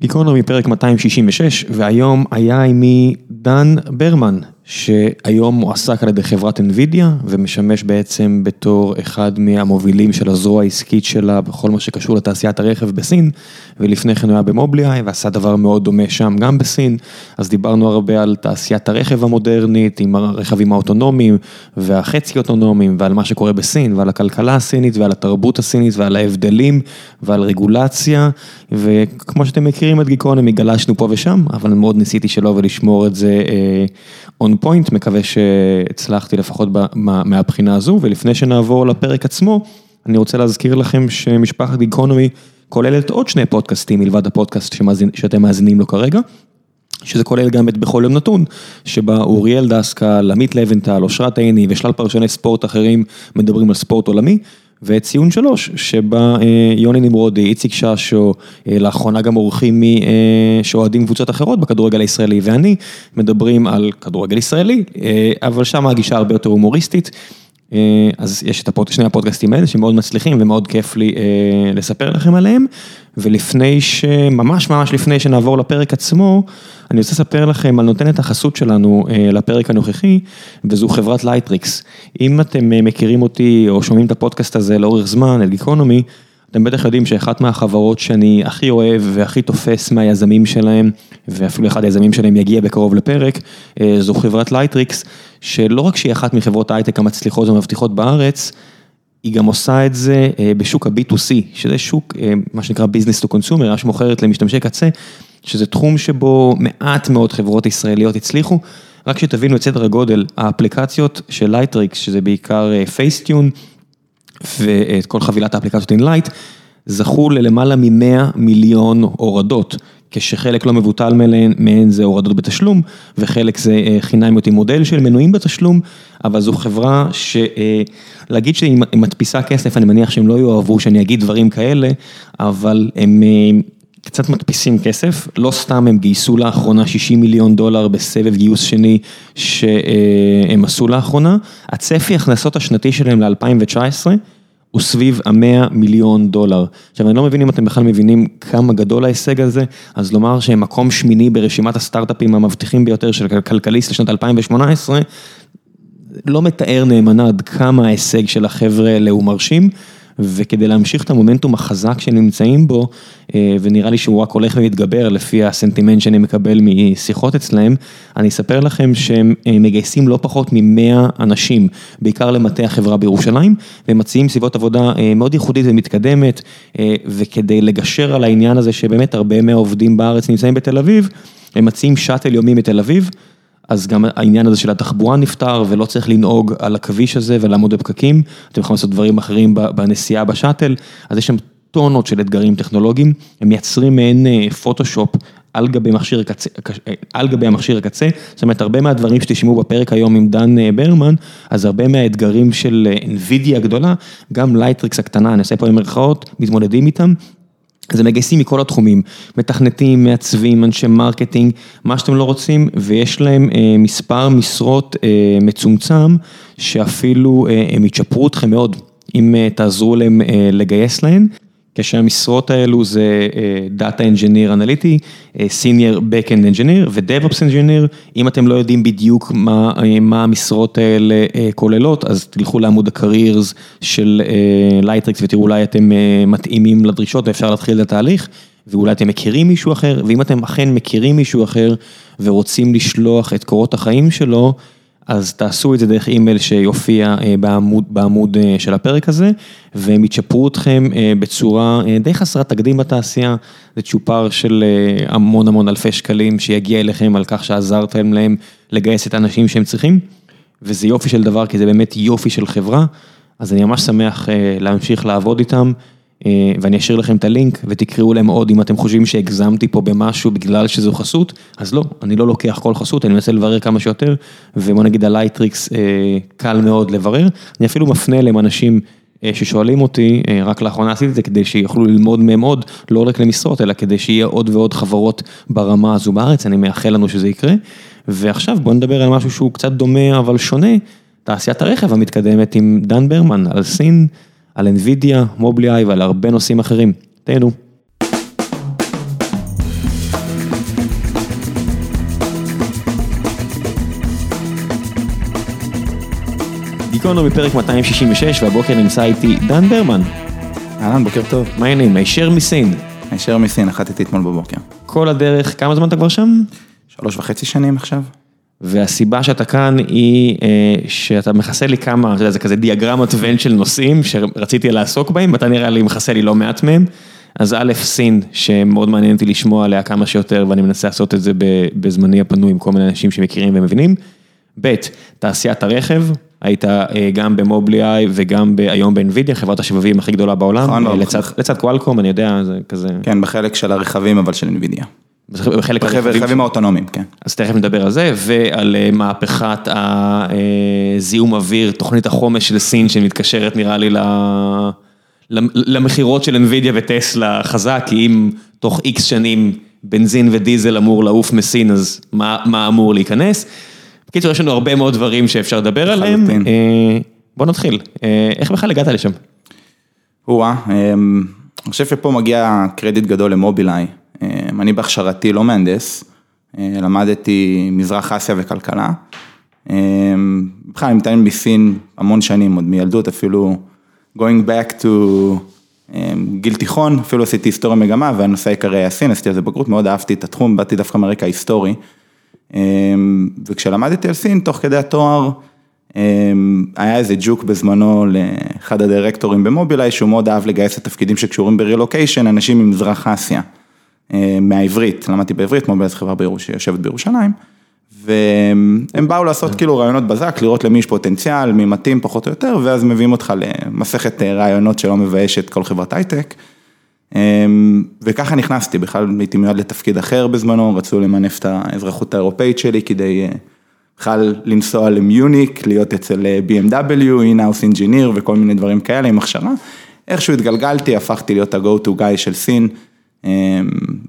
גיקונומי פרק 266, והיום היה עימי דן ברמן, שהיום מועסק על ידי חברת NVIDIA, ומשמש בעצם בתור אחד מהמובילים של הזרוע העסקית שלה בכל מה שקשור לתעשיית הרכב בסין, ולפני כן הוא היה במובליאיי ועשה דבר מאוד דומה שם גם בסין, אז דיברנו הרבה על תעשיית הרכב המודרנית, עם הרכבים האוטונומיים והחצי אוטונומיים, ועל מה שקורה בסין, ועל הכלכלה הסינית, ועל התרבות הסינית, ועל ההבדלים, ועל רגולציה, וכמו שאתם מכירים את גיקונומי, גלשנו פה ושם, אבל מאוד ניסיתי שלא ולשמור את זה on point, מקווה שהצלחתי לפחות מהבחינה הזו, ולפני שנעבור לפרק עצמו, אני רוצה להזכיר לכם שמשפחת גיקונומי כוללת עוד שני פודקאסטים מלבד הפודקאסט שאתם מאזינים לו כרגע. שזה כולל גם את בכל יום נתון, שבה אוריאל דסקל, עמית לבנטל, אושרת עיני ושלל פרשני ספורט אחרים מדברים על ספורט עולמי. וציון שלוש, שבה יוני נמרודי, איציק ששו, לאחרונה גם אורחים שאוהדים קבוצות אחרות בכדורגל הישראלי, ואני מדברים על כדורגל ישראלי, אבל שם הגישה הרבה יותר הומוריסטית. אז יש את שני הפודקאסטים האלה שמאוד מצליחים ומאוד כיף לי לספר לכם עליהם, ולפני שממש ממש לפני שנעבור לפרק עצמו, אני רוצה לספר לכם על נותנת החסות שלנו לפרק הנוכחי, וזו חברת לייטריקס. אם אתם מכירים אותי או שומעים את הפודקאסט הזה לאורך זמן, את גיקונומי, אתם בטח יודעים שאחת מהחברות שאני הכי אוהב והכי תופס מהיזמים שלהם, ואפילו אחד היזמים שלהם יגיע בקרוב לפרק, זו חברת לייטריקס, שלא רק שהיא אחת מחברות ההייטק המצליחות ומבטיחות בארץ, היא גם עושה את זה בשוק ה-B2C, שזה שוק, מה שנקרא Business to Consumer, שמוכרת למשתמשי קצה, שזה תחום שבו מעט מאוד חברות ישראליות הצליחו, רק שתבינו את סדר הגודל, האפליקציות של לייטריקס, שזה בעיקר פייסטיון, ואת כל חבילת האפליקציות אינלייט, זכו ללמעלה מ-100 מיליון הורדות, כשחלק לא מבוטל מהן זה הורדות בתשלום, וחלק זה חינמיות עם מודל של מנויים בתשלום, אבל זו חברה שלהגיד שהיא מדפיסה כסף, אני מניח שהם לא יאהבו שאני אגיד דברים כאלה, אבל הם קצת מדפיסים כסף, לא סתם הם גייסו לאחרונה 60 מיליון דולר בסבב גיוס שני שהם עשו לאחרונה, הצפי הכנסות השנתי שלהם ל-2019 הוא סביב ה-100 מיליון דולר. עכשיו אני לא מבין אם אתם בכלל מבינים כמה גדול ההישג הזה, אז לומר שהם מקום שמיני ברשימת הסטארט-אפים המבטיחים ביותר של כלכליסט לשנת 2018, לא מתאר נאמנה עד כמה ההישג של החבר'ה האלה הוא מרשים. וכדי להמשיך את המומנטום החזק שנמצאים בו, ונראה לי שהוא רק הולך ומתגבר לפי הסנטימנט שאני מקבל משיחות אצלהם, אני אספר לכם שהם מגייסים לא פחות ממאה אנשים, בעיקר למטה החברה בירושלים, והם מציעים סביבות עבודה מאוד ייחודית ומתקדמת, וכדי לגשר על העניין הזה שבאמת הרבה מהעובדים בארץ נמצאים בתל אביב, הם מציעים שאטל יומי מתל אביב. אז גם העניין הזה של התחבורה נפתר ולא צריך לנהוג על הכביש הזה ולעמוד בפקקים, אתם יכולים לעשות דברים אחרים בנסיעה בשאטל, אז יש שם טונות של אתגרים טכנולוגיים, הם מייצרים מעין פוטושופ על גבי מכשיר הקצה, על גבי המכשיר הקצה, זאת אומרת הרבה מהדברים שתשמעו בפרק היום עם דן ברמן, אז הרבה מהאתגרים של NVIDIA הגדולה, גם לייטריקס הקטנה, אני עושה פה במרכאות, מתמודדים איתם. אז הם מגייסים מכל התחומים, מתכנתים, מעצבים, אנשי marketing, מה שאתם לא רוצים, ויש להם מספר משרות מצומצם, שאפילו הם יצ'פרו אתכם מאוד, אם תעזרו להם לגייס להן. כשהמשרות האלו זה Data Engineer Analytic, Senior Backend Engineer ו-DevOps Engineer, אם אתם לא יודעים בדיוק מה המשרות האלה כוללות, אז תלכו לעמוד ה-Careers של לייטריקס ותראו אולי אתם מתאימים לדרישות ואפשר להתחיל את התהליך, ואולי אתם מכירים מישהו אחר, ואם אתם אכן מכירים מישהו אחר ורוצים לשלוח את קורות החיים שלו, אז תעשו את זה דרך אימייל שיופיע בעמוד של הפרק הזה, והם יצ'פרו אתכם בצורה די חסרת תקדים בתעשייה, זה צ'ופר של המון המון אלפי שקלים שיגיע אליכם על כך שעזרתם להם לגייס את האנשים שהם צריכים, וזה יופי של דבר כי זה באמת יופי של חברה, אז אני ממש שמח להמשיך לעבוד איתם. ואני אשאיר לכם את הלינק ותקראו להם עוד. אם אתם חושבים שהגזמתי פה במשהו בגלל שזו חסות, אז לא, אני לא לוקח כל חסות, אני מנסה לברר כמה שיותר, ובוא נגיד בלייטריקס קל מאוד לברר, אני אפילו מפנה אליהם אנשים ששואלים אותי, רק לאחרונה עשיתי את זה כדי שיוכלו ללמוד מהם עוד, לא רק למשרות, אלא כדי שיהיה עוד ועוד חברות ברמה הזו בארץ, אני מאחל לנו שזה יקרה, ועכשיו בוא נדבר על משהו שהוא קצת דומה אבל שונה, תעשיית הרכב המתקדמת עם דן ברמן על סין. על NVIDIA, מובלי-איי ועל הרבה נושאים אחרים. תהנו. גיקונומי פרק 266, והבוקר נמצא איתי דן ברמן. אהלן, בוקר טוב. מה העניינים? הישר מסין. הישר מסין, נחתתי אתמול בבוקר. כל הדרך, כמה זמן אתה כבר שם? שלוש וחצי שנים עכשיו. והסיבה שאתה כאן היא אה, שאתה מכסה לי כמה, אתה יודע, זה כזה דיאגרמת ון של נושאים שרציתי לעסוק בהם, ואתה נראה לי מכסה לי לא מעט מהם. אז א', סין, שמאוד מעניין אותי לשמוע עליה כמה שיותר, ואני מנסה לעשות את זה בזמני הפנוי עם כל מיני אנשים שמכירים ומבינים. ב', תעשיית הרכב, היית אה, גם במובלי-איי וגם היום באנווידיה, חברת השבבים הכי גדולה בעולם, נכון, אה, לצד, לצד קואלקום, אני יודע, זה כזה... כן, בחלק של הרכבים, אבל של אנווידיה. בחלק הרכבים האוטונומיים, כן. אז תכף נדבר על זה, ועל אה, מהפכת הזיהום אוויר, תוכנית החומש של סין, שמתקשרת נראה לי למכירות של אנווידיה וטסלה חזק, כי אם תוך איקס שנים בנזין ודיזל אמור לעוף מסין, אז מה, מה אמור להיכנס? בקיצור, יש לנו הרבה מאוד דברים שאפשר לדבר עליהם. אה, בוא נתחיל, אה, איך בכלל הגעת לשם? או-אה, אמ, אני חושב שפה מגיע קרדיט גדול למובילאיי. אני בהכשרתי לא מהנדס, אה, למדתי מזרח אסיה וכלכלה. אמ, בכלל, אני מתאמן בסין המון שנים, עוד מילדות אפילו, going back to גיל תיכון, אפילו עשיתי היסטוריה מגמה, והנושא העיקרי היה סין, עשיתי על זה בגרות, מאוד אהבתי את התחום, באתי דווקא מרקע היסטורי. וכשלמדתי על סין, תוך כדי התואר, היה איזה ג'וק בזמנו לאחד הדירקטורים במובילאיי, שהוא מאוד אהב לגייס את התפקידים שקשורים ברילוקיישן, אנשים ממזרח אסיה, מהעברית, למדתי בעברית, מובילאיי זו חברה שיושבת בירושלים, והם באו לעשות כאילו רעיונות בזק, לראות למי יש פוטנציאל, מי מתאים פחות או יותר, ואז מביאים אותך למסכת אה, רעיונות שלא מביישת כל חברת הייטק. אמ, וככה נכנסתי, בכלל הייתי מיועד לתפקיד אחר בזמנו, רצו למנף את האזרחות האירופאית שלי כדי אה, בכלל לנסוע למיוניק, להיות אצל אה, BMW, in-house engineer וכל מיני דברים כאלה עם הכשרה. איכשהו התגלגלתי, הפכתי להיות ה-go to guy של סין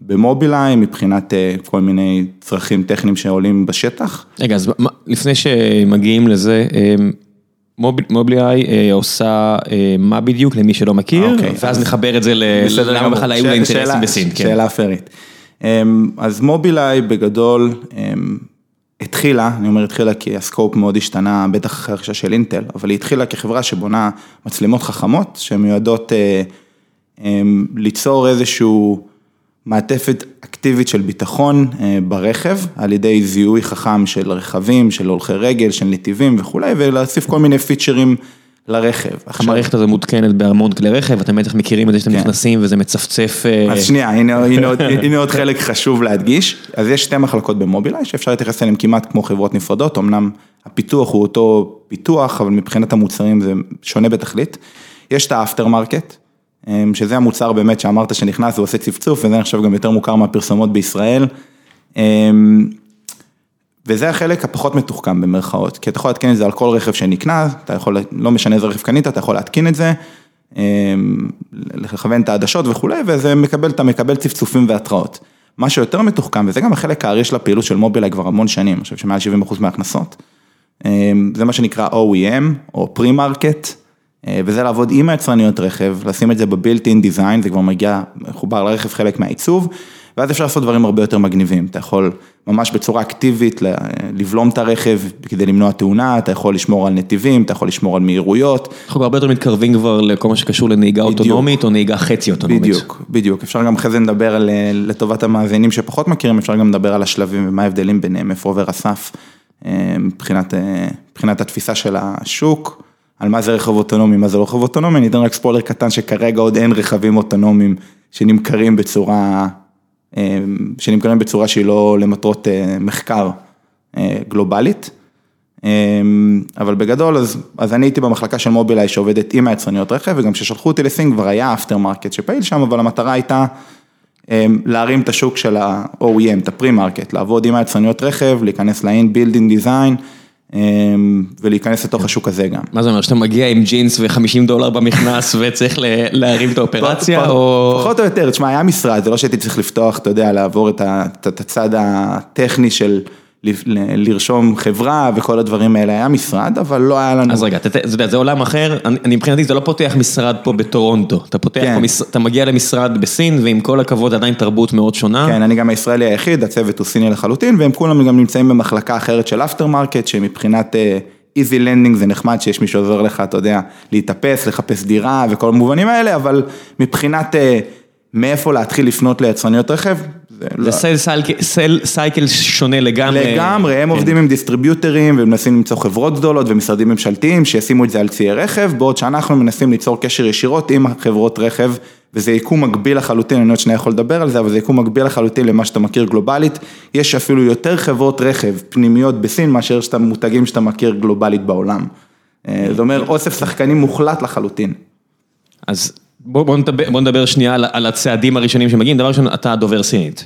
במובילאיי מבחינת אה, כל מיני צרכים טכניים שעולים בשטח. רגע, אז לפני שמגיעים לזה, אמ, מובלי-איי אה, עושה אה, מה בדיוק למי שלא מכיר, אוקיי, ואז נחבר את זה ללמה בכלל היו לאינטרסים בסין. כן. שאלה פיירית. אמ, אז מובילאיי בגדול אמ, התחילה, אני אומר התחילה כי הסקופ מאוד השתנה, בטח אחרי הרכישה של אינטל, אבל היא התחילה כחברה שבונה מצלמות חכמות, שמיועדות אמ, ליצור איזשהו מעטפת אקטיבית של ביטחון אה, ברכב, על ידי זיהוי חכם של רכבים, של הולכי רגל, של נתיבים וכולי, ולהוסיף כל מיני פיצ'רים לרכב. המערכת הזו מותקנת בהמון כלי רכב, אתם בטח מכירים את זה שאתם כן. נכנסים וזה מצפצף. אה, אז שנייה, הנה עוד חלק חשוב להדגיש. אז יש שתי מחלקות במובילאיי שאפשר להתייחס אליהן כמעט כמו חברות נפרדות, אמנם הפיתוח הוא אותו פיתוח, אבל מבחינת המוצרים זה שונה בתכלית. יש את ה-after market, אמ, שזה המוצר באמת שאמרת שנכנס ועושה צפצוף, וזה עכשיו גם יותר מוכר מהפרסומות בישראל. אמ, וזה החלק הפחות מתוחכם במרכאות, כי אתה יכול להתקין את זה על כל רכב שנקנה, אתה יכול, לא משנה איזה רכב קנית, אתה יכול להתקין את זה, אמ, לכוון את העדשות וכולי, וזה מקבל, אתה מקבל צפצופים והתראות. מה שיותר מתוחכם, וזה גם החלק הארי של הפעילות של מובילאיי כבר המון שנים, אני חושב שמעל 70% מההכנסות, זה מה שנקרא OEM, או pre-market. אה, וזה לעבוד עם היצרניות רכב, לשים את זה בבילט-אין דיזיין, זה כבר מגיע, מחובר לרכב חלק מהעיצוב, ואז אפשר לעשות דברים הרבה יותר מגניבים, אתה יכול ממש בצורה אקטיבית לבלום את הרכב כדי למנוע תאונה, אתה יכול לשמור על נתיבים, אתה יכול לשמור על מהירויות. אנחנו הרבה יותר מתקרבים כבר לכל מה שקשור לנהיגה בדיוק. אוטונומית או נהיגה חצי אוטונומית. בדיוק, בדיוק, אפשר גם אחרי זה לדבר על, לטובת המאזינים שפחות מכירים, אפשר גם לדבר על השלבים ומה ההבדלים ביניהם, איפה עובר הסף, אה, מבחינת, אה, מבחינת התפיסה של השוק. על מה זה רכב אוטונומי, מה זה לא רכב אוטונומי, אני אתן רק ספוילר קטן שכרגע עוד אין רכבים אוטונומיים שנמכרים בצורה, אה, שנמכרים בצורה שהיא לא למטרות אה, מחקר אה, גלובלית. אבל בגדול, אז, אז אני הייתי במחלקה של מובילאיי שעובדת עם היצרניות רכב, וגם כששלחו אותי לסין כבר היה after market שפעיל שם, אבל המטרה הייתה להרים את השוק של ה-OEM, את ה-pre market, לעבוד עם היצרניות רכב, להיכנס ל-built-in design. אמ, ולהיכנס לתוך השוק הזה גם. מה זה אומר, שאתה מגיע עם ג'ינס ו-50 דולר במכנס וצריך להרים את האופרציה או... פחות או יותר, תשמע, היה משרד, זה לא שהייתי צריך לפתוח, אתה יודע, לעבור את הצד הטכני של... לרשום חברה וכל הדברים האלה, היה משרד, אבל לא היה לנו... אז רגע, אתה יודע, זה עולם אחר, אני מבחינתי, זה לא פותח משרד פה בטורונטו, אתה פותח כן. פה, אתה מגיע למשרד בסין, ועם כל הכבוד עדיין תרבות מאוד שונה. כן, אני גם הישראלי היחיד, הצוות הוא סיני לחלוטין, והם כולם גם נמצאים במחלקה אחרת של after market, שמבחינת easy landing זה נחמד שיש מישהו שעוזר לך, אתה יודע, להתאפס, לחפש דירה וכל המובנים האלה, אבל מבחינת אה, מאיפה להתחיל לפנות ליצרניות רכב, זה לא... sale cycle שונה לגמרי. לגמרי, הם כן. עובדים עם distributor־ים ומנסים למצוא חברות גדולות ומשרדים ממשלתיים שישימו את זה על ציי רכב, בעוד שאנחנו מנסים ליצור קשר ישירות עם חברות רכב, וזה יקום מקביל לחלוטין, אני עוד שנייה יכול לדבר על זה, אבל זה יקום מקביל לחלוטין למה שאתה מכיר גלובלית. יש אפילו יותר חברות רכב פנימיות בסין מאשר שאתה מותגים שאתה מכיר גלובלית בעולם. אה, זה אומר אוסף שחקנים מוחלט לחלוטין. אז בוא, בוא, נדבר, בוא נדבר שנייה על, על הצעדים הראשונים שמגיעים, דבר ראשון, אתה דובר סינית.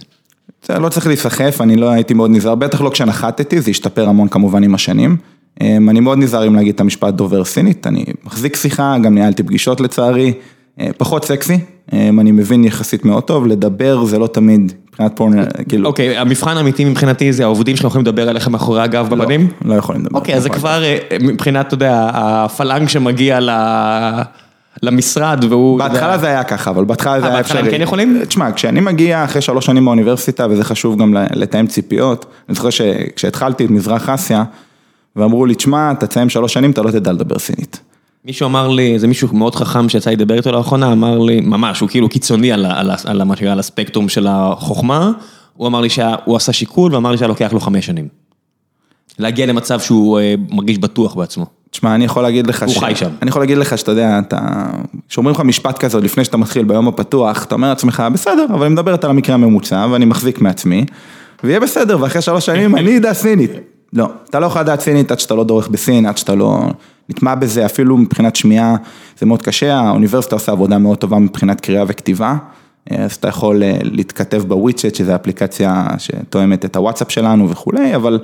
זה לא צריך להיסחף, אני לא הייתי מאוד נזהר, בטח לא כשנחתתי, זה השתפר המון כמובן עם השנים. אמ, אני מאוד נזהר אם להגיד את המשפט דובר סינית, אני מחזיק שיחה, גם ניהלתי פגישות לצערי, אה, פחות סקסי, אמ, אני מבין יחסית מאוד טוב, לדבר זה לא תמיד, מבחינת פורנר, כאילו, אוקיי, המבחן האמיתי מבחינתי זה העובדים שלא יכולים לדבר עליך מאחורי הגב לא, בבנים? לא יכולים לדבר. אוקיי, אז זה כבר אה, מבחינת, אתה יודע, הפלנג שמגיע ל... למשרד והוא... בהתחלה זה היה ככה, אבל בהתחלה זה אה, היה בהתחלה אפשרי. הם כן יכולים? תשמע, כשאני מגיע אחרי שלוש שנים באוניברסיטה, וזה חשוב גם לתאם ציפיות, אני זוכר שכשהתחלתי את מזרח אסיה, ואמרו לי, תשמע, אתה תסיים שלוש שנים, אתה לא תדע לדבר סינית. מישהו אמר לי, זה מישהו מאוד חכם שיצא לי לדבר איתו לאחרונה, אמר לי, ממש, הוא כאילו קיצוני על, מה שנקרא, על הספקטרום של החוכמה, הוא אמר לי שהוא עשה שיקול ואמר לי שהיה לוקח לו חמש שנים. להגיע למצב שהוא אה, מרגיש בטוח בעצמו. תשמע, אני יכול להגיד לך הוא חי שם. אני יכול להגיד לך שאתה יודע, אתה... כשאומרים לך משפט כזה לפני שאתה מתחיל ביום הפתוח, אתה אומר לעצמך, בסדר, אבל אני מדברת על המקרה הממוצע, ואני מחזיק מעצמי, ויהיה בסדר, ואחרי שלוש שנים אני אדע סינית. לא, אתה לא יכול לדעת סינית עד שאתה לא דורך בסין, עד שאתה לא נטמע בזה, אפילו מבחינת שמיעה, זה מאוד קשה, האוניברסיטה עושה עבודה מאוד טובה מבחינת קריאה וכתיבה. אז אתה יכול אה, להתכתב בוויצ'ט, שזו אפליקציה שתואמת את הוואטסאפ שלנו וכולי, אבל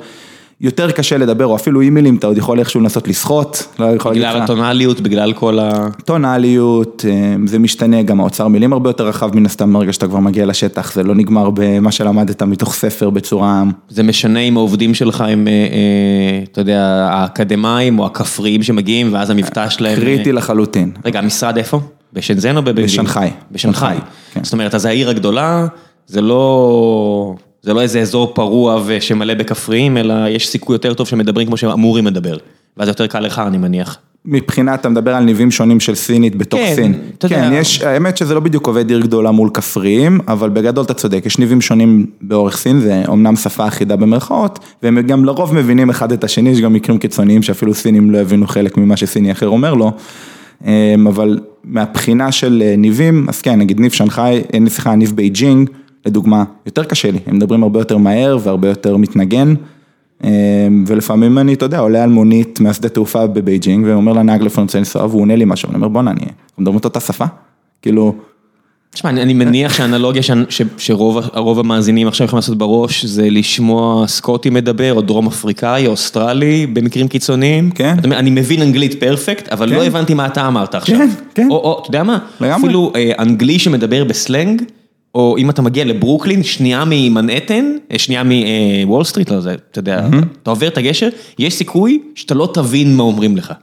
יותר קשה לדבר, או אפילו אימיילים, אתה עוד יכול איכשהו לנסות לסחוט, לא בגלל. הטונאליות, בגלל כל ה... טונאליות, אה, זה משתנה, גם האוצר מילים הרבה יותר רחב מן הסתם, ברגע שאתה כבר מגיע לשטח, זה לא נגמר במה שלמדת מתוך ספר בצורה... זה משנה אם העובדים שלך הם, אה, אה, אתה יודע, האקדמאים או הכפריים שמגיעים, ואז המבטא שלהם... קריטי לחלוטין. רגע, המשרד איפה? בשנזן או בבייג'ינג? בשנגחאי. בשנגחאי. שנגחאי, כן. זאת אומרת, אז העיר הגדולה, זה לא... זה לא איזה אזור פרוע ושמלא בכפריים, אלא יש סיכוי יותר טוב שמדברים כמו שאמורים לדבר. ואז יותר קל לך, אני מניח. מבחינת, אתה מדבר על ניבים שונים של סינית בתוך כן, סין. אתה יודע. כן, יש, האמת שזה לא בדיוק עובד עיר גדולה מול כפריים, אבל בגדול אתה צודק, יש ניבים שונים באורך סין, זה אומנם שפה אחידה במרכאות, והם גם לרוב מבינים אחד את השני, יש גם מקרים קיצוניים שאפילו סינים לא הבינו חלק ממה שסיני אחר אומר לו, אמ, אבל מהבחינה של אה, ניבים, אז כן, נגיד ניב שנגחאי, אה, סליחה, ניב בייג'ינג, לדוגמה, יותר קשה לי, הם מדברים הרבה יותר מהר והרבה יותר מתנגן. אמ, ולפעמים אני, אתה יודע, עולה על מונית מהשדה תעופה בבייג'ינג, ואומר לנהג לפעמים רוצה לנסוע, והוא עונה לי משהו, אני אומר בואנה, אני, מדברים את אותה שפה? כאילו, תשמע, אני אני מניח שהאנלוגיה ש- ש- שרוב המאזינים עכשיו יכולים לעשות בראש, זה לשמוע סקוטי מדבר, או דרום אפריקאי, או אוסטרלי, במקרים קיצוניים. כן. אתה אומר, אני מבין אנגלית perfect, אבל כן. לא הבנתי מה אתה אמרת עכשיו. כן, כן. או, או, אתה יודע מה? לגמרי. אפילו אה, אנגלי שמדבר בסלנג, או אם אתה מגיע לברוקלין, שנייה ממנהטן, אה, שנייה מוול סטריט, לא זה, אתה יודע, אתה עובר את הגשר, יש סיכוי שאתה לא תבין מה אומרים לך.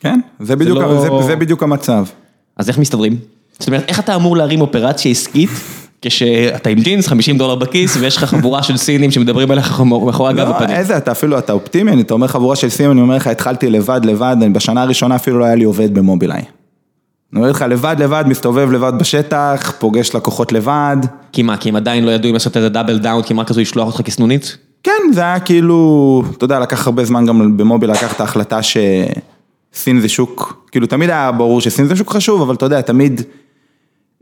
כן, זה בדיוק, לא- זה, זה בדיוק המצב. אז איך מסתדרים? זאת אומרת, איך אתה אמור להרים אופרציה עסקית כשאתה עם ג'ינס, 50 דולר בכיס, ויש לך חבורה של סינים שמדברים עליך מאחורי הגב לא, בפנים? איזה, אתה אפילו, אתה אופטימי, אתה אומר חבורה של סינים, אני אומר לך, התחלתי לבד, לבד, בשנה הראשונה אפילו לא היה לי עובד במובילאיי. אני אומר לך, לבד, לבד, מסתובב לבד בשטח, פוגש לקוחות לבד. כי מה, כי הם עדיין לא ידעו אם לעשות איזה double down, כי מה כזו לשלוח אותך כסנונית? כן, זה היה כאילו, אתה יודע, לקח הרבה זמן גם במובילאיי לקח את ההחלטה שסין זה שוק, כאילו תמיד היה ברור שסין זה שוק חשוב, אבל אתה יודע, תמיד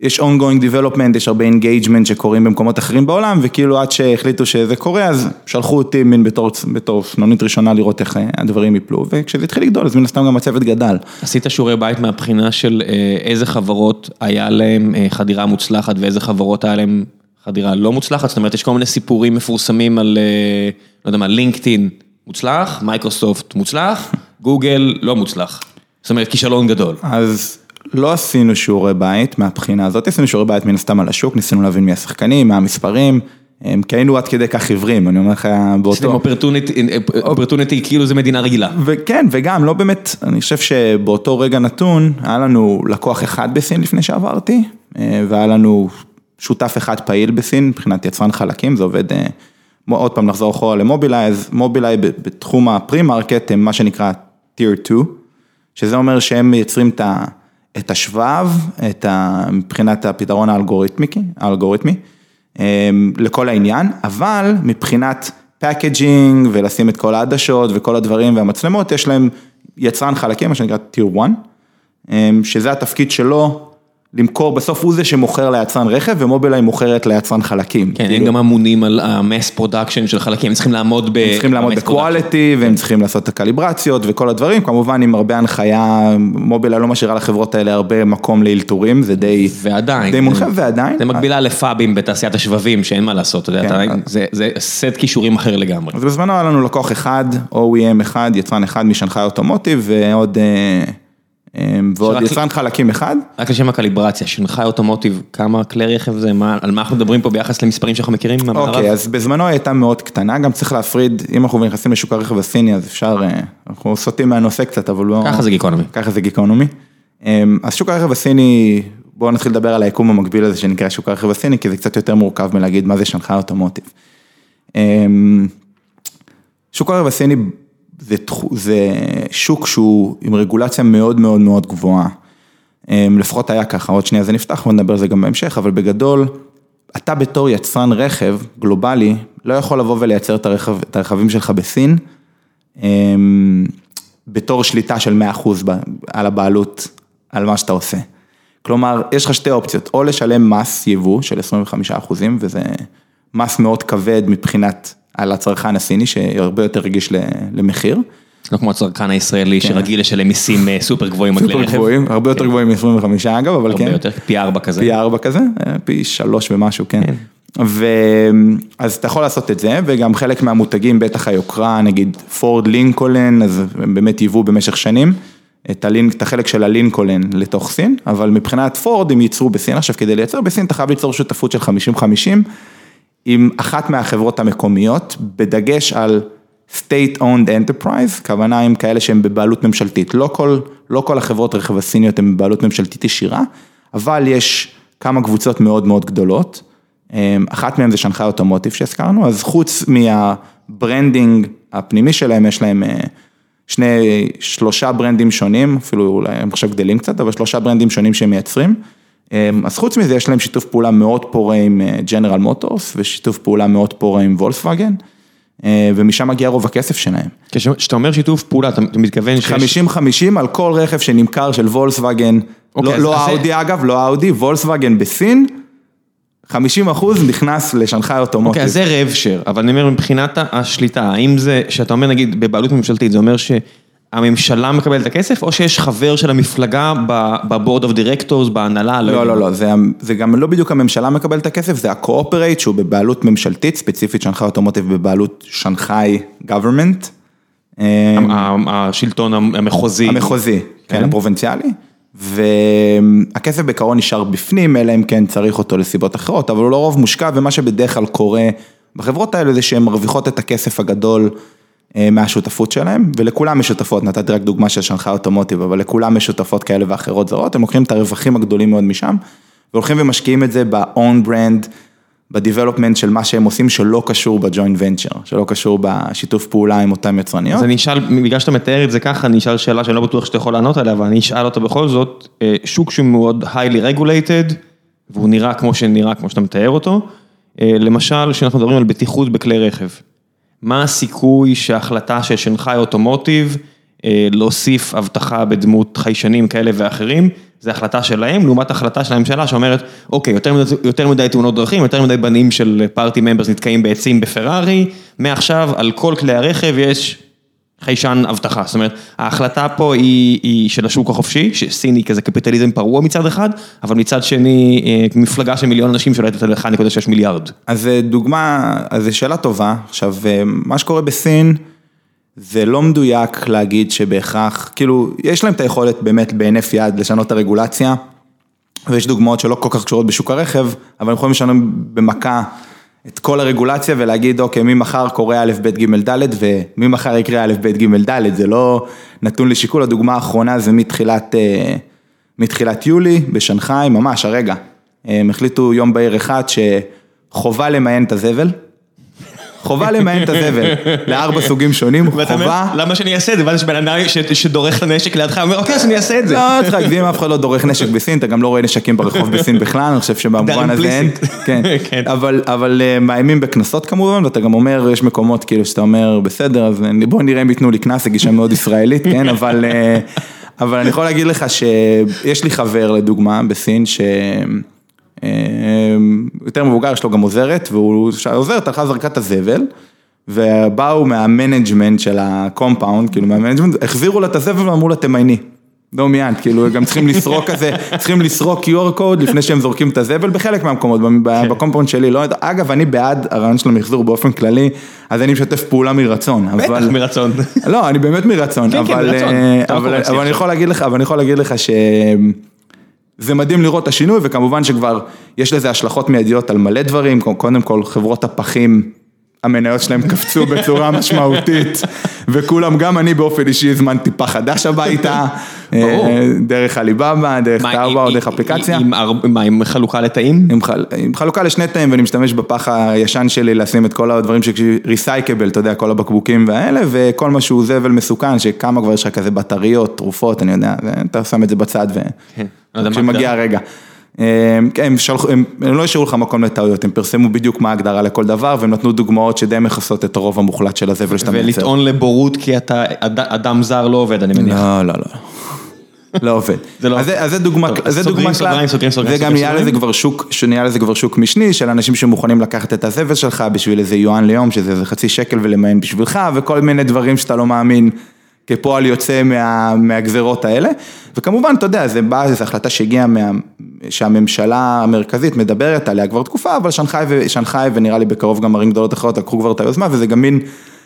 יש ongoing development, יש הרבה engagement שקורים במקומות אחרים בעולם, וכאילו עד שהחליטו שזה קורה, אז שלחו אותי מין בתור, בתור סנונית ראשונה לראות איך אה, הדברים יפלו, וכשזה התחיל לגדול, אז מן הסתם גם הצוות גדל. עשית שיעורי בית מהבחינה של אה, איזה חברות היה להם אה, חדירה מוצלחת ואיזה חברות היה להם חדירה לא מוצלחת? זאת אומרת, יש כל מיני סיפורים מפורסמים על, לא יודע מה, לינקדאין מוצלח, מייקרוסופט מוצלח, גוגל לא מוצלח. זאת אומרת, כישלון גדול. אז לא עשינו שיעורי בית מהבחינה הזאת, עשינו שיעורי בית מן הסתם על השוק, ניסינו להבין מי השחקנים, מה המספרים, כי היינו עד כדי כך עיוורים, אני אומר לך יש להם באותו... opportunity כאילו זה מדינה רגילה. וכן, וגם, לא באמת, אני חושב שבאותו רגע נתון, היה לנו לקוח אחד בסין לפני שעברתי, אה, והיה לנו שותף אחד פעיל בסין, מבחינת יצרן חלקים, זה עובד, אה, עוד פעם נחזור אחורה למובילאיי, אז מובילאיי בתחום ה-pre-market, הם מה שנקרא Tier 2, שזה אומר שהם מייצרים את ה... את השבב, את ה... מבחינת הפתרון האלגוריתמי, אמ, לכל העניין, אבל מבחינת packaging ולשים את כל העדשות וכל הדברים והמצלמות, יש להם יצרן חלקים, מה שנקרא Tier 1, אמ, שזה התפקיד שלו למכור, בסוף הוא זה שמוכר ליצרן רכב ומובילאיי מוכרת ליצרן חלקים. כן, הם כאילו- גם אמונים על ה mass production של חלקים, הם צריכים לעמוד ב... הם צריכים לעמוד. ב quality, והם צריכים לעשות את הקליברציות וכל הדברים, כמובן עם הרבה הנחיה, מובילאיי לא משאירה לחברות האלה הרבה מקום לאלתורים, זה די, ועדיין. די מונחה, ועדיין. זה מקבילה לפאבים בתעשיית השבבים, שאין מה לעשות, כן. אתה- זה- זה סט כישורים אחר לגמרי. אז בזמנו היה לנו לקוח אחד, OEM אחד, יצרן אחד משנגחאי אוטומוטיב, ועוד, אה, ועוד שרק- יצרן חלקים אחד. רק לשם הקליברציה, שנגחאי אוטומוטיב, כמה כלי רכב זה, מה- על מה אנחנו מדברים פה ביחס למספרים שאנחנו מכירים מהמערב? אוקיי, אז בזמנו היא הייתה מאוד קטנה, גם צריך להפריד, אם אנחנו נכנסים לשוק הרכב הסיני, אז אפשר, אה, אנחנו סוטים מהנושא קצת, אבל לא... ככה זה גיקונומי. ככה זה גיקונומי. אמ, אז שוק הרכב הסיני, בואו נתחיל לדבר על היקום המקביל הזה שנקרא שוק הרכב הסיני, כי זה קצת יותר מורכב מלהגיד מה זה שנגחאי אוטומוטיב. אמ, שוק הרכב הסיני זה, זה שוק שהוא עם רגולציה מאוד מאוד מאוד גבוהה. אמ, לפחות היה ככה, עוד שנייה זה נפתח ונדבר על זה גם בהמשך, אבל בגדול, אתה בתור יצרן רכב גלובלי, לא יכול לבוא ולייצר את, הרכב, את הרכבים שלך בסין, אמ, בתור שליטה של 100% ב- על הבעלות, על מה שאתה עושה. כלומר, יש לך שתי אופציות, או לשלם מס יבוא של 25%, וזה מס מאוד כבד מבחינת, על הצרכן הסיני, שהרבה יותר רגיש למחיר. לא כמו הצרכן הישראלי שרגיל לשלם מיסים אה, סופר גבוהים על כלי כן. סופר רכב. גבוהים, הרבה יותר גבוהים מ-25 אגב, אבל הרבה כן. יותר, פי ארבע כזה. פי ארבע כזה, אה, פי שלוש ומשהו, כן. ו... אז אתה יכול לעשות את זה, וגם חלק מהמותגים, בטח היוקרה, נגיד פורד לינקולן, אז הם באמת היוו במשך שנים את, הלינק, את החלק של הלינקולן לתוך סין, אבל מבחינת פורד הם ייצרו בסין, עכשיו כדי לייצר בסין אתה חייב ליצור שותפות של 50-50 עם אחת מהחברות המקומיות, בדגש על state owned enterprise, כוונה עם כאלה שהם בבעלות ממשלתית, לא כל, לא כל החברות רכב הסיניות הן בבעלות ממשלתית ישירה, אבל יש כמה קבוצות מאוד מאוד גדולות, אמ, אחת מהן זה שנגחאי אוטומוטיב שהזכרנו, אז חוץ מה branding הפנימי שלהם, יש להם אה, שני, שלושה ברנדים שונים, אפילו אולי הם עכשיו גדלים קצת, אבל שלושה ברנדים שונים שהם מייצרים. אמ, אז חוץ מזה יש להם שיתוף פעולה מאוד פורה עם ג'נרל מוטורס ושיתוף פעולה מאוד פורה עם וולסווגן, אה, ומשם מגיע רוב הכסף שלהם. כשאתה אומר שיתוף פעולה, אתה מתכוון שיש... 50-50 על כל רכב שנמכר של וולסווגן, אוקיי, לא לא אז זה- אאודי אגב, לא אאודי, וולסווגן בסין, 50 אחוז נכנס לשנגחאי אוטומוטיב. אוקיי, אז זה rev share, אבל אני אומר מבחינת השליטה, האם זה, שאתה אומר נגיד בבעלות ממשלתית, זה אומר שהממשלה מקבלת את הכסף, או שיש חבר של המפלגה ב board of directors, בהנהלה, לא, לא, מה. לא, זה, זה גם לא בדיוק הממשלה מקבלת את הכסף, זה ה corporate שהוא בבעלות ממשלתית, ספציפית שנגחאי אוטומוטיב בבעלות שנגחאי גוברמנט. ה- ה- השלטון המחוזי. המחוזי, כן, כן. הפרובינציאלי. והכסף בעיקרון נשאר בפנים, אלא אם כן צריך אותו לסיבות אחרות, אבל הוא לרוב מושקע, ומה שבדרך כלל קורה בחברות האלה זה שהן מרוויחות את הכסף הגדול אה, מהשותפות שלהם, ולכולם יש שותפות, נתתי רק דוגמה של שנגחאי אוטומוטיב, אבל לכולם יש שותפות כאלה ואחרות זרות, הם לוקחים את הרווחים הגדולים מאוד משם, והולכים ומשקיעים את זה ב-own brand, ב-development של מה שהם עושים שלא קשור ב-joint venture, שלא קשור בשיתוף פעולה עם אותם יצרניות. אז אני אשאל, בגלל שאתה מתאר את זה ככה, אני אשאל שאלה שאני לא בטוח שאתה יכול לענות עליה, אבל אני אשאל אותה בכל זאת, אה, שוק שהוא מאוד highly regulated, והוא נראה כמו שנראה, כמו שאתה מתאר אותו, אה, למשל, כשאנחנו מדברים על בטיחות בכלי רכב, מה הסיכוי שההחלטה של שנגחאי אוטומוטיב, אה, להוסיף אבטחה בדמות חיישנים כאלה ואחרים, זה החלטה שלהם, לעומת החלטה של הממשלה שאומרת, אוקיי, יותר מדי תאונות דרכים, יותר מדי בנים של פארטי ממברס נתקעים בעצים בפרארי, מעכשיו על כל כלי הרכב יש חיישן אבטחה, זאת אומרת, ההחלטה פה היא, היא של השוק החופשי, שסיני כזה קפיטליזם פרוע מצד אחד, אבל מצד שני, אה, מפלגה של מיליון אנשים שולטת על 1.6 מיליארד. אז זה דוגמה, אז זו שאלה טובה. עכשיו, אה, מה שקורה בסין, זה לא מדויק להגיד שבהכרח, כאילו, יש להם את היכולת באמת בהינף יד לשנות את הרגולציה, ויש דוגמאות שלא כל כך קשורות בשוק הרכב, אבל הם יכולים לשנות במכה את כל הרגולציה ולהגיד, אוקיי, ממחר קורה א', ב', ג', ד', וממחר יקרה א', ב', ג', ד', זה לא נתון לשיקול, הדוגמה האחרונה זה מתחילת, אה, מתחילת יולי בשנגחאי, ממש הרגע. הם החליטו יום בהיר אחד שחובה למיין את הזבל, חובה למיין את הזבל, לארבע סוגים שונים, חובה. למה שאני אעשה את זה? ואז יש בן אדם שדורך את הנשק לידך, אומר, אוקיי, אז אני אעשה את זה. לא, צריך להגזים, אף אחד לא דורך נשק בסין, אתה גם לא רואה נשקים ברחוב בסין בכלל, אני חושב שבמובן הזה אין. כן, כן. אבל, אה, מאיימים בקנסות כמובן, ואתה גם אומר, יש מקומות כאילו שאתה אומר, בסדר, אז בוא נראה אם ייתנו לי קנס, זו גישה מאוד ישראלית, כן, אבל, אה, אבל אני יכול להגיד לך שיש לי חבר לדוגמה בסין, ש... אה, יותר מבוגר, יש לו גם עוזרת, והוא, שהעוזרת הלכה זרקה את הזבל, ובאו מה management של ה compound, כאילו מה management, החזירו לה את הזבל ואמרו לה תמייני. לא מיד, כאילו גם צריכים לסרוק כזה, צריכים לסרוק QR קוד לפני שהם זורקים את הזבל בחלק מהמקומות, ב compound שלי, לא אגב אני בעד הרעיון של המחזור באופן כללי, אז אני משתף פעולה מרצון, בטח, אבל, מרצון. לא, אני באמת מרצון, כן, כן, אבל. אה, לא אבל, אני. יכול להגיד לך, אבל אני יכול להגיד לך ש... זה מדהים לראות את השינוי, וכמובן שכבר יש לזה השלכות מיידיות על מלא דברים, קודם כל חברות הפחים, המניות שלהם קפצו בצורה משמעותית, וכולם, גם אני באופן אישי הזמנתי פח חדש הביתה. אה, דרך עליבאבא, דרך מה, טאובה או דרך אפליקציה. מה, עם חלוקה לתאים? עם, חל... עם חלוקה לשני תאים ואני משתמש בפח הישן שלי לשים את כל הדברים ריסייקבל, אתה יודע, כל הבקבוקים והאלה, וכל מה שהוא זבל מסוכן, שכמה כבר יש לך כזה בטריות, תרופות, אני יודע, אתה שם את זה בצד ו... לא כשמגיע. הרגע. הם, כן, הם, שלחו, הם, הם לא השאירו לך מקום לטעויות, הם פרסמו בדיוק מה ההגדרה לכל דבר, והם נתנו דוגמאות שדי מכסות את הרוב המוחלט של הזבל שאתה מייצר. ולטעון לבורות כי אתה אד- אדם זר לא עובד, אני מניח. לא, לא, לא. לא עובד. זה לא- אז זה- אז זה דוגמה, טוב, זה סוגרים, דוגמה סוגריים, סוגרים, סוגריים, וגם סוגרים, נהיה לזה סוגרים. כבר שוק, שנהיה לזה כבר שוק משני, של אנשים שמוכנים לקחת את הזבל שלך בשביל איזה יואן ליום, שזה איזה חצי שקל ולמיין בשבילך, וכל מיני דברים שאתה לא מאמין כפועל יוצא מה, מהגזרות האלה. וכמובן, אתה יודע, זה בא, זו החלטה שהגיעה מה... שהממשלה המרכזית מדברת עליה כבר תקופה, אבל שנגחאי שנגחאי ונראה לי בקרוב גם ערים גדולות אחרות לקחו כבר את היוזמה, וזה גם מין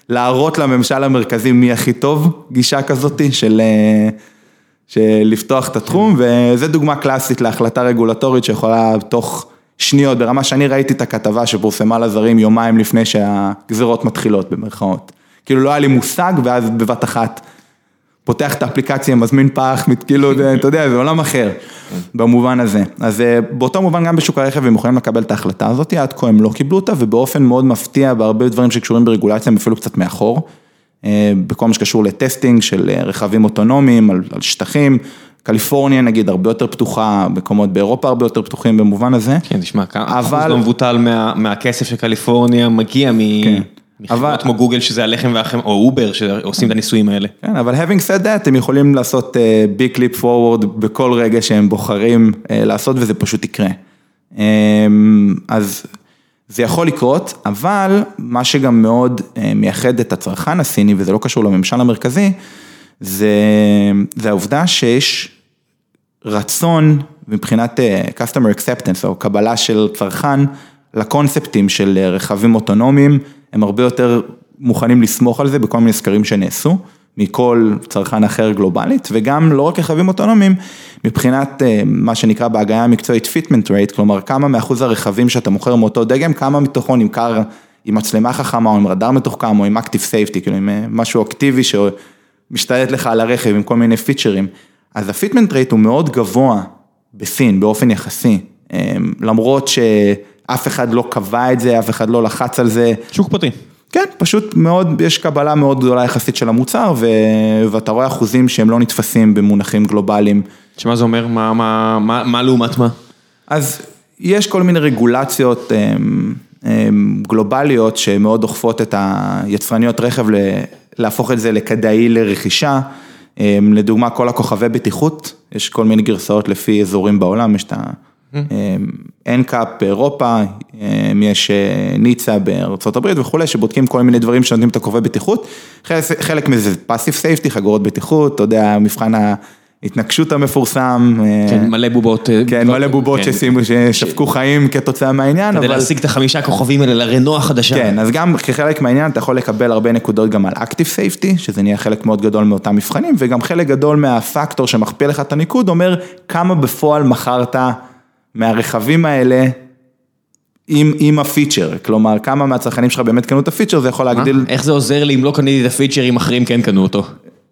להראות לממשל המרכזי מי הכי טוב, גישה כזאתי של... אה, של לפתוח את התחום, וזו דוגמה קלאסית להחלטה רגולטורית שיכולה תוך שניות, ברמה שאני ראיתי את הכתבה שפורסמה לזרים יומיים לפני שהגזירות מתחילות במרכאות. כאילו לא היה לי מושג, ואז בבת אחת פותח את האפליקציה, מזמין פח, כאילו, אתה יודע, זה עולם אחר, במובן הזה. אז אה, באותו מובן גם בשוק הרכב הם יכולים לקבל את ההחלטה הזאת, עד כה הם לא קיבלו אותה, ובאופן מאוד מפתיע בהרבה דברים שקשורים ברגולציה, הם אפילו קצת מאחור. אה, בכל מה שקשור לטסטינג של אה, רכבים אוטונומיים על, על שטחים, קליפורניה נגיד הרבה יותר פתוחה, מקומות באירופה הרבה יותר פתוחים במובן הזה. כן, תשמע, כמה אחוז אבל- לא מבוטל מה- מהכסף של קליפורניה מגיע מ- כן. אבל- כמו גוגל שזה הלחם והחם, או אובר שעושים את הניסויים האלה. כן, אבל having said that, הם יכולים לעשות אה, big leap forward בכל רגע שהם בוחרים אה, לעשות וזה פשוט יקרה. אה, אז זה יכול לקרות, אבל מה שגם מאוד אה, מייחד את הצרכן הסיני, וזה לא קשור לממשל המרכזי, זה, זה העובדה שיש רצון מבחינת אה, customer acceptance או קבלה של צרכן לקונספטים של רכבים אוטונומיים, הם הרבה יותר מוכנים לסמוך על זה בכל מיני סקרים שנעשו מכל צרכן אחר גלובלית וגם לא רק רכבים אוטונומיים, מבחינת אה, מה שנקרא בהגיה המקצועית fitment rate, כלומר כמה מאחוז הרכבים שאתה מוכר מאותו דגם, כמה מתוכו נמכר עם מצלמה חכמה או עם רדאר מתוחכם או עם active safety, כאילו עם אה, משהו אקטיבי שמשתלט לך על הרכב עם כל מיני פיצ'רים. אז ה fitment rate הוא מאוד גבוה בסין באופן יחסי, אמ, למרות שאף אחד לא קבע את זה, אף אחד לא לחץ על זה. שוק פרטי. כן, פשוט מאוד, יש קבלה מאוד גדולה יחסית של המוצר, ו... ואתה רואה אחוזים שהם לא נתפסים במונחים גלובליים. שמה זה אומר? מה- מה- מה מה לעומת מה? אז יש כל מיני רגולציות אמ, אמ, גלובליות שמאוד דוחפות את היצרניות רכב ל- להפוך את זה לכדאי לרכישה. אמ, לדוגמה, כל הכוכבי בטיחות, יש כל מיני גרסאות לפי אזורים בעולם, יש את ה-NCAP באירופה, אמ, יש אה, ניצה בארצות הברית וכולי, שבודקים כל מיני דברים שנותנים את הכוכבי בטיחות. חלק, מזה זה פאסיב סייפטי, חגורות בטיחות, אתה יודע, מבחן ההתנגשות המפורסם. אה, כן, מלא בובות. אה, כן, מלא בובות כן. ששימו, ששפכו חיים כתוצאה מהעניין, כדי. להשיג את החמישה כוכבים האלה לרנו החדשה. כן, אז גם כחלק מהעניין אתה יכול לקבל הרבה נקודות גם על Active Safety, שזה נהיה חלק מאוד גדול מאותם מבחנים, וגם חלק גדול מהפקטור שמכפיל לך את הניקוד, אומר כמה בפועל מכרת מהרכבים האלה עם, עם ה feature, כלומר כמה מהצרכנים שלך באמת קנו את ה feature, זה יכול? להגדיל... איך זה עוזר לי אם לא קניתי את ה feature אם אחרים כן קנו אותו?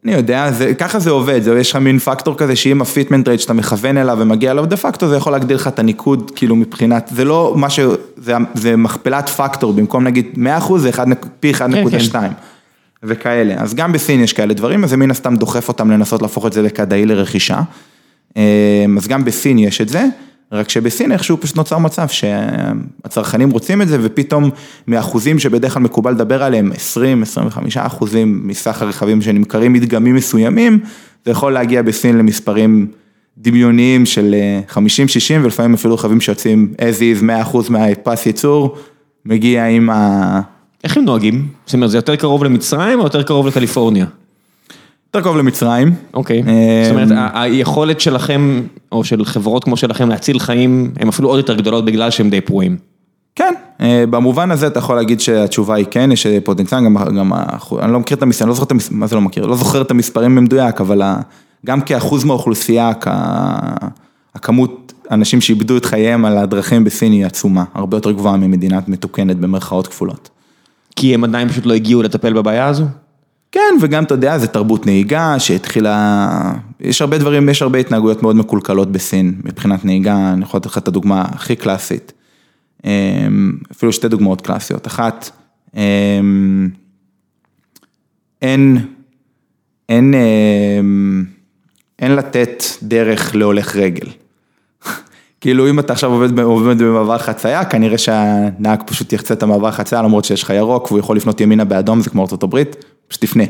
אני יודע, זה, ככה זה עובד, זה, יש לך מין פקטור כזה שאם ה fitment rate שאתה מכוון אליו ומגיע אליו דה פקטו, זה יכול להגדיל לך את הניקוד, כאילו מבחינת, זה לא מה ש... זה, זה מכפלת פקטור, במקום נגיד 100% זה 1, פי 1.2. כן, כן. וכאלה, אז גם בסין יש כאלה דברים, אז זה מן הסתם דוחף אותם לנסות להפוך את זה לכדאי לרכישה. אמ, אז גם בסין יש את זה. רק שבסין איכשהו פשוט נוצר מצב שהצרכנים רוצים את זה ופתאום מאחוזים שבדרך כלל מקובל לדבר עליהם 20-25 אחוזים מסך הרכבים שנמכרים מדגמים מסוימים, זה יכול להגיע בסין למספרים דמיוניים של 50-60 ולפעמים אפילו רכבים שיוצאים as is 100 אחוז מהפס ייצור, מגיע עם ה... איך הם נוהגים? זאת אומרת זה יותר קרוב למצרים או יותר קרוב לקליפורניה? יותר קרוב למצרים. אוקיי, זאת אומרת היכולת שלכם, או של חברות כמו שלכם להציל חיים, הן אפילו עוד יותר גדולות בגלל שהן די פרועים. כן, במובן הזה אתה יכול להגיד שהתשובה היא כן, יש פוטנציאל, גם, גם, אני לא מכיר את המספרים, אני לא זוכר את המספרים, מה זה לא מכיר? לא זוכר את המספרים במדויק, אבל גם כאחוז מהאוכלוסייה, הכמות אנשים שאיבדו את חייהם על הדרכים בסין היא עצומה, הרבה יותר גבוהה ממדינה מתוקנת במרכאות כפולות. כי הם עדיין פשוט לא הגיעו לטפל בבעיה הזו? כן, וגם אתה יודע, זה תרבות נהיגה שהתחילה, יש הרבה דברים, יש הרבה התנהגויות מאוד מקולקלות בסין מבחינת נהיגה, אני יכול לתת לך את הדוגמה הכי קלאסית, אמ, אפילו שתי דוגמאות קלאסיות, אחת, אמ, אין, אין, אמ, אין לתת דרך להולך רגל. כאילו אם אתה עכשיו עובד, עובד במעבר חצייה, כנראה שהנהג פשוט יחצה את המעבר חצייה למרות שיש לך ירוק והוא יכול לפנות ימינה באדום, זה כמו ארצות הברית, פשוט תפנה.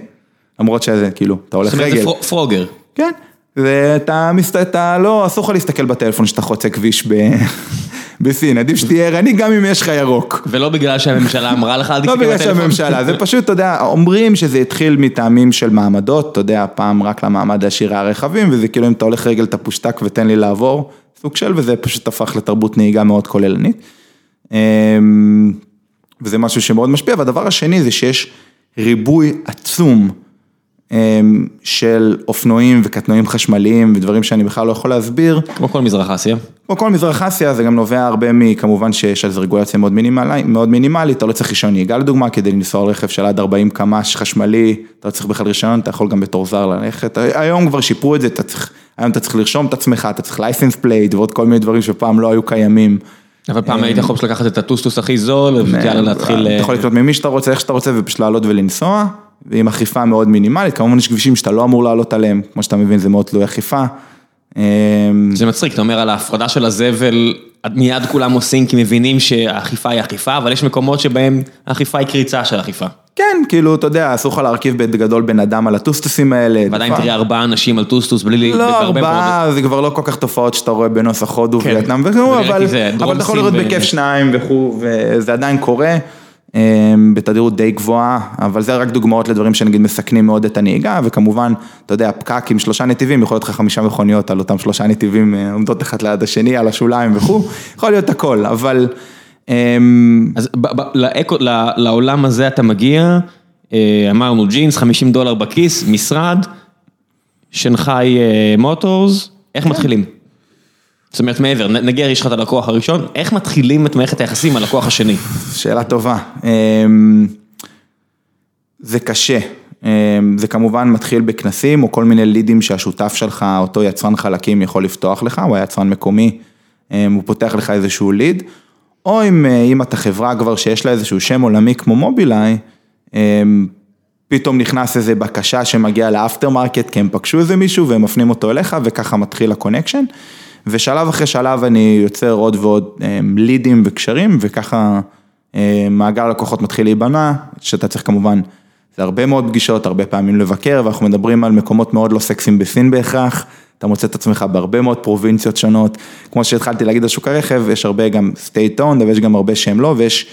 למרות שזה, כאילו, אתה הולך רגל. זאת אומרת זה פרוגר. כן, ואתה מסת... אתה לא, אסור לך להסתכל בטלפון שאתה חוצה כביש ב... בסין, עדיף שתהיה ערני גם אם יש לך ירוק. ולא בגלל שהממשלה אמרה לך, אל תסתכל בטלפון. לא בגלל שהממשלה, זה פשוט, אתה יודע, אומרים שזה התחיל מטעמים של מעמדות, אתה יודע, פעם רק למעמד העשיר היה רכבים, וזה כאילו אם אתה הולך רגל אתה פושטק ותן לי לעבור, סוג של, וזה פשוט הפך לתרבות נהיגה מאוד כוללנית. אמ, וזה משהו שמאוד משפיע, והדבר השני זה שיש ריבוי עצום אמ, של אופנועים וקטנועים חשמליים ודברים שאני בכלל לא יכול להסביר. כמו כל מזרח אסיה. כמו כל מזרח אסיה, זה גם נובע הרבה מכמובן שיש על זה רגולציה מאוד מינימלית, מאוד מינימלית, אתה לא צריך רישיון נהיגה לדוגמה, כדי לנסוע על רכב של עד 40 קמ"ש חשמלי, אתה לא צריך בכלל רישיון, אתה יכול גם בתור זר ללכת, היום כבר שיפרו את זה, אתה צריך, היום אתה צריך לרשום את עצמך, אתה צריך license plate ועוד כל מיני דברים שפעם לא היו קיימים. אבל פעם היית יכול לקחת את הטוסטוס הכי זול, ויאללה להתחיל... אתה יכול לקנות ממי שאתה רוצה, איך שאתה רוצה, ופשוט לעלות ולנסוע. ועם אכיפה מאוד מינימלית, כמובן יש כבישים שאתה לא אמור לעלות עליהם, כמו שאתה מבין זה מאוד תלוי אכיפה. אמ, זה מצחיק, אתה אומר על ההפרדה של הזבל, מיד כולם עושים כי מבינים שהאכיפה היא אכיפה, אבל יש מקומות שבהם האכיפה היא קריצה של אכיפה. כן, כאילו, אתה יודע, אסור לך להרכיב בית גדול בן אדם על הטוסטוסים האלה. ועדיין תראה ארבעה אנשים על טוסטוס בלי... לא, ארבעה, זה כבר לא כל כך תופעות שאתה רואה בנוסח הודו כן. וייטנאם וכו', אבל אתה יכול לראות בכיף שניים וכו', וזה עדיין קורה. אמ, בתדירות די גבוהה, אבל זה רק דוגמאות לדברים שנגיד מסכנים מאוד את הנהיגה, וכמובן, אתה יודע, פקק עם שלושה נתיבים, יכול להיות לך חמישה מכוניות על אותם שלושה נתיבים אה, עומדות אחת ליד השני, על השוליים וכו', יכול להיות הכל, אבל... אמ, אז לעולם הזה אתה מגיע, אה, אמרנו ג'ינס, 50 דולר בכיס, משרד, שנגחאי אה, מוטורס, איך כן. מתחילים? זאת אומרת מעבר, נגיע יש לך את הלקוח הראשון, איך מתחילים את מערכת היחסים עם הלקוח השני? שאלה טובה. אמ, זה קשה. אמ, זה כמובן מתחיל בכנסים או כל מיני לידים שהשותף שלך, אותו יצרן חלקים יכול לפתוח לך, הוא היצרן מקומי, אמ, הוא פותח לך איזשהו lead, או אם, אה, אם אתה חברה כבר שיש לה איזשהו שם עולמי כמו מובילאיי, פתאום נכנס איזה בקשה שמגיעה ל after market, כי הם פגשו איזה מישהו והם מפנים אותו אליך וככה מתחיל ה connection. ושלב אחרי שלב אני יוצר עוד ועוד לידים וקשרים, וככה מעגל לקוחות מתחיל להיבנה, שאתה צריך כמובן, זה הרבה מאוד פגישות, הרבה פעמים לבקר, ואנחנו מדברים על מקומות מאוד לא סקסיים בסין בהכרח, אתה מוצא את עצמך בהרבה מאוד פרובינציות שונות, כמו שהתחלתי להגיד על שוק הרכב, יש הרבה גם state owned, אבל יש גם הרבה שהם לא, ויש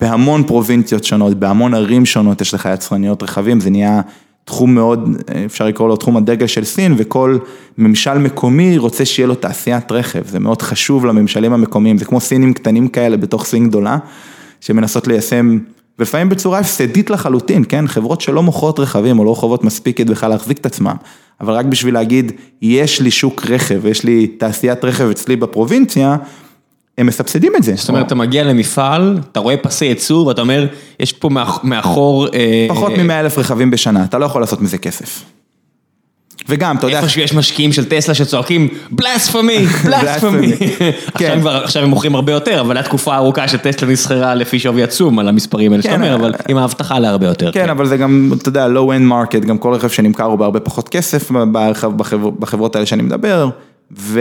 בהמון פרובינציות שונות, בהמון ערים שונות, יש לך יצרניות רכבים, זה נהיה תחום מאוד, אפשר לקרוא לו תחום הדגל של סין, וכל ממשל מקומי רוצה שיהיה לו תעשיית רכב, זה מאוד חשוב לממשלים המקומיים, זה כמו סינים קטנים כאלה בתוך סין גדולה, שמנסות ליישם, ולפעמים בצורה הפסדית לחלוטין, כן, חברות שלא מוכרות רכבים או לא חוות מספיק כדי בכלל להחזיק את עצמם, אבל רק בשביל להגיד, יש לי שוק רכב, יש לי תעשיית רכב אצלי בפרובינציה, הם מסבסדים את זה. זאת אומרת, אתה מגיע למפעל, אתה רואה פסי ייצור ואתה אומר, יש פה מאחור... פחות מ-100 אלף רכבים בשנה, אתה לא יכול לעשות מזה כסף. וגם, אתה יודע... איפה שיש משקיעים של טסלה שצועקים בלספמי, בלספמי. כן. עכשיו הם מוכרים הרבה יותר, אבל הייתה תקופה ארוכה שטסלה נסחרה לפי שווי עצום על המספרים האלה שאתה כן, אומר, אבל עם ההבטחה להרבה יותר. כן, אבל זה גם, אתה יודע, low-end market, גם כל רכב שנמכר הוא בהרבה פחות כסף בחברות האלה שאני מדבר, ו...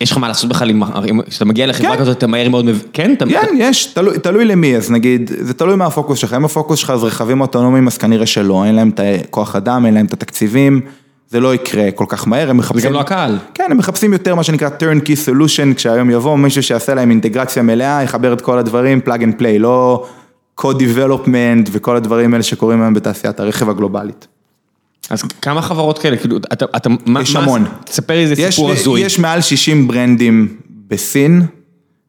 יש לך מה לעשות בכלל, עם- כשאתה מגיע לחברה כן. כזאת, אתה מהר מאוד, מב- כן? אתה- כן, יש, תלוי, תלוי למי, אז נגיד, זה תלוי מה הפוקוס שלך, אם הפוקוס שלך זה רכבים אוטונומיים, אז כנראה שלא, אין להם את הכוח אדם, אין להם את התקציבים, זה לא יקרה כל כך מהר, הם מחפשים... זה גם לא הקהל. כן, הם מחפשים יותר מה שנקרא turnkey solution, כשהיום יבוא מישהו שיעשה להם אינטגרציה מלאה, יחבר את כל הדברים, plug and play, לא code development וכל הדברים האלה שקורים היום בתעשיית הרכב הגלובלית. אז כמה חברות כאלה, כאילו, אתה, אתה, מה, יש המון. תספר לי איזה סיפור הזוי. יש מעל 60 ברנדים בסין.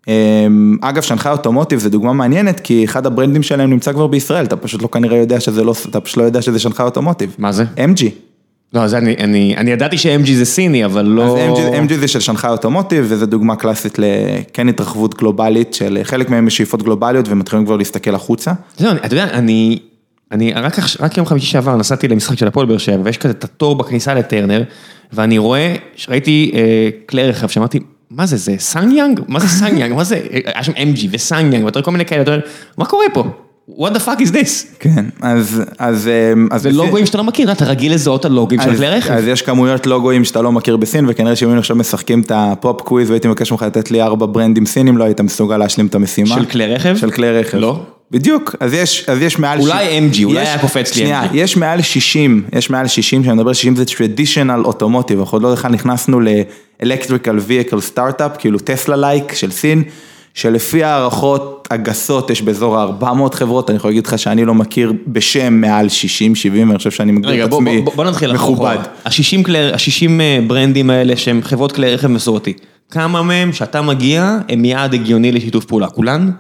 אמ, אגב, שנגחאי אוטומוטיב זה דוגמה מעניינת, כי אחד הברנדים שלהם נמצא כבר בישראל, אתה פשוט לא כנראה יודע שזה לא, אתה פשוט לא יודע שזה שנגחאי אוטומוטיב. מה זה? MG. לא, אז אני, אני, אני ידעתי ש-MG זה סיני, אבל לא... אז MG, MG זה של שנגחאי אוטומוטיב, וזו דוגמה קלאסית לכן התרחבות גלובלית, של חלק מהם יש שאיפות גלובליות ומתחילים כבר להסתכל החוצה. זהו, אני- אתה יודע, אני, אני רק, רק יום חמישי שעבר נסעתי למשחק של הפועל באר שבע, ויש כזה את התור בכניסה לטרנר, ואני רואה, ראיתי אה, כלי רכב, שאמרתי, מה זה, זה סאנגיאנג? מה זה סאנגיאנג? מה זה, היה שם MG וסאנגיאנג, ואתה רואה כל מיני כאלה, אתה אומר, מה קורה פה? what the fuck is this? כן, אז... אז, אמ, אז זה לוגוים שאתה לא מכיר, אתה רגיל לזהות הלוגים של כלי רכב. אז יש כמויות לוגוים שאתה לא מכיר בסין, וכנראה שאם היינו עכשיו משחקים את ה pop quiz והייתי מבקש ממך לתת לי ארבע ברנדים סינים, לא היית מסוגל להשלים את המשימה. של כלי רכב? של כלי רכב. לא? בדיוק, אז יש, אז יש מעל... אולי ש- MG, אולי יש- היה קופץ לי שנייה, MG. יש מעל 60, יש מעל 60, כשאני מדבר 60 זה traditional automotive, אנחנו עוד לא בכלל נכנסנו ל-electrical vehicle startup, כאילו טסלה like של סין, שלפי הערכות הגסות יש באזור ה-400 חברות, אני יכול להגיד לך שאני לא מכיר בשם מעל 60, 70, אני חושב שאני מגדיר רגע, את בוא, עצמי בוא, בוא נתחיל מכובד. אחורה. ה-60 כלי, ה-60 ברנדים האלה שהם חברות כלי רכב מסורתי, כמה מהם שאתה מגיע הם יעד הגיוני לשיתוף פעולה? כולן?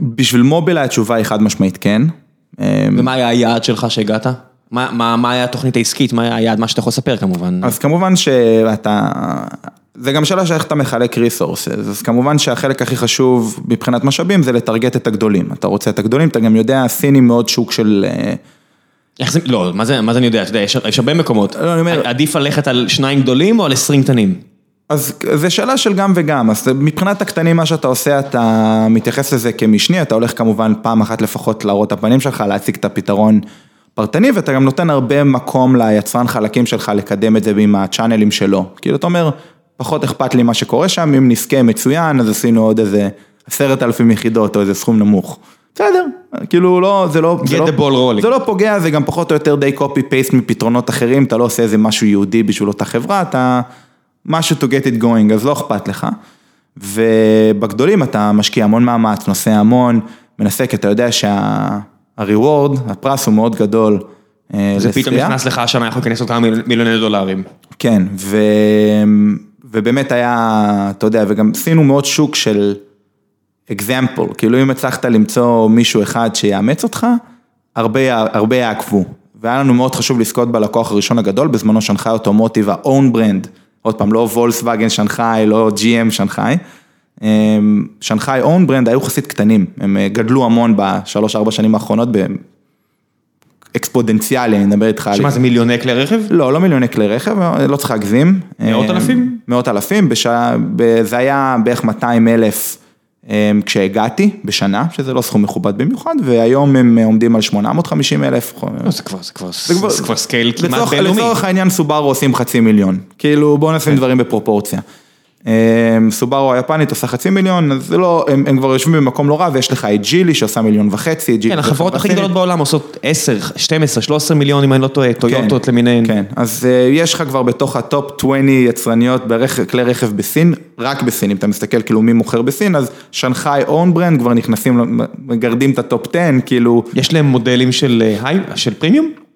בשביל מובילאיי התשובה היא חד משמעית כן. אמ, ומה היה היעד שלך שהגעת? מה, מה, מה היה התוכנית העסקית? מה היה היעד? מה שאתה יכול לספר כמובן. אז כמובן שאתה, זה גם שאלה של איך אתה מחלק ריסורסס, אז כמובן שהחלק הכי חשוב מבחינת משאבים זה לטרגט את הגדולים. אתה רוצה את הגדולים, אתה גם יודע, הסינים מאוד שוק של... אה, איך זה, לא, מה זה, מה זה אני יודע, אתה יודע, יש, יש הרבה מקומות. לא, אני אומר- עדיף ללכת על שניים גדולים או על עשרים קטנים? אז זה שאלה של גם וגם, אז מבחינת הקטנים מה שאתה עושה, אתה מתייחס לזה כמשני, אתה הולך כמובן פעם אחת לפחות להראות את הפנים שלך, להציג את הפתרון פרטני, ואתה גם נותן הרבה מקום ליצרן חלקים שלך לקדם את זה עם הצ'אנלים שלו. כאילו, אתה אומר, פחות אכפת לי מה שקורה שם, אם נזכה מצוין, אז עשינו עוד איזה עשרת אלפים יחידות או איזה סכום נמוך. בסדר, כאילו לא, זה לא, זה לא. זה לא פוגע, זה גם פחות או יותר די copy paste מפתרונות אחרים, אתה לא עושה איזה משהו ייעודי בשביל אותה חברה, אתה משהו to get it going, אז לא אכפת לך. ובגדולים אתה משקיע המון מאמץ, נוסע המון, מנסה, כי אתה יודע שה-reward, הפרס הוא מאוד גדול. אה, זה פתאום לזכייה. נכנס לך השנה, יכול להיכנס עוד כמה מיל- מיליוני דולרים. כן, ו... ובאמת היה, אתה יודע, וגם עשינו מאוד שוק של example, כאילו אם הצלחת למצוא מישהו אחד שיאמץ אותך, הרבה, הרבה יעקבו. והיה לנו מאוד חשוב לזכות בלקוח הראשון הגדול, בזמנו שנגחאי אוטומוטיב, ה-own brand, עוד פעם, לא וולסווגן שנגחאי, לא GM שנגחאי. אמ, שנגחאי own brand היו יחסית קטנים, הם אה, גדלו המון בשלוש-ארבע שנים האחרונות, באקספודנציאלי, אני מדבר איתך. על- שמה זה מיליוני כלי רכב? לא, לא מיליוני כלי רכב, לא צריך להגזים. מאות אה, אלפים? מאות אלפים, בשעה, ב- זה היה בערך 200 אלף אה, כשהגעתי בשנה, שזה לא סכום מכובד במיוחד, והיום הם עומדים על 850 אלף. לא, זה כבר, זה כבר, כבר- זה כבר scale כמעט בינלאומי. לצורך העניין סובארו עושים חצי מיליון, כאילו בואו נשים דברים בפרופורציה. אה, סובארו היפנית עושה חצי מיליון, אז זה לא, הם, הם כבר יושבים במקום לא רע, ויש לך את ג'ילי שעושה מיליון וחצי, כן, החברות הכי. גדולות בעולם עושות 10, 12, 13 מיליון, אם אני לא טועה, טויוטות למיניהן. כן, אז אה, יש לך כבר בתוך ה top 20 יצרניות ברכב, כלי רכב בסין, רק בסין, אם אתה מסתכל כאילו מי מוכר בסין, אז שנגחאי own brand כבר נכנסים, מגרדים את ה top 10, כאילו, יש להם מודלים של אה, של פרימיום?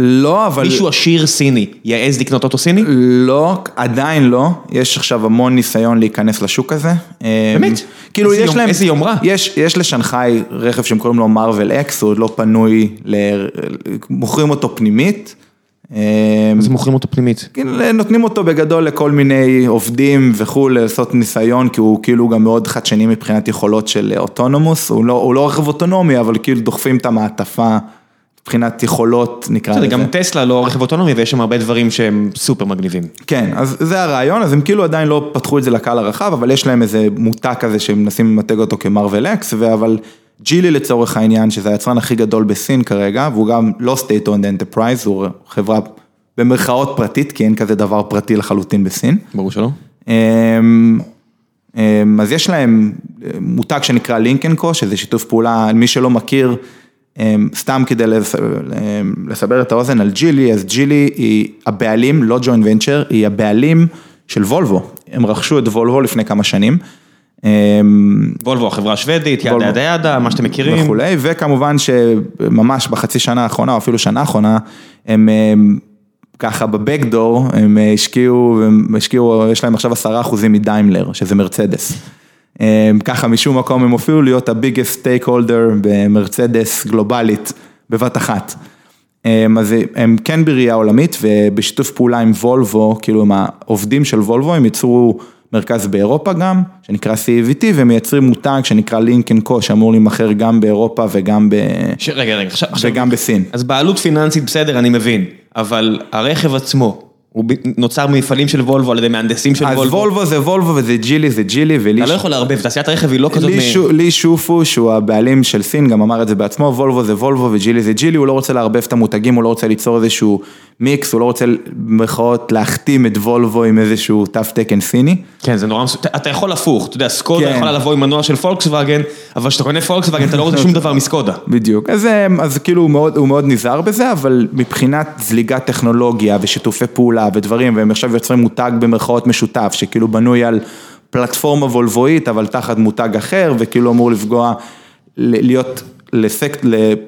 לא, אבל... מישהו עשיר סיני, יעז לקנות אוטו סיני? לא, עדיין לא, יש עכשיו המון ניסיון להיכנס לשוק הזה. באמת? כאילו יש יום- להם, איזה יומרה. יש, יש לשנגחאי רכב שהם קוראים לו Marvel X, הוא עוד לא פנוי, ל... מוכרים אותו פנימית. אז הם מוכרים אותו פנימית. כאילו, נותנים אותו בגדול לכל מיני עובדים וכולי, לעשות ניסיון, כי הוא כאילו גם מאוד חדשני מבחינת יכולות של autonomous, הוא לא, הוא לא רכב אוטונומי, אבל כאילו דוחפים את המעטפה, מבחינת יכולות, נקרא לזה. גם טסלה לא רכב אוטונומי ויש שם הרבה דברים שהם סופר מגניבים. כן, אז זה הרעיון, אז הם כאילו עדיין לא פתחו את זה לקהל הרחב, אבל יש להם איזה מותג כזה שהם מנסים למתג אותו כמרוויל אקס, אבל ג'ילי לצורך העניין, שזה היצרן הכי גדול בסין כרגע, והוא גם לא state owned enterprise, הוא חברה במרכאות פרטית, כי אין כזה דבר פרטי לחלוטין בסין. ברור שלא. אמ, אמ, אז יש להם מותג שנקרא לינקנקו, שזה שיתוף פעולה, מי שלא מכיר, סתם כדי אמ, לסבר את האוזן על ג'ילי, אז ג'ילי היא הבעלים, לא ג'וינט ונצ'ר, היא הבעלים של וולבו. הם רכשו את וולבו לפני כמה שנים. אמ, וולבו, החברה השוודית, ידה. ידה ידה, מה שאתם מכירים. וכולי, וכמובן שממש בחצי שנה האחרונה, או אפילו שנה האחרונה, הם ככה בבקדור, הם השקיעו, הם השקיעו, יש להם עכשיו עשרה אחוזים מדיימלר, שזה מרצדס. הם ככה משום מקום הם הופיעו להיות הביגסט סטייק הולדר במרצדס גלובלית בבת אחת. הם, אז הם כן בראייה עולמית ובשיתוף פעולה עם וולבו, כאילו עם העובדים של וולבו, הם יצרו מרכז באירופה גם, שנקרא CVT, והם מייצרים מותג שנקרא לינקן קו, שאמור להימכר גם באירופה וגם, ב... ש... רגע, רגע. עכשיו- וגם בסין. אז בעלות פיננסית בסדר, אני מבין, אבל הרכב עצמו, הוא נוצר ממפעלים של וולבו על ידי מהנדסים של אז וולבו. וולבו זה וולבו וזה ג'ילי זה ג'ילי ולי אתה לא יכול לערבב, תעשיית הרכב היא לא כזאת... לי, מ- שו, לי שופו, שהוא הבעלים של סין, גם אמר את זה בעצמו, וולבו זה וולבו וג'ילי זה ג'ילי, הוא לא רוצה לערבב את המותגים, הוא לא רוצה ליצור איזשהו מיקס, הוא לא רוצה במרכאות להחתים את וולבו עם איזשהו תו תקן סיני. כן, זה נורא מסוכן, אתה יכול הפוך, אתה יודע, סקודה כן. יכולה לבוא עם מנוע של פולקסווגן, אבל כשאתה קונה פולקסווגן אתה לא רוצה שום דבר מסקודה. בדיוק, אז, אה, אז כאילו הוא מאוד, הוא מאוד נזהר בזה, אבל מבחינת זליגת טכנולוגיה ושיתופי פעולה ודברים, והם עכשיו יוצרים מותג במרכאות משותף, שכאילו בנוי על פלטפורמה וולבואית, אבל תחת מותג אחר, וכאילו אמור לפגוע, להיות לסקט,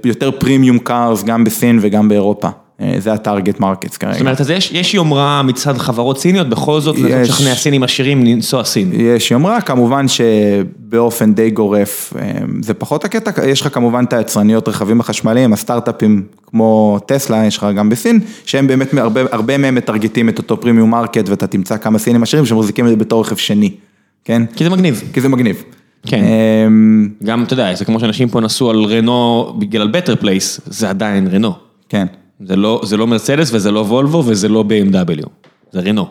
ליותר premium cars גם בסין וגם באירופה. אה, זה ה target markets כרגע. זאת אומרת, אז יש, יש יומרה מצד חברות סיניות, בכל זאת. לשכנע סינים עשירים לנסוע סין. יש יומרה, כמובן שבאופן די גורף אה, זה פחות הקטע, יש לך כמובן את היצרניות רכבים החשמליים, הסטארט-אפים כמו טסלה, יש לך גם בסין, שהם באמת, הרבה, הרבה מהם מטרגטים את אותו premium market ואתה תמצא כמה סינים עשירים שמחזיקים את זה בתור רכב שני, כן? כי זה מגניב. כי זה מגניב. כן. אמ, גם, אתה יודע, זה כמו שאנשים פה נסעו על רנו בגלל Better Place, זה עדיין רנו. כן, זה לא, זה לא מרצדס וזה לא וולבו וזה לא BMW, זה רנו.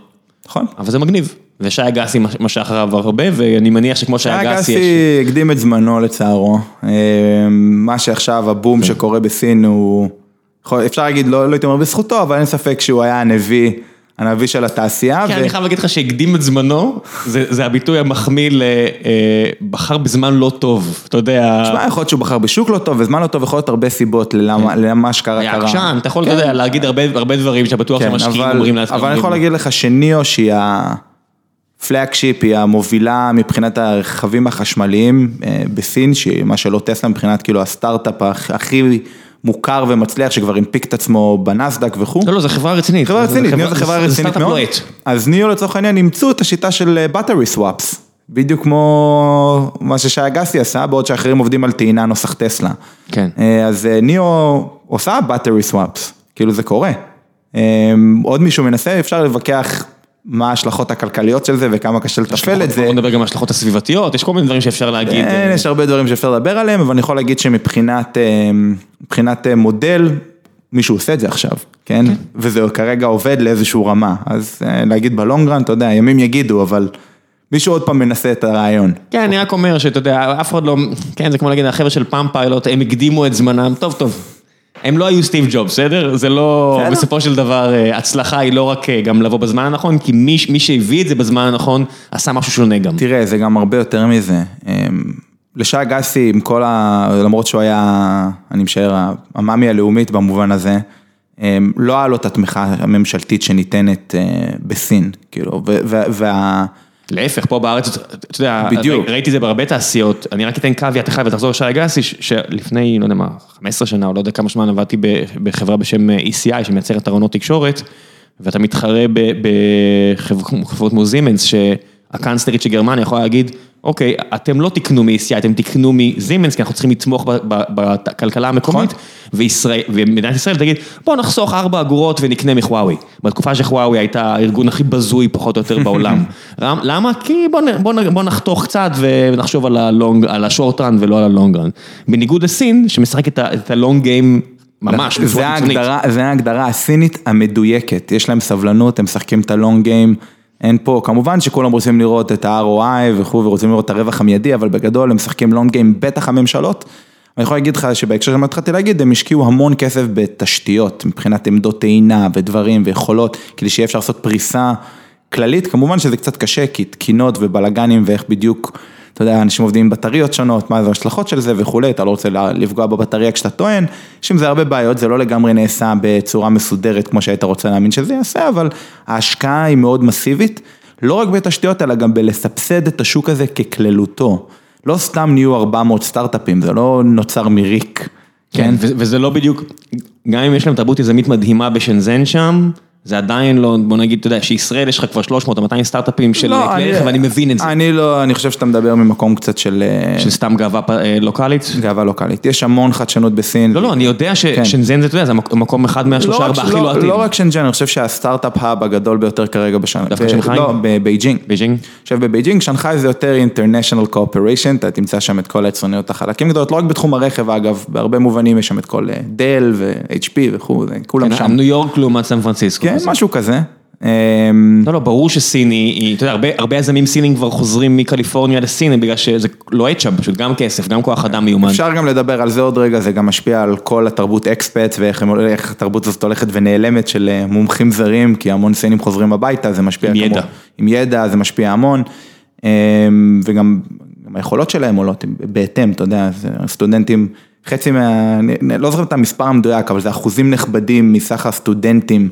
נכון. אבל זה מגניב. ושי אגסי משך אחריו הרבה, ואני מניח שכמו שי אגסי אגסי יש... הקדים את זמנו לצערו, אמ, מה שעכשיו הבום שקורה בסין הוא, אפשר להגיד, לא לא הייתי אומר בזכותו, אבל אין ספק שהוא היה הנביא, הנביא של התעשייה. כן, ו- אני חייב להגיד לך שהקדים את זמנו, זה זה הביטוי המחמיא לבחר בזמן לא טוב, אתה יודע, תשמע, יכול להיות שהוא בחר בשוק לא טוב וזמן לא טוב, יכול להיות הרבה סיבות ללמה למה שקרה היה קרה. עקשן, אתה יכול, אתה כן. יודע, להגיד הרבה הרבה דברים שאתה בטוח כן, שהמשקיעים אבל- אומרים לעצמם. אבל אני יכול להגיד לך שניאו שהיא ה flagship, היא המובילה מבחינת הרכבים החשמליים אה, בסין, שהיא מה שלא טסלה מבחינת כאילו הסטארט-אפ הכ- הכי מוכר ומצליח, שכבר הנפיק את עצמו בנסדק וכו'. לא, לא, זו חברה רצינית. חברה רצינית, זה ניאו זה חברה רצינית מאוד. אז ניאו לצורך העניין אימצו את השיטה של battery swaps, בדיוק כמו מה ששי אגסי עשה, בעוד שאחרים עובדים על טעינה נוסח טסלה. כן. אה, אז אה, ניאו עושה battery swaps, כאילו זה קורה. אה, עוד מישהו מנסה, אפשר להתווכח מה ההשלכות הכלכליות של זה וכמה קשה לתפעל את זה. בוא נדבר גם על ההשלכות הסביבתיות, יש כל מיני דברים שאפשר להגיד. כן, יש הרבה דברים שאפשר לדבר עליהם, אבל אני יכול להגיד שמבחינת אה, אה, מודל, מישהו עושה את זה עכשיו, כן? וזה כרגע עובד לאיזשהו רמה, אז אה, להגיד בלונגרן, אתה יודע, ימים יגידו, אבל מישהו עוד פעם מנסה את הרעיון. כן, אני רק אומר שאתה יודע, אף אחד לא, כן, זה כמו להגיד, החבר'ה של פעם פיילוט, הם הקדימו את זמנם, טוב, טוב. הם לא היו סטיב ג'ובס, בסדר? זה לא, בסדר. בסופו של דבר, אה, הצלחה היא לא רק אה, גם לבוא בזמן הנכון, כי מי, מי שהביא את זה בזמן הנכון, עשה משהו שונה גם. תראה, זה גם הרבה יותר מזה. אמ, לשי אגסי, עם כל ה... למרות שהוא היה, אני משער, המאמי הלאומית במובן הזה, אמ, לא היה לו את התמיכה הממשלתית שניתנת אה, בסין, כאילו, וה... להפך, פה בארץ, אתה יודע, בדיוק. ראיתי זה בהרבה תעשיות, אני רק אתן קוויאט אחד ותחזור לשי אגסי, ש- שלפני, לא יודע מה, 15 שנה, או לא יודע כמה זמן, עבדתי בחברה בשם ECI, שמייצרת ארונות תקשורת, ואתה מתחרה בחברות כמו זימנס, שהקאנצלרית של גרמניה יכולה להגיד, אוקיי, אתם לא תקנו מ-ECI, אתם תקנו מזימנס, כי אנחנו צריכים לתמוך בכלכלה המקומית, וישראל, ומדינת ישראל תגיד, בוא נחסוך ארבע אגורות ונקנה מחוואוי. בתקופה שחוואוי הייתה הארגון הכי בזוי פחות או יותר בעולם. למה? כי בוא, נ- בוא, נ- בוא נחתוך קצת ונחשוב על הלונג, על השורט רן ולא על הלונג רן. בניגוד לסין, שמשחק את הלונג גיים ממש, זה בצורה קיצונית. זה ההגדרה הסינית המדויקת, יש להם סבלנות, הם משחקים את הלונג גיים, אין פה, כמובן שכולם רוצים לראות את ה-ROI וכו' ורוצים לראות את הרווח המיידי, אבל בגדול הם משחקים לונג גיים, בטח הממשלות. אני יכול להגיד לך שבהקשר שמה התחלתי להגיד, הם השקיעו המון כסף בתשתיות, מבחינת עמדות טעינה ודברים ויכולות, כדי שיהיה אפשר לעשות פריסה כללית, כמובן שזה קצת קשה, כי תקינות ובלאגנים ואיך בדיוק, אתה יודע, אנשים עובדים עם בטריות שונות, מה זה ההשלכות של זה וכולי, אתה לא רוצה לפגוע בבטריה כשאתה טוען, יש עם זה הרבה בעיות, זה לא לגמרי נעשה בצורה מסודרת כמו שהיית רוצה להאמין שזה יעשה, אבל ההשקעה היא מאוד מסיבית, לא רק בתשתיות, אלא גם בלסבסד את השוק הזה ככללותו. לא סתם נהיו 400 סטארט-אפים, זה לא נוצר מריק. כן, ו- וזה לא בדיוק, גם אם יש להם תרבות יזמית מדהימה בשנזן שם, זה עדיין לא, בוא נגיד, אתה יודע, שישראל יש לך כבר 300 או 200 סטארט-אפים של לא, כלי רכב, ואני מבין את זה, אני לא, אני חושב שאתה מדבר ממקום קצת של אה, של סתם גאווה אה, לוקאלית. גאווה לוקאלית. יש המון חדשנות בסין. לא, לא, אני יודע ששנזן זה, אתה יודע, זה מקום אחד לא מהשלושה ארבעה הכי לוהטים. לא רק שנזן, אני חושב שה startup hub הגדול ביותר כרגע בשנה. דווקא שנגחאי? לא, בבייג'ינג. בייג'ינג? יושב בבייג'ינג, שנגחאי זה יותר international corporation, אתה תמצא שם את כל היצרניות החלקים גדולות, לא רק בתחום הרכב אגב, בהרבה מובנים יש שם את כל אה, דל ו-HP וכו', זה כולם שם. ניו יורק לעומת סן פרנסיסקו. כן. משהו כזה. אמ, לא, לא, ברור שסין היא, אתה יודע, הרבה, יזמים סינים כבר חוזרים מקליפורניה לסין, בגלל שזה לוהט שם, פשוט גם כסף, גם כוח אדם מיומן. אפשר גם לדבר על זה עוד רגע, זה גם משפיע על כל התרבות expat ואיך התרבות הזאת הולכת ונעלמת של אה, מומחים זרים, כי המון סינים חוזרים הביתה, זה משפיע עם ידע. עם ידע, זה משפיע המון, אמ, וגם גם היכולות שלהם עולות בהתאם, אתה יודע, סטודנטים, חצי מה... אני- לא זוכר את המספר המדויק, אבל זה אחוזים נכבדים מסך הסטודנטים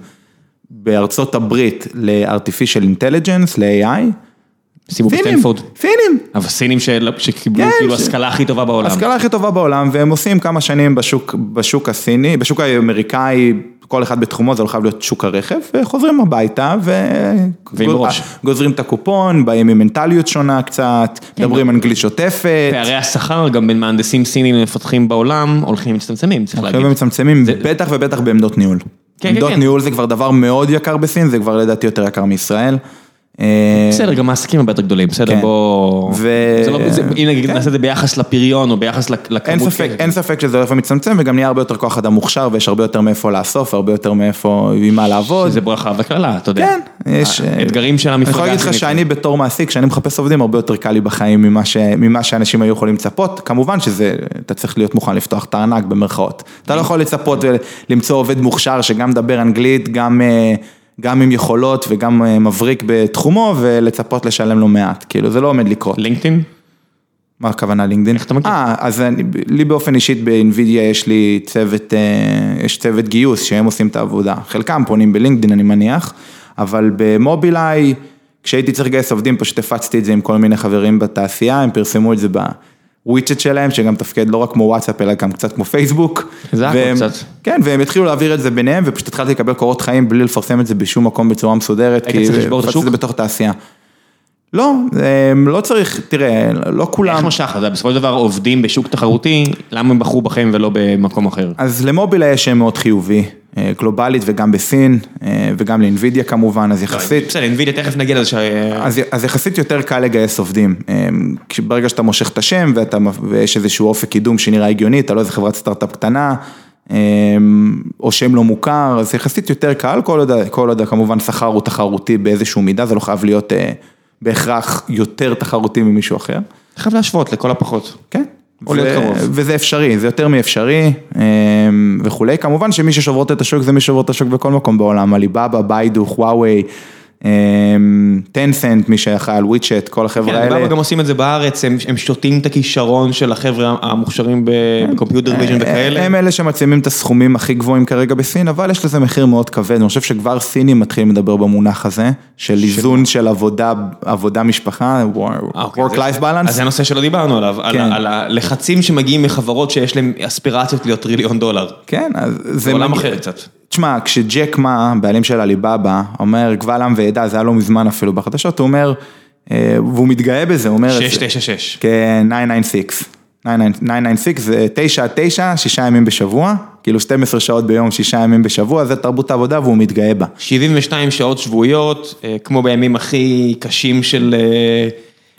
בארצות הברית ל-artificial intelligence, ל-AI. שימו פינים, בסטנפורד. פינים. אבל סינים של- שקיבלו כן, כאילו ש- השכלה הכי טובה בעולם. ההשכלה הכי טובה בעולם, והם עושים כמה שנים בשוק, בשוק הסיני, בשוק האמריקאי, כל אחד בתחומו, זה לא חייב להיות שוק הרכב, וחוזרים הביתה, ו... ועם ראש. גוזרים את הקופון, באים עם מנטליות שונה קצת, מדברים אנגלית שוטפת, פערי השכר גם בין מהנדסים סינים למפתחים בעולם הולכים ומצטמצמים, צריך להגיד. הולכים ומצמצמים, בטח ובטח בעמדות ניהול. כן, עמדות כן. ניהול זה כבר דבר מאוד יקר בסין, זה כבר לדעתי יותר יקר מישראל. אה, בסדר, גם העסקים הרבה יותר גדולים, בסדר, כן. בוא... לא- הנה, נגיד, כן. נעשה את זה ביחס לפריון או ביחס לכ- לכמות. אין ספק, כסף. אין ספק שזה הולך ומצטמצם וגם נהיה הרבה יותר כוח אדם מוכשר ויש הרבה יותר מאיפה לאסוף, הרבה יותר מאיפה, עם מה לעבוד. זה ברכה וקללה, אתה יודע. כן, יש... האתגרים של אני המפלגה. יכול להגיד לך. שאני בתור מעסיק, כשאני מחפש עובדים, הרבה יותר קל לי בחיים ממה, ש... ממה שאנשים היו יכולים לצפות. כמובן שזה, אתה צריך להיות מוכן לפתוח את הארנק במרכאות. אתה לא יכול לצפות ולמצוא עובד מוכשר שגם מדבר אנגלית, גם, אה, גם עם יכולות וגם אה, מבריק בתחומו, ולצפות לשלם לו מעט. כאילו, זה לא עומד לקרות. לינקדאין? מה הכוונה לינקדאין? איך אתה מכיר? אה, אז אני, לי באופן אישית באינווידיה יש לי צוות, אה, יש צוות גיוס שהם עושים את העבודה. חלקם פונים בלינקדאין אני מניח, אבל במובילאיי, כשהייתי צריך לגייס עובדים פשוט הפצתי את זה עם כל מיני חברים בתעשייה, הם פרסמו את זה בוויצ'ט שלהם, שגם תפקד לא רק כמו וואטסאפ אלא גם קצת כמו פייסבוק. זה והם- קצת. כן, והם התחילו להעביר את זה ביניהם ופשוט התחלתי לקבל קורות חיים בלי לפרסם את זה בשום מקום בצורה מסודרת. כי? זה בתוך תעשייה. לא, אמ, לא צריך, תראה, לא כולם. איך משך? אתה יודע, בסופו של דבר עובדים בשוק תחרותי, למה הם בחרו בכם ולא במקום אחר? אז למובילאיי יש שם מאוד חיובי, אה, גלובלית וגם בסין, אה, וגם לאינווידיה כמובן, אז יחסית, בסדר, אינווידיה תכף נגיע לזה ש... אז, יחסית יותר קל לגייס עובדים. כש- ברגע שאתה מושך את השם ויש איזשהו אופק קידום שנראה הגיוני, אתה לא איזה חברת סטארט-אפ קטנה, אה, או שם לא מוכר, אז יחסית יותר קל, כל עוד, כל עוד כמובן שכר הוא תחרותי באיזשהו מידה, זה לא חייב להיות אה, בהכרח יותר תחרותי ממישהו אחר. חייב להשוות לכל הפחות. כן. או להיות קרוב. וזה אפשרי, זה יותר מאפשרי אמ, וכולי. כמובן שמי ששוברות את השוק זה מי ששוברות את השוק בכל מקום בעולם, עליבאבא, ביידו, וואווי, טנסנט, מי שאחראי על וויצ'ט, כל החבר'ה כן, האלה. אבל גם עושים את זה בארץ, הם הם שותים את הכישרון של החבר'ה המוכשרים ב computer vision וכאלה. הם אלה שמצימים את הסכומים הכי גבוהים כרגע בסין, אבל יש לזה מחיר מאוד כבד, אני חושב שכבר סינים מתחילים לדבר במונח הזה, של איזון של עבודה, עבודה משפחה, אה, אוקיי, work-life balance. אז זה הנושא שלא דיברנו עליו, על כן. הלחצים שמגיעים מחברות שיש להן אספירציות להיות טריליון דולר. כן, אז זה עולם אחר קצת. תשמע, כשג'ק מה, בעלים של עליבאבא, אומר קבל עם ועדה, זה היה לא מזמן אפילו בחדשות, הוא אומר, אה, והוא מתגאה בזה, הוא אומר... 696. כן, 996. 996 זה 9 עד 9, שישה ימים בשבוע, כאילו 12 שעות ביום, שישה ימים בשבוע, זה תרבות העבודה והוא מתגאה בה. 72 שעות שבועיות, אה, כמו בימים הכי קשים של אה,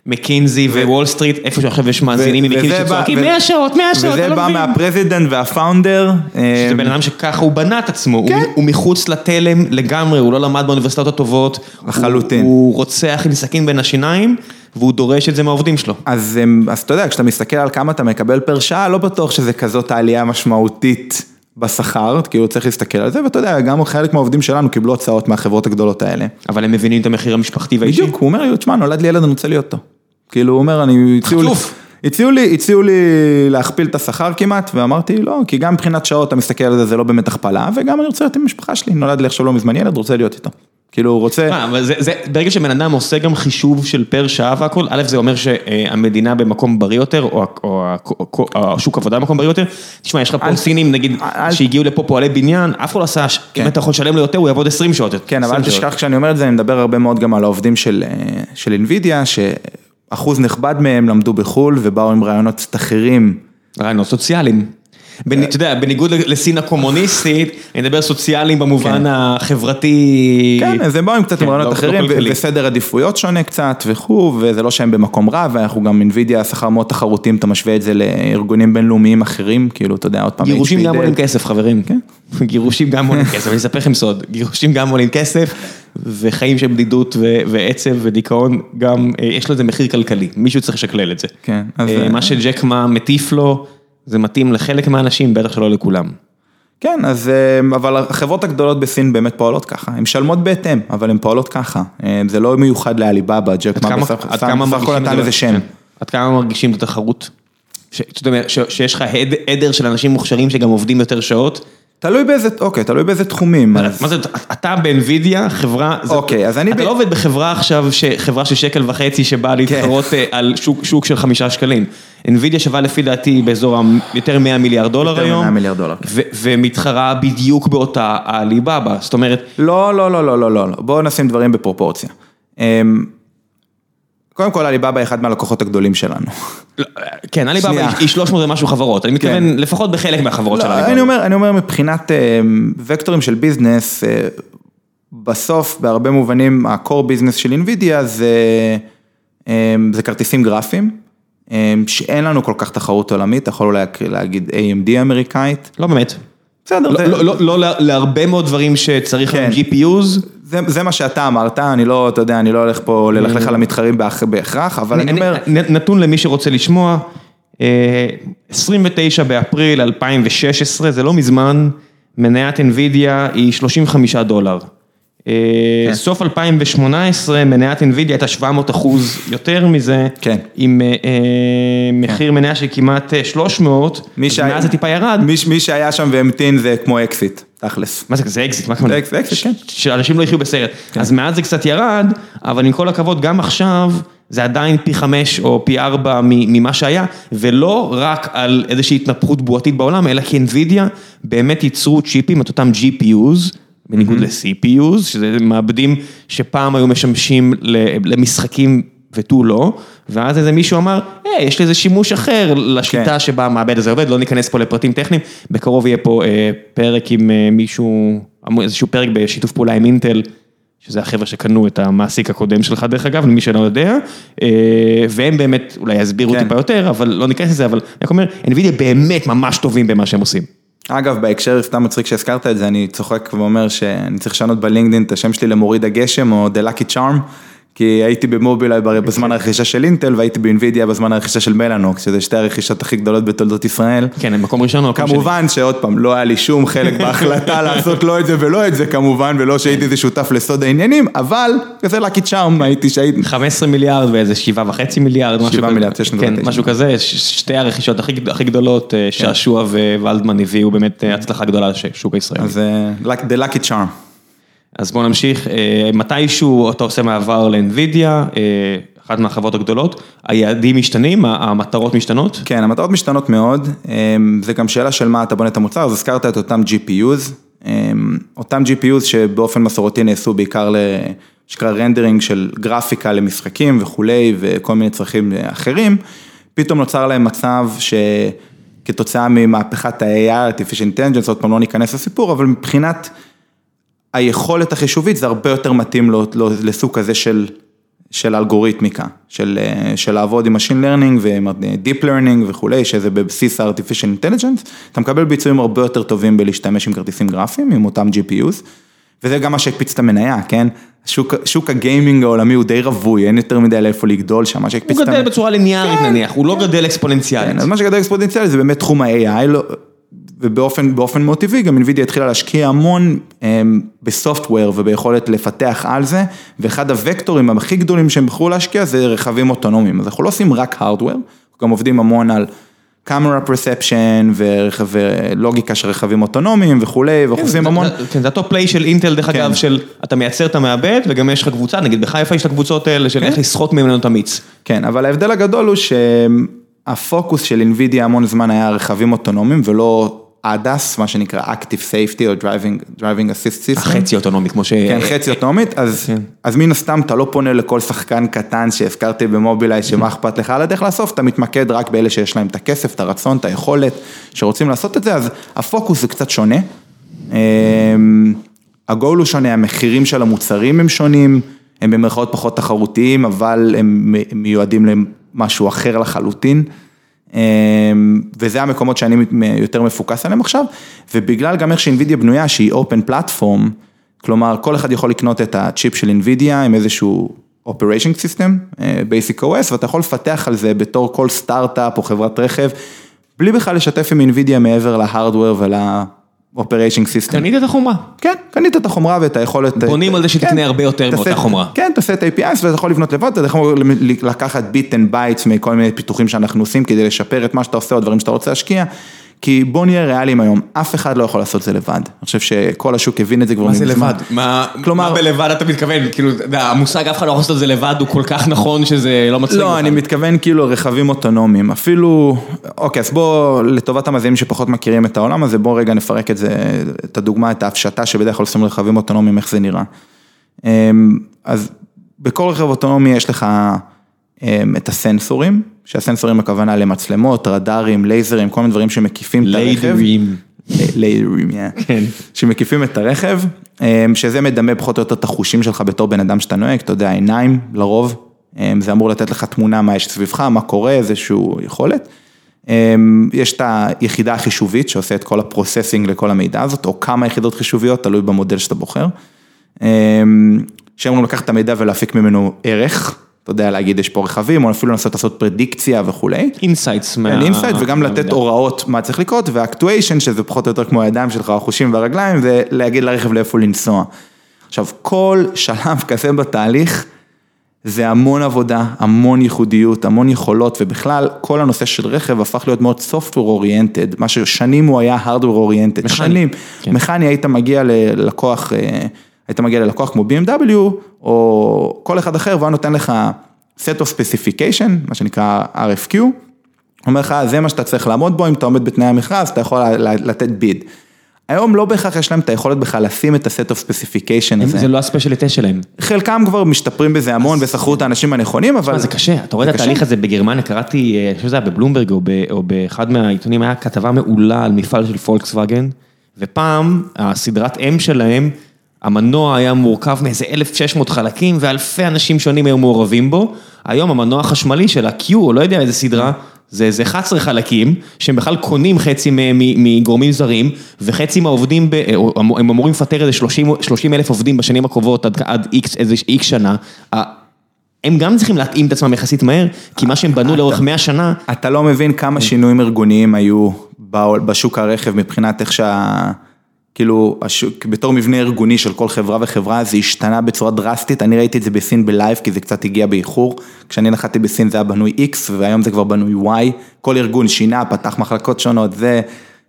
מקינזי ווול סטריט, איפשהו עכשיו יש מאזינים ממקינזי וזה בא- שצועקים ו- 100 שעות, 100 שעות, וזה אתה לא בא מבין. מה president וה founder. שזה אה, בן אדם שככה הוא בנה את עצמו, הוא- כן. הוא מחוץ לתלם לגמרי, הוא לא למד באוניברסיטאות הטובות. לחלוטין. הוא רוצח עם סכין בין השיניים, והוא דורש את זה מהעובדים שלו. אז, הם- אז אתה יודע, כשאתה מסתכל על כמה אתה מקבל פר שעה, לא בטוח שזה כזאת העלייה משמעותית בשכר, כאילו צריך להסתכל על זה, ואתה יודע, גם חלק מהעובדים שלנו קיבלו הצעות מהחברות הגדולות האלה. אבל הם מבינים את המחיר המשפחתי והאישי. בדיוק, הוא אומר לי, תשמע, נולד לי ילד, אני רוצה להיות אותו. כאילו, הוא אומר, אני, הציעו לי, חצוף. הציעו לי, הציעו לי להכפיל את השכר כמעט, ואמרתי, לא, כי גם מבחינת שעות אתה מסתכל על זה, זה לא באמת הכפלה, וגם אני רוצה להיות עם המשפחה שלי, נולד לי עכשיו לא מזמן ילד, רוצה להיות איתו. כאילו, הוא רוצה, מה, אבל זה, זה, ברגע שבן אדם עושה גם חישוב של פר שעה והכל, א' זה אומר שהמדינה במקום בריא יותר, או, או, או, או השוק עבודה במקום בריא יותר, תשמע, יש לך פה סינים, נגיד, אל- שהגיעו לפה פועלי בניין, אף אחד לא עשה, ש- כן. אם אתה יכול לשלם לו יותר, הוא יעבוד 20 שעות. כן, אבל אל 20 שעות. תשכח כשאני אומר את זה, אני מדבר הרבה מאוד גם על העובדים של, אה, של NVIDIA, שאחוז נכבד מהם למדו בחו"ל ובאו עם רעיונות קצת אחרים. רעיונות סוציאליים. אתה יודע, בניגוד לסין הקומוניסטית, אני מדבר סוציאליים במובן החברתי. כן, אז הם באו עם קצת כן, רעיונות לא- לא אחרים. וסדר עדיפויות שונה קצת וכו', וזה לא שהם במקום רע, ואנחנו גם NVIDIA שכר מאוד תחרותי, אם אתה משווה את זה לארגונים בינלאומיים אחרים, כאילו, אתה יודע, עוד פעם, גירושים גם. עולים כסף, חברים. כן. גירושים גם עולים כסף, אני אספר לכם סוד, גירושים גם עולים כסף, וחיים של בדידות ועצב ודיכאון, גם אה, יש לזה מחיר כלכלי, מישהו צריך לשקלל את זה. כן, אז, אה, אה, מה שג'ק מה מטיף לו, זה מתאים לחלק מהאנשים, בטח שלא לכולם. כן, אז, אבל החברות הגדולות בסין באמת פועלות ככה, הן משלמות בהתאם, אבל הן פועלות ככה, זה לא מיוחד לעליבאבא, ג'ק מה בסך הכל נתן זה? לזה שם. כן. עד כמה מרגישים את התחרות? ש- זאת אומרת, ש- שיש לך עד- עדר של אנשים מוכשרים שגם עובדים יותר שעות? תלוי באיזה, אוקיי, תלוי באיזה תחומים. מה זה, אתה באנווידיה, חברה, אוקיי, אז אני אתה לא עובד בחברה עכשיו, חברה של שקל וחצי שבאה להתחרות אה, על שוק- שוק של חמישה שקלים. אנווידיה שווה לפי דעתי באזור יותר מ-100 מיליארד דולר יותר היום. מ-100 מיליארד דולר, כן. ומתחרה בדיוק באותה העליבאבא, זאת אומרת, לא, לא, לא, לא, לא, לא, לא. בואו נשים דברים בפרופורציה. קודם כל, עליבאבא אחד מהלקוחות הגדולים שלנו. לא, כן, עליבאבא. היא- היא 300 ומשהו חברות, אני מתכוון לפחות בחלק מהחברות של לא, עליבאבא. אני אומר, אני אומר מבחינת אמ, וקטורים של ביזנס, אה, בסוף, בהרבה מובנים, ה-core ביזנס של זה, אמ, זה כרטיסים גרפיים, שאין לנו כל כך תחרות עולמית, אתה יכול אולי להגיד AMD אמריקאית. לא באמת. בסדר, לא- זה- לא- לא לא לה- להרבה מאוד דברים שצריך כן. GPUs. זה, זה מה שאתה אמרת, אני לא, אתה יודע, אני לא הולך פה ללכלך על המתחרים בהכ- בהכרח, אבל אני, אומר, נתון למי שרוצה לשמוע, אה, 29 באפריל 2016, זה לא מזמן, מניית NVIDIA היא 35 דולר. אה, כן. סוף 2018, מניית NVIDIA הייתה 700 אחוז יותר מזה, כן. עם אה, אה, מחיר מניה של כמעט אה, 300, מי אז שהיה- מאז זה טיפה ירד. מי, מי שהיה שם והמתין זה כמו אקזיט, תכלס. מה זה, זה אקזיט, מה הכוונה? זה אקזיט, כן. שאנשים לא יחיו בסרט. אז מאז זה קצת ירד, אבל עם כל הכבוד, גם עכשיו, זה עדיין פי חמש או פי ארבע ממה שהיה, ולא רק על איזושהי התנפחות בועתית בעולם, אלא כי NVIDIA באמת ייצרו צ'יפים, את אותם GPUs, בניגוד ל-CPUs, שזה מעבדים שפעם היו משמשים למשחקים ותו לא, ואז איזה מישהו אמר, היי, יש לזה שימוש אחר לשיטה כן. שבה המעבד הזה עובד, לא ניכנס פה לפרטים טכניים, בקרוב יהיה פה אה, פרק עם אה, מישהו, איזשהו פרק בשיתוף פעולה עם אינטל, שזה החבר'ה שקנו את המעסיק הקודם שלך דרך אגב, למי שלא יודע, אה, והם באמת אולי יסבירו כן. טיפה יותר, אבל לא ניכנס לזה, אבל אני אומר, NVIDIA באמת ממש טובים במה שהם עושים. אגב, בהקשר, סתם מצחיק שהזכרת את זה, אני צוחק ואומר שאני צריך לשנות בלינקדאין את השם שלי למוריד הגשם או The Lucky Charm, כי הייתי במובילאיי בזמן הרכישה של אינטל והייתי באינווידיה בזמן הרכישה של מלאנוק, שזה שתי הרכישות הכי גדולות בתולדות ישראל. כן, הם מקום ראשון או מקום שני. כמובן שעוד פעם, לא היה לי שום חלק בהחלטה לעשות לא את זה ולא את זה כמובן, ולא שהייתי איזה שותף לסוד העניינים, אבל זה לקי צ'ארם, הייתי שהייתי... 15 מיליארד ואיזה 7.5 מיליארד, משהו 7 כזה. מיליארד, 6.9 כן. משהו כזה, שתי הרכישות הכי הכי גדולות, אה, שעשוע וולדמן הביאו באמת אה, הצלחה גדולה לשוק הישראלי. אז אה, The Lucky Charm. אז בוא נמשיך, אה, מתישהו אתה עושה מעבר לאנווידיה, אה, אחת מהחברות הגדולות, היעדים משתנים, המטרות משתנות? כן, המטרות משתנות מאוד, אמ, זה גם שאלה של מה אתה בונה את המוצר, אז הזכרת את אותם GPUs, אמ, אותם GPUs שבאופן מסורתי נעשו בעיקר לשקרא רנדרינג של גרפיקה למשחקים וכולי, וכל מיני צרכים אחרים, פתאום נוצר להם מצב שכתוצאה ממהפכת ה-AI, artificial intelligence, עוד פעם לא ניכנס לסיפור, אבל מבחינת היכולת החישובית זה הרבה יותר מתאים לו, לו, לסוג כזה של של אלגוריתמיקה, של, אה, של לעבוד עם Machine Learning ו-Deep Learning וכולי, שזה בבסיס ה-Artificial Intelligence, אתה מקבל ביצועים הרבה יותר טובים בלהשתמש עם כרטיסים גרפיים, עם אותם GPUs, וזה גם מה שהקפיץ את המניה, כן? שוק, שוק הגיימינג העולמי הוא די רווי, אין יותר מדי לאיפה לגדול שם, מה שהקפיץ את המניה. הוא גדל בצורה ליניארית כן, נניח, הוא לא גדל אקספוננציאלית. כן, אז מה שגדל אקספוננציאלית זה באמת תחום ה-AI, לא, ובאופן מאוד טבעי גם NVIDIA התחילה להשקיע המון אמ, בסופטוור וביכולת לפתח על זה, ואחד הוקטורים הכי גדולים שהם בחרו להשקיע זה רכבים אוטונומיים, אז אנחנו לא עושים רק הארדוור, אנחנו גם עובדים המון על קאמרה פרספשן ולוגיקה של רכבים אוטונומיים וכולי, ואנחנו עושים המון. כן, זה אותו פליי של אינטל דרך אגב, של אתה מייצר את המעבד וגם יש לך קבוצה, נגיד בחיפה יש את הקבוצות האלה של איך לסחוט ממנו את המיץ. כן, אבל ההבדל הגדול הוא שהפוקוס של NVIDIA המון זמן היה רכבים אוטונומיים ולא ADAS, מה שנקרא Active Safety או Driving, Driving Assist System. החצי אוטונומית, כמו ש... כן, חצי אוטונומית, אז, כן. אז מן הסתם אתה לא פונה לכל שחקן קטן שהזכרתי במובילאיי, שמה אכפת לך על הדרך לאסוף, אתה מתמקד רק באלה שיש להם את הכסף, את הרצון, את היכולת, שרוצים לעשות את זה, אז הפוקוס זה קצת שונה. אמ, הגול הוא שונה, המחירים של המוצרים הם שונים, הם במרכאות פחות תחרותיים, אבל הם מיועדים למשהו אחר לחלוטין. אמ, וזה המקומות שאני יותר מפוקס עליהם עכשיו, ובגלל גם איך שאנבידיה בנויה, שהיא open platform, כלומר כל אחד יכול לקנות את הצ'יפ של אנבידיה עם איזשהו operation אה, basic OS, ואתה יכול לפתח על זה בתור כל סטארט-אפ או חברת רכב, בלי בכלל לשתף עם אנבידיה מעבר ל hardware ול... operating system. קנית את החומרה. כן, קנית את החומרה ואת היכולת... בונים על זה שתקנה כן, הרבה יותר מאותה חומרה. כן, תעשה את APIs ואתה יכול לבנות לבד, אתה יכול לקחת bits and bytes מכל מיני פיתוחים שאנחנו עושים כדי לשפר את מה שאתה עושה או דברים שאתה רוצה להשקיע. כי בוא נהיה ריאליים היום, אף אחד לא יכול לעשות את זה לבד. אני חושב שכל השוק הבין את זה כבר מזמן. מה זה לבד? מה, כלומר, מה בלבד אתה מתכוון? כאילו, המושג אף אחד לא יכול לעשות את זה לבד הוא כל כך נכון שזה לא מצליח. לא, אני מתכוון כאילו רכבים אוטונומיים. אפילו, אוקיי, אז בוא, לטובת המאזינים שפחות מכירים את העולם הזה, בוא רגע נפרק את זה, את הדוגמה, את ההפשטה שבדרך כלל עושים לרכבים אוטונומיים, איך זה נראה. אמ, אז בכל רכב אוטונומי יש לך את הסנסורים. שהסנסורים הכוונה למצלמות, רדארים, לייזרים, כל מיני דברים שמקיפים את הרכב. ליידרים. ליידרים, כן. שמקיפים את הרכב, אמ, שזה מדמה פחות או יותר את החושים שלך בתור בן אדם שאתה נוהג, אתה יודע, עיניים, לרוב, אמ, זה אמור לתת לך תמונה מה יש סביבך, מה קורה, איזושהי יכולת. אמ, יש את היחידה החישובית שעושה את כל ה processing לכל המידע הזאת, או כמה יחידות חישוביות, תלוי במודל שאתה בוחר. שאמורים לקחת את המידע ולהפיק ממנו ערך. אתה יודע, להגיד יש פה רכבים, או אפילו לנסות לעשות פרדיקציה וכולי. insights. כן, insight, וגם לתת הוראות מה צריך לקרות, ו actuation, שזה פחות או יותר כמו הידיים שלך, החושים והרגליים, זה להגיד לרכב לאיפה לנסוע. עכשיו, כל שלב כזה בתהליך, זה המון עבודה, המון ייחודיות, המון יכולות, ובכלל, כל הנושא של רכב הפך להיות מאוד software oriented, מה ששנים הוא היה hardware oriented. מכני. שנים. כן. מכני היית מגיע ללקוח... אה, היית מגיע ללקוח כמו BMW, או כל אחד אחר, והוא נותן לך set of specification, מה שנקרא RFQ, אומר לך, זה מה שאתה צריך לעמוד בו, אם אתה עומד בתנאי המכרז, אתה יכול לתת ביד. היום לא בהכרח יש להם את היכולת בכלל לשים את ה set of specification הזה. זה לא הספיישליטי שלהם. חלקם כבר משתפרים בזה המון ושכרו את האנשים הנכונים, אבל... זה קשה, אתה רואה את התהליך הזה בגרמניה, קראתי, אה, אני חושב שזה היה בבלומברג או באחד מהעיתונים, היה כתבה מעולה על מפעל של פולקסווגן, ופעם הסדרת אם שלהם, המנוע היה מורכב מאיזה 1,600 חלקים ואלפי אנשים שונים היו מעורבים בו. היום המנוע החשמלי של ה-Q, או לא יודע איזה סדרה, זה איזה 11 חלקים, שהם בכלל קונים חצי מגורמים זרים, וחצי מהעובדים, הם אמורים לפטר איזה 30 אלף עובדים בשנים הקרובות עד, עד X, איזה X שנה. הם גם צריכים להתאים את עצמם יחסית מהר, כי מה שהם בנו לאורך 100 שנה... אתה לא מבין כמה שינויים ארגוניים היו בשוק הרכב מבחינת איך שה... כאילו, השוק, בתור מבנה ארגוני של כל חברה וחברה, זה השתנה בצורה דרסטית, אני ראיתי את זה בסין בלייב, כי זה קצת הגיע באיחור, כשאני נחתי בסין זה היה בנוי X, והיום זה כבר בנוי Y, כל ארגון שינה, פתח מחלקות שונות, זה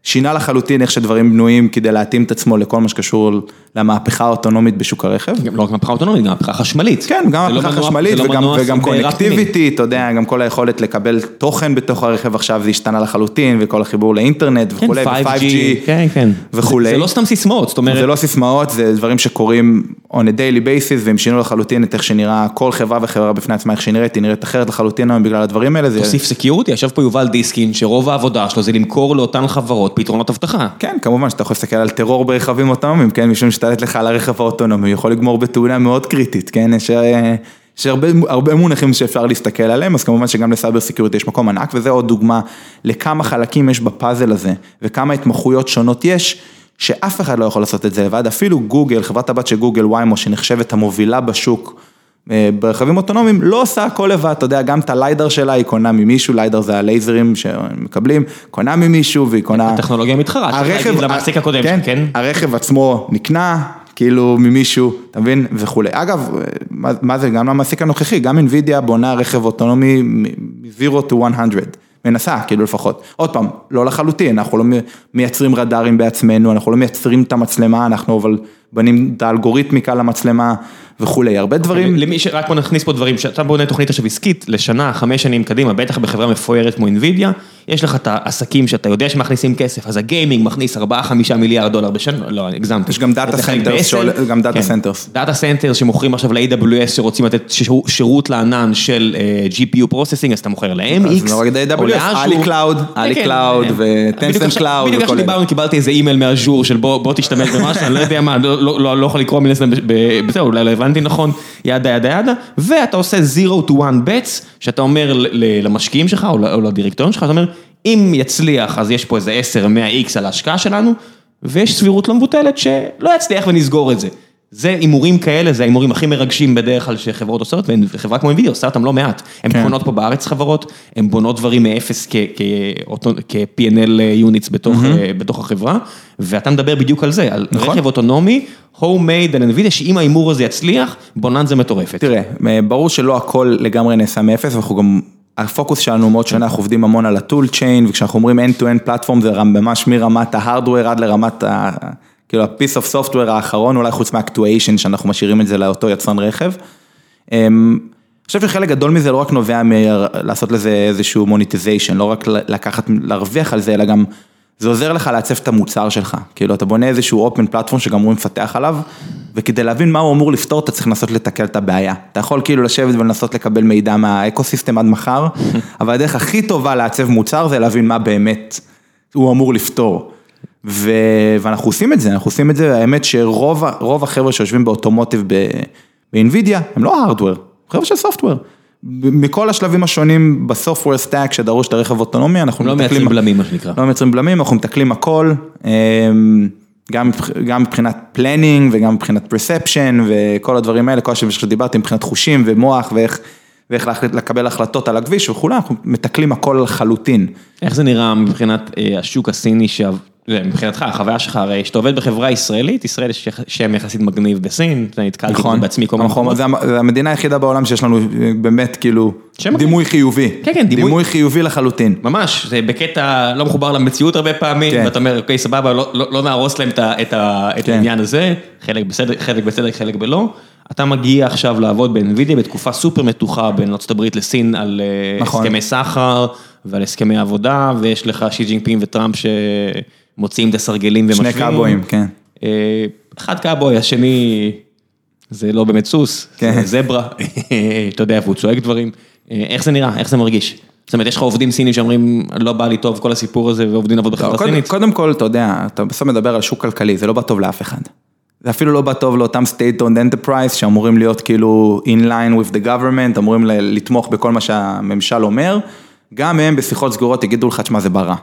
שינה לחלוטין איך שדברים בנויים כדי להתאים את עצמו לכל מה שקשור למהפכה האוטונומית בשוק הרכב. גם לא רק מהפכה אוטונומית, גם מהפכה חשמלית. כן, גם לא מהפכה חשמלית לא וגם וגם קונקטיביטי, אתה יודע, גם כל היכולת לקבל תוכן בתוך הרכב עכשיו זה השתנה לחלוטין, וכל החיבור לאינטרנט כן, וכולי, ו 5G כן, כן. וכולי. זה לא סתם סיסמאות, זאת אומרת. זה לא סיסמאות, זה דברים שקורים on a daily basis, והם שינו לחלוטין את איך שנראה כל חברה וחברה בפני עצמה, איך שהיא נראית, היא נראית אחרת לחלוטין היום בגלל הדברים האלה. תוסיף סקיורטי, ישב פה יובל דיסקין, שרוב העבודה שלו זה למכור לאותן חברות פתרונות אבטחה. כן, כמובן שאתה יכול להסתכל על טרור ברכבים אוטונומיים, כן, משום שתלת לך על הרכב האוטונומי, יכול לגמור בתאונה מאוד קריטית, כן, יש, יש הרבה, מונחים שאפשר להסתכל עליהם, אז כמובן שגם ל cyber security יש מקום ענק, וזה עוד דוגמה לכמה חלקים יש בפאזל הזה, וכמה התמחויות שונות יש, שאף אחד לא יכול לעשות את זה לבד, אפילו גוגל, חברת הבת של גוגל ויימו, שנחשבת המובילה בשוק, אה, ברכבים אוטונומיים, לא עושה הכל לבד, אתה יודע, גם את הליידר שלה היא קונה ממישהו, ליידר זה הלייזרים שמקבלים, קונה ממישהו והיא קונה... הטכנולוגיה מתחרה, להגיד למעסיק הקודם, כן, כן? הרכב עצמו נקנה, כאילו ממישהו, אתה מבין, וכולי. אגב, מה, מה זה, גם למעסיק הנוכחי, גם אינווידיה בונה רכב אוטונומי מ-0 to 100. מנסה, כאילו לפחות. עוד פעם, לא לחלוטין, אנחנו לא מייצרים רדארים בעצמנו, אנחנו לא מייצרים את המצלמה, אנחנו אבל בנים את האלגוריתמיקה למצלמה וכולי, הרבה דברים. למי ש... רק בוא נכניס פה דברים, שאתה בונה תוכנית עכשיו עסקית לשנה, חמש שנים קדימה, בטח בחברה מפוארת כמו אינווידיה, יש לך את העסקים שאתה יודע שמכניסים כסף, אז הגיימינג מכניס 4-5 מיליארד דולר בשנה, לא, הגזמתי. יש גם דאטה סנטרס, גם דאטה סנטרס. דאטה סנטרס שמוכרים עכשיו ל-AWS שרוצים לתת שירות לענן של אה, GPU פרוססינג, אז אתה מוכר ל-MX, אז לא רק AWS, אלי קלאוד, אלי קלאוד וטנסנט קלאוד. בדיוק עכשיו דיברנו, קיבלתי איזה אימייל מאז'ור של בוא תשתמש במשהו, אני לא יודע מה, לא יכול לקרוא הסתם, בסדר, אולי לא הבנתי נכון, ידה ידה ידה, ואתה עושה 0 to 1 bets, שאתה אומר למשקיעים שלך או לדירקטוריון שלך, אתה אומר, אם יצליח אז יש פה איזה 10-100 x על ההשקעה שלנו, ויש סבירות לא מבוטלת שלא יצליח ונסגור את זה. זה הימורים כאלה, זה ההימורים הכי מרגשים בדרך כלל שחברות עושות, וחברה כמו NVIDIA עושה אותם לא מעט. הן כן. קונות פה בארץ חברות, הן בונות דברים מאפס כ-P&L יוניטס בתוך, mm-hmm. בתוך החברה, ואתה מדבר בדיוק על זה, על נכון. רכב אוטונומי, homemade על NVIDIA, שאם ההימור הזה יצליח, בוננזה מטורפת. תראה, ברור שלא הכל לגמרי נעשה מאפס, ואנחנו גם... הפוקוס שלנו מאוד שונה, אנחנו עובדים המון על ה tool chain, וכשאנחנו אומרים end-to-end platform זה ממש מרמת ה hardware עד לרמת ה... כאילו ה-piece of software האחרון, אולי חוץ מה-actuation, שאנחנו משאירים את זה לאותו יצרן רכב. אמ, אני חושב שחלק גדול מזה לא רק נובע מלעשות לזה איזשהו monetization, לא רק לקחת, להרוויח על זה, אלא גם זה עוזר לך לעצב את המוצר שלך. כאילו, אתה בונה איזשהו open platform שגם אמורים לפתח עליו, וכדי להבין מה הוא אמור לפתור, אתה צריך לנסות ל tackle את הבעיה. אתה יכול כאילו לשבת ולנסות לקבל מידע מה ecosystem עד מחר, אבל הדרך הכי טובה לעצב מוצר זה להבין מה באמת הוא אמור לפתור. ו... ואנחנו עושים את זה, אנחנו עושים את זה, האמת שרוב החבר'ה שיושבים ב automotive באנבידיה, הם לא hardware, חבר'ה של software. מכל השלבים השונים ב software stack שדרוש לרכב אוטונומי, אנחנו לא מייצרים בלמים מה שנקרא. לא מייצרים בלמים, אנחנו מתקלים הכל, אמ, גם, גם מבחינת planning וגם מבחינת perception וכל הדברים האלה, כל השלבים שדיברתי מבחינת חושים ומוח ואיך ואיך לקבל החלטות על הכביש וכולי, אנחנו מתקלים הכל לחלוטין. איך זה נראה מבחינת אה, השוק הסיני מבחינתך, החוויה שלך, הרי כשאתה עובד בחברה ישראלית, ישראל יש שם יחסית מגניב בסין, נתקלתי נכון, בעצמי כל מיני מקומות. זה המדינה היחידה בעולם שיש לנו באמת כאילו דימוי חיובי. כן, כן, דימוי דימוי חיובי לחלוטין. ממש, זה בקטע לא מחובר למציאות הרבה פעמים, כן. ואתה אומר, אוקיי, סבבה, לא לא, לא נהרוס להם את את, את כן. העניין הזה, חלק בסדר, חלק בסדר, חלק בלא. אתה מגיע עכשיו לעבוד באנבידיה בתקופה סופר מתוחה בין ארה"ב לסין על אה, נכון. הסכמי סחר ועל הסכמי עבודה, ויש לך שי ג'ינפינג וטראמפ ש... מוציאים את הסרגלים ומשווים. שני קאבויים, כן. אה, אחד קאבוי, השני זה לא באמת סוס, כן. זה זברה, אתה יודע, והוא צועק דברים. אה, איך זה נראה? איך זה מרגיש? זאת אומרת, יש לך עובדים סינים שאומרים, לא בא לי טוב כל הסיפור הזה, ועובדים לעבוד בחברה לא, סינית? קודם כל, אתה יודע, אתה בסוף מדבר על שוק כלכלי, זה לא בא טוב לאף אחד. זה אפילו לא בא טוב לאותם state-owned enterprise שאמורים להיות כאילו in line with the government, אמורים לתמוך בכל מה שהממשל אומר, גם הם בשיחות סגורות יגידו לך, תשמע, זה ברע.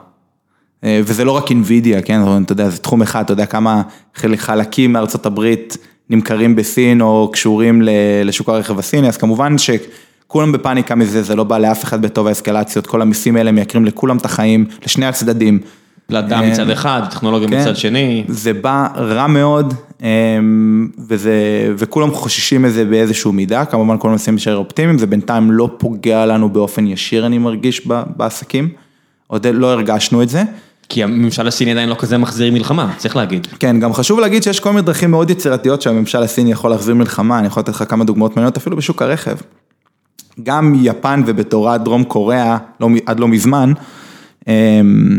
אה, וזה לא רק אינווידיה, כן, אתה יודע, זה תחום אחד, אתה יודע כמה חלקים מארצות הברית נמכרים בסין או קשורים לשוק הרכב הסיני, אז כמובן שכולם בפאניקה מזה, זה לא בא לאף אחד בטוב האסקלציות, כל המיסים האלה מייקרים לכולם את החיים, לשני הצדדים. פלדה אה, מצד אחד, טכנולוגיה כן, מצד שני. זה בא רע מאוד, וזה, וכולם חוששים מזה באיזשהו מידה, כמובן כולם מנסים להישאר אופטימיים, זה בינתיים לא פוגע לנו באופן ישיר, אני מרגיש, בעסקים, עוד לא הרגשנו את זה. כי הממשל הסיני עדיין לא כזה מחזיר מלחמה, צריך להגיד. כן, גם חשוב להגיד שיש כל מיני דרכים מאוד יצירתיות שהממשל הסיני יכול להחזיר מלחמה, אני יכול לתת לך כמה דוגמאות מעניינות אפילו בשוק הרכב. גם יפן ובתורה דרום קוריאה, לא, עד לא מזמן, אמ,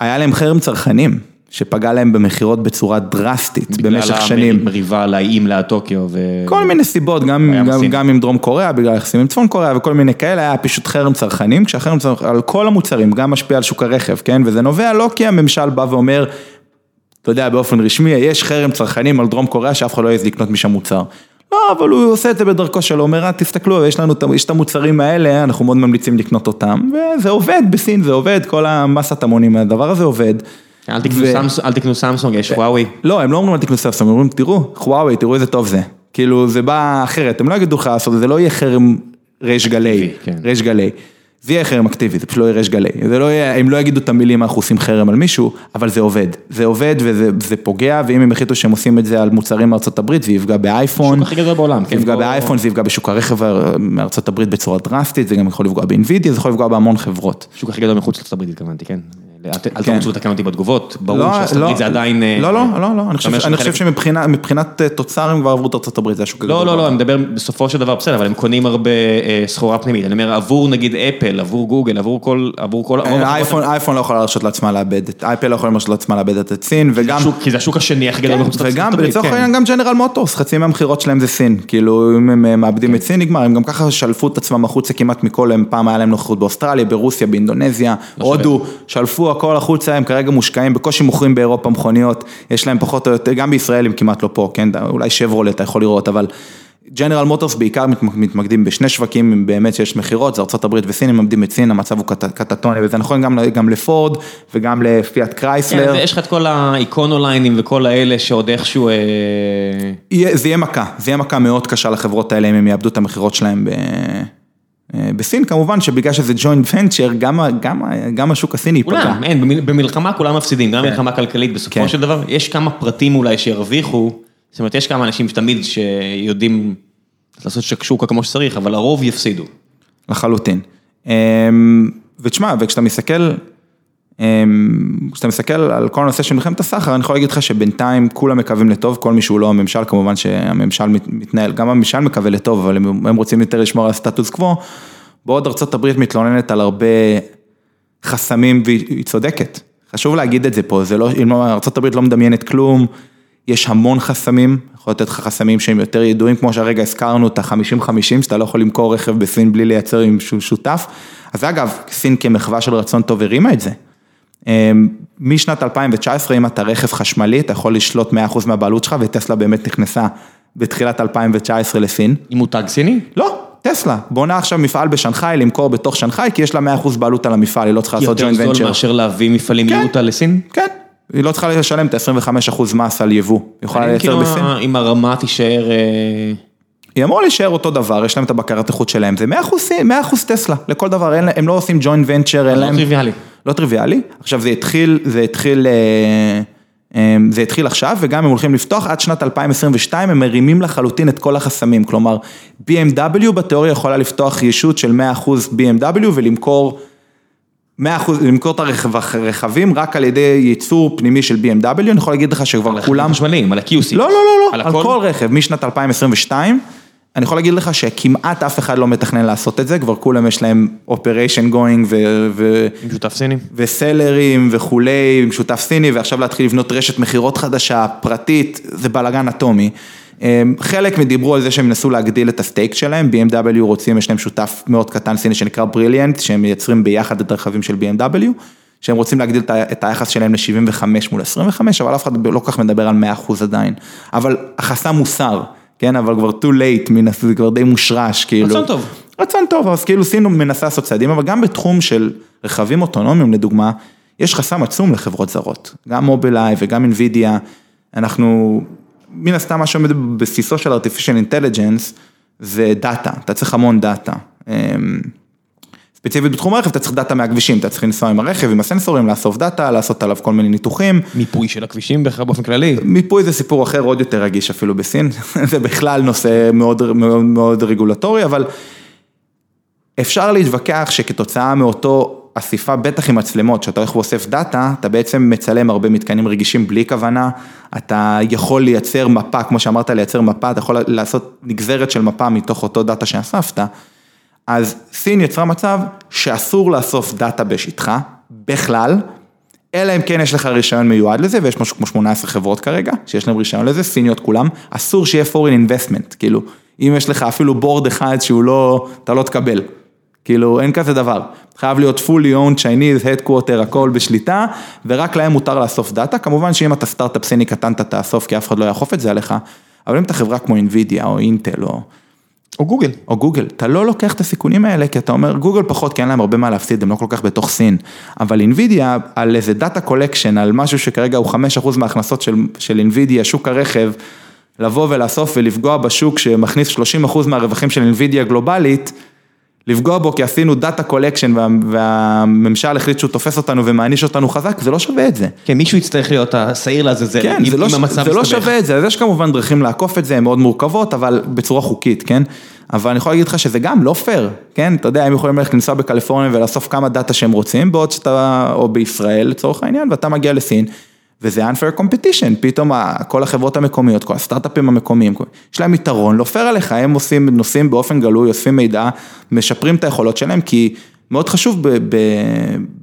היה להם חרם צרכנים. שפגע להם במכירות בצורה דרסטית במשך שנים. בגלל המריבה על האיים ליד טוקיו ו... כל מיני סיבות, גם, גם, גם עם דרום קוריאה, בגלל יחסים עם צפון קוריאה וכל מיני כאלה, היה פשוט חרם צרכנים, כשהחרם צרכנים על כל המוצרים, גם משפיע על שוק הרכב, כן? וזה נובע לא כי הממשל בא ואומר, אתה יודע, באופן רשמי, יש חרם צרכנים על דרום קוריאה שאף אחד לא יעז לקנות משם מוצר. לא, אבל הוא עושה את זה בדרכו שלו, אומר, "אה, תסתכלו, יש לנו, יש את המוצרים האלה, אנחנו מאוד ממליצים לקנות אותם, וזה עובד בסין, זה עובד, כל המסת המונים, הדבר הזה עובד. אל תקנו ו- סמס- אל תקנו סמסונג, יש חוואווי. לא, הם לא אומרים אל תקנו סמסונג, הם אומרים, תראו, חוואווי, תראו איזה טוב זה. כאילו, זה בא אחרת, הם לא יגידו לך לעשות את זה, זה לא יהיה חרם ריש גלי, כן. ריש גלי. זה יהיה חרם אקטיבי, זה פשוט לא יהיה ריש גלי. זה לא יהיה, הם לא יגידו את המילים, אנחנו עושים חרם על מישהו, אבל זה עובד. זה עובד וזה זה פוגע, ואם הם החליטו שהם עושים את זה על מוצרים מארצות הברית, זה יפגע באייפון. השוק הכי גדול בעולם, זה כן, יפגע פה- באייפון, זה יפגע בשוק הרכב מארצות הברית בצורה דרסטית, זה גם יכול לפגוע באינווידיה, זה יכול לפגוע בהמון חברות. השוק הכי גדול מחוץ לארצות הברית התכוונתי, כן. אל ת- אל כן. לתקן אותי בתגובות, ברור לא, שארצות הברית לא, זה עדיין... אה, לא, לא, לא, לא, אני חושב- שמבחינת אה, תוצר הם כבר עברו את ארצות הברית, זה השוק הגדול. לא, לא. לא, אני מדבר בסופו של דבר, בסדר, אבל הם קונים הרבה אה, סחורה פנימית. אני אומר, עבור נגיד אפל, עבור גוגל, עבור כל... אייפון, לא יכולה להרשות לעצמה לאבד, אפל לא יכולה להרשות לעצמה לאבד את סין, וגם, השוק- כי זה השוק השני הכי גדול כן, מחוץ לארצות וגם הברית, לצורך כן. העניין גם ג'נרל מוטורס, חצי מהמכירות שלהם זה סין, כאילו אם הם מאבדים את סין נגמר, הם גם ככה שלפו את עצמם החוצה כמעט מכל, פעם היה להם נוכחות באוסטרליה, ברוסיה, באינדונזיה, הודו, שלפו הכל החוצה, הם כרגע מושקעים, בקושי מוכרים באירופה מכוניות, יש להם פחות או יותר, גם בישראל הם כמעט לא פה, כן, אולי שברולט אתה יכול לראות, אבל ג'נרל מוטורס בעיקר מת- מתמקדים בשני שווקים, באמת שיש מכירות, זה ארה"ב וסין, הם מאבדים את סין, המצב הוא קט- קטטוני, וזה נכון גם, גם לפורד וגם לפיאט כן, קרייסלר. ויש לך את כל האיקונוליינים וכל האלה שעוד איכשהו... אה, זה יהיה מכה, זה יהיה מכה מאוד קשה לחברות האלה אם הם יאבדו את המכירות שלהם ב... אה, בסין כמובן שבגלל שזה ג'וינט ונצ'ר, גם, גם, גם השוק הסיני ייפגע. כולם, אין, במל- במלחמה כולם מפסידים, גם במלחמה כלכלית, בסופו כן. של דבר, יש כמה פרטים אולי שירוויחו, זאת אומרת, יש כמה אנשים שתמיד שיודעים לעשות שקשוקה כמו שצריך, אבל הרוב יפסידו. לחלוטין. אמ, ותשמע, וכשאתה מסתכל, כשאתה מסתכל על כל הנושא של מלחמת הסחר, אני יכול להגיד לך שבינתיים כולם מקווים לטוב, כל מי שהוא לא הממשל, כמובן שהממשל מת- מתנהל, גם הממשל מקווה לטוב, אבל הם, רוצים יותר לשמור על הסטטוס קוו, בעוד ארצות הברית מתלוננת על הרבה חסמים והיא היא צודקת. חשוב להגיד את זה פה, זה לא, אם ארצות הברית לא מדמיינת כלום, יש המון חסמים, יכול לתת לך חסמים שהם יותר ידועים, כמו שהרגע הזכרנו את ה-50-50, שאתה לא יכול למכור רכב בסין בלי לייצר עם שותף. אז אגב, סין כמחווה של רצון טוב הרימה את זה. אמ, משנת 2019, אם אתה רכב חשמלי, אתה יכול לשלוט 100% מהבעלות שלך, וטסלה באמת נכנסה בתחילת 2019 לסין. עם מותג סיני? לא, טסלה, בונה עכשיו מפעל בשנגחאי, למכור בתוך שנגחאי, כי יש לה 100% בעלות על המפעל, היא לא צריכה לעשות יותר ג'וינט זול ונצ'ר. מאשר להביא מפעלים כן. מיוטה לסין? כן, היא לא צריכה לשלם את ה-25% מס על יבוא, היא יכולה לייצר כאילו בסין. אם הרמה תישאר... אה, היא אמורה להישאר אותו דבר, יש להם את הבקרת איכות שלהם, זה 100% סין, 100% טסלה, לכל דבר, הם לא עושים ג'וינט ונצ'ר, אין לא להם... טריוויאלי. לא טריוויאלי, עכשיו זה התחיל, זה התחיל, אה, אה, זה התחיל עכשיו, וגם הם הולכים לפתוח עד שנת 2022, הם מרימים לחלוטין את כל החסמים, כלומר, BMW בתיאוריה יכולה לפתוח ישות של 100% BMW ולמכור 100%, למכור את הרכבים רק על ידי ייצור פנימי של BMW, אני יכול להגיד לך שכבר כולם... חשמליים, על ה-QC. לא, לא, לא, על לא, על הכל? כל רכב, משנת 2022, אני יכול להגיד לך שכמעט אף אחד לא מתכנן לעשות את זה, כבר כולם יש להם operation going ו... ו... עם שותף סיני? וסלרים וכולי, עם שותף סיני, ועכשיו להתחיל לבנות רשת מכירות חדשה, פרטית, זה בלאגן אטומי. אמ, חלק דיברו על זה שהם ינסו להגדיל את הסטייק שלהם, BMW רוצים, יש להם שותף מאוד קטן סיני שנקרא בריליאנט, שהם מייצרים ביחד את הרכבים של BMW, שהם רוצים להגדיל את היחס שלהם ל-75 מול 25, אבל אף אחד לא כל כך מדבר על 100% עדיין. אבל החסם מוסר, כן, אבל כבר too late, זה כבר די מושרש, כאילו. רצון טוב. רצון טוב, אז כאילו סין מנסה לעשות צעדים, אבל גם בתחום של רכבים אוטונומיים לדוגמה, יש חסם עצום לחברות זרות, גם מובילאיי וגם אינווידיה, אנחנו, מן הסתם מה שעומד בבסיסו של artificial intelligence זה דאטה, אתה צריך המון דאטה. ספציפית בתחום הרכב אתה צריך דאטה מהכבישים, אתה צריך לנסוע עם הרכב, עם הסנסורים, לאסוף דאטה, לעשות עליו כל מיני ניתוחים. מיפוי של הכבישים בכלל באופן כללי. מיפוי זה סיפור אחר, עוד יותר רגיש אפילו בסין, זה בכלל נושא מאוד, מאוד, מאוד רגולטורי, אבל אפשר להתווכח שכתוצאה מאותו אסיפה, בטח עם מצלמות, שאתה הולך ואוסף דאטה, אתה בעצם מצלם הרבה מתקנים רגישים בלי כוונה, אתה יכול לייצר מפה, כמו שאמרת, לייצר מפה, אתה יכול לעשות נגזרת של מפה מתוך אותו דאטה שאספת, אז סין יצרה מצב שאסור לאסוף דאטה בשטחה, בכלל, אלא אם כן יש לך רישיון מיועד לזה, ויש משהו כמו 18 חברות כרגע, שיש להם רישיון לזה, סיניות כולם, אסור שיהיה foreign investment, כאילו, אם יש לך אפילו board אחד שהוא לא, אתה לא תקבל, כאילו, אין כזה דבר, חייב להיות fully owned Chinese, headquarter, הכל בשליטה, ורק להם מותר לאסוף דאטה, כמובן שאם אתה סטארט-אפ סיני קטן אתה תאסוף, כי אף אחד לא יאכוף את זה עליך, אבל אם אתה חברה כמו אינווידיה או אינטל או... או גוגל. או גוגל, אתה לא לוקח את הסיכונים האלה, כי אתה אומר, גוגל פחות, כי אין להם הרבה מה להפסיד, הם לא כל כך בתוך סין. אבל אינווידיה, על איזה data collection, על משהו שכרגע הוא 5% מההכנסות של, של אינווידיה, שוק הרכב, לבוא ולאסוף ולפגוע בשוק שמכניס 30% מהרווחים של אינווידיה גלובלית, לפגוע בו כי עשינו data collection וה, והממשל החליט שהוא תופס אותנו ומעניש אותנו חזק, זה לא שווה את זה. כן, מישהו יצטרך להיות השעיר לעזאזל, כן, אם, זה, לא, אם המצב זה לא. שווה את זה, אז יש כמובן דרכים לעקוף את זה, הן מאוד מורכבות, אבל בצורה חוקית, כן? אבל אני יכול להגיד לך שזה גם לא פייר, כן? אתה יודע, הם יכולים ללכת לנסוע בקליפורניה ולאסוף כמה דאטה שהם רוצים, בעוד שאתה, או בישראל לצורך העניין, ואתה מגיע לסין, וזה unfair competition, פתאום כל החברות המקומיות, כל הסטארט-אפים המקומיים, יש להם יתרון, לא פייר עליך, הם עושים, נוסעים באופן גלוי, אוספים מידע, משפרים את היכולות שלהם, כי מאוד חשוב ב, ב,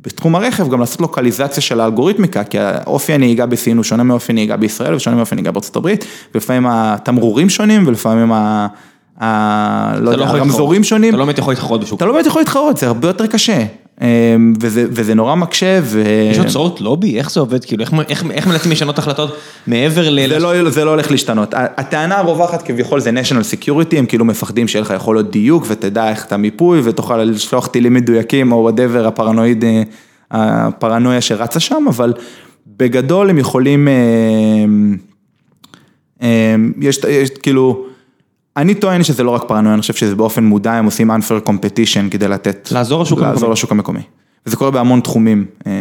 בתחום הרכב גם לעשות לוקליזציה של האלגוריתמיקה, כי האופי הנהיגה בסין הוא שונה מאופי הנהיגה בישראל ושונה מאופי הנהיגה בארצות הברית, ולפעמים התמרורים שונים ולפעמים ה... ה... לא יודע, יכול הרמזורים. שונים. אתה לא באמת יכול להתחרות בשוק. אתה לא באמת יכול להתחרות, זה הרבה יותר קשה. אמ, וזה, וזה נורא מקשה, ו... יש הוצאות לובי? איך זה עובד? כאילו, איך, איך, איך מנסים לשנות החלטות מעבר ל... זה לא, זה לא הולך להשתנות. הטענה הרווחת כביכול זה national security, הם כאילו מפחדים שיהיה לך יכולות דיוק ותדע איך אתה מיפוי ותוכל לשלוח טילים מדויקים או whatever הפרנואיד, אה, הפרנויה שרצה שם, אבל בגדול הם יכולים, אה, אה, יש, יש כאילו, אני טוען שזה לא רק פרנויה, אני חושב שזה באופן מודע, הם עושים unfair competition כדי לתת, לעזור לשוק לעזור המקומי. לשוק המקומי. וזה קורה בהמון תחומים. אה,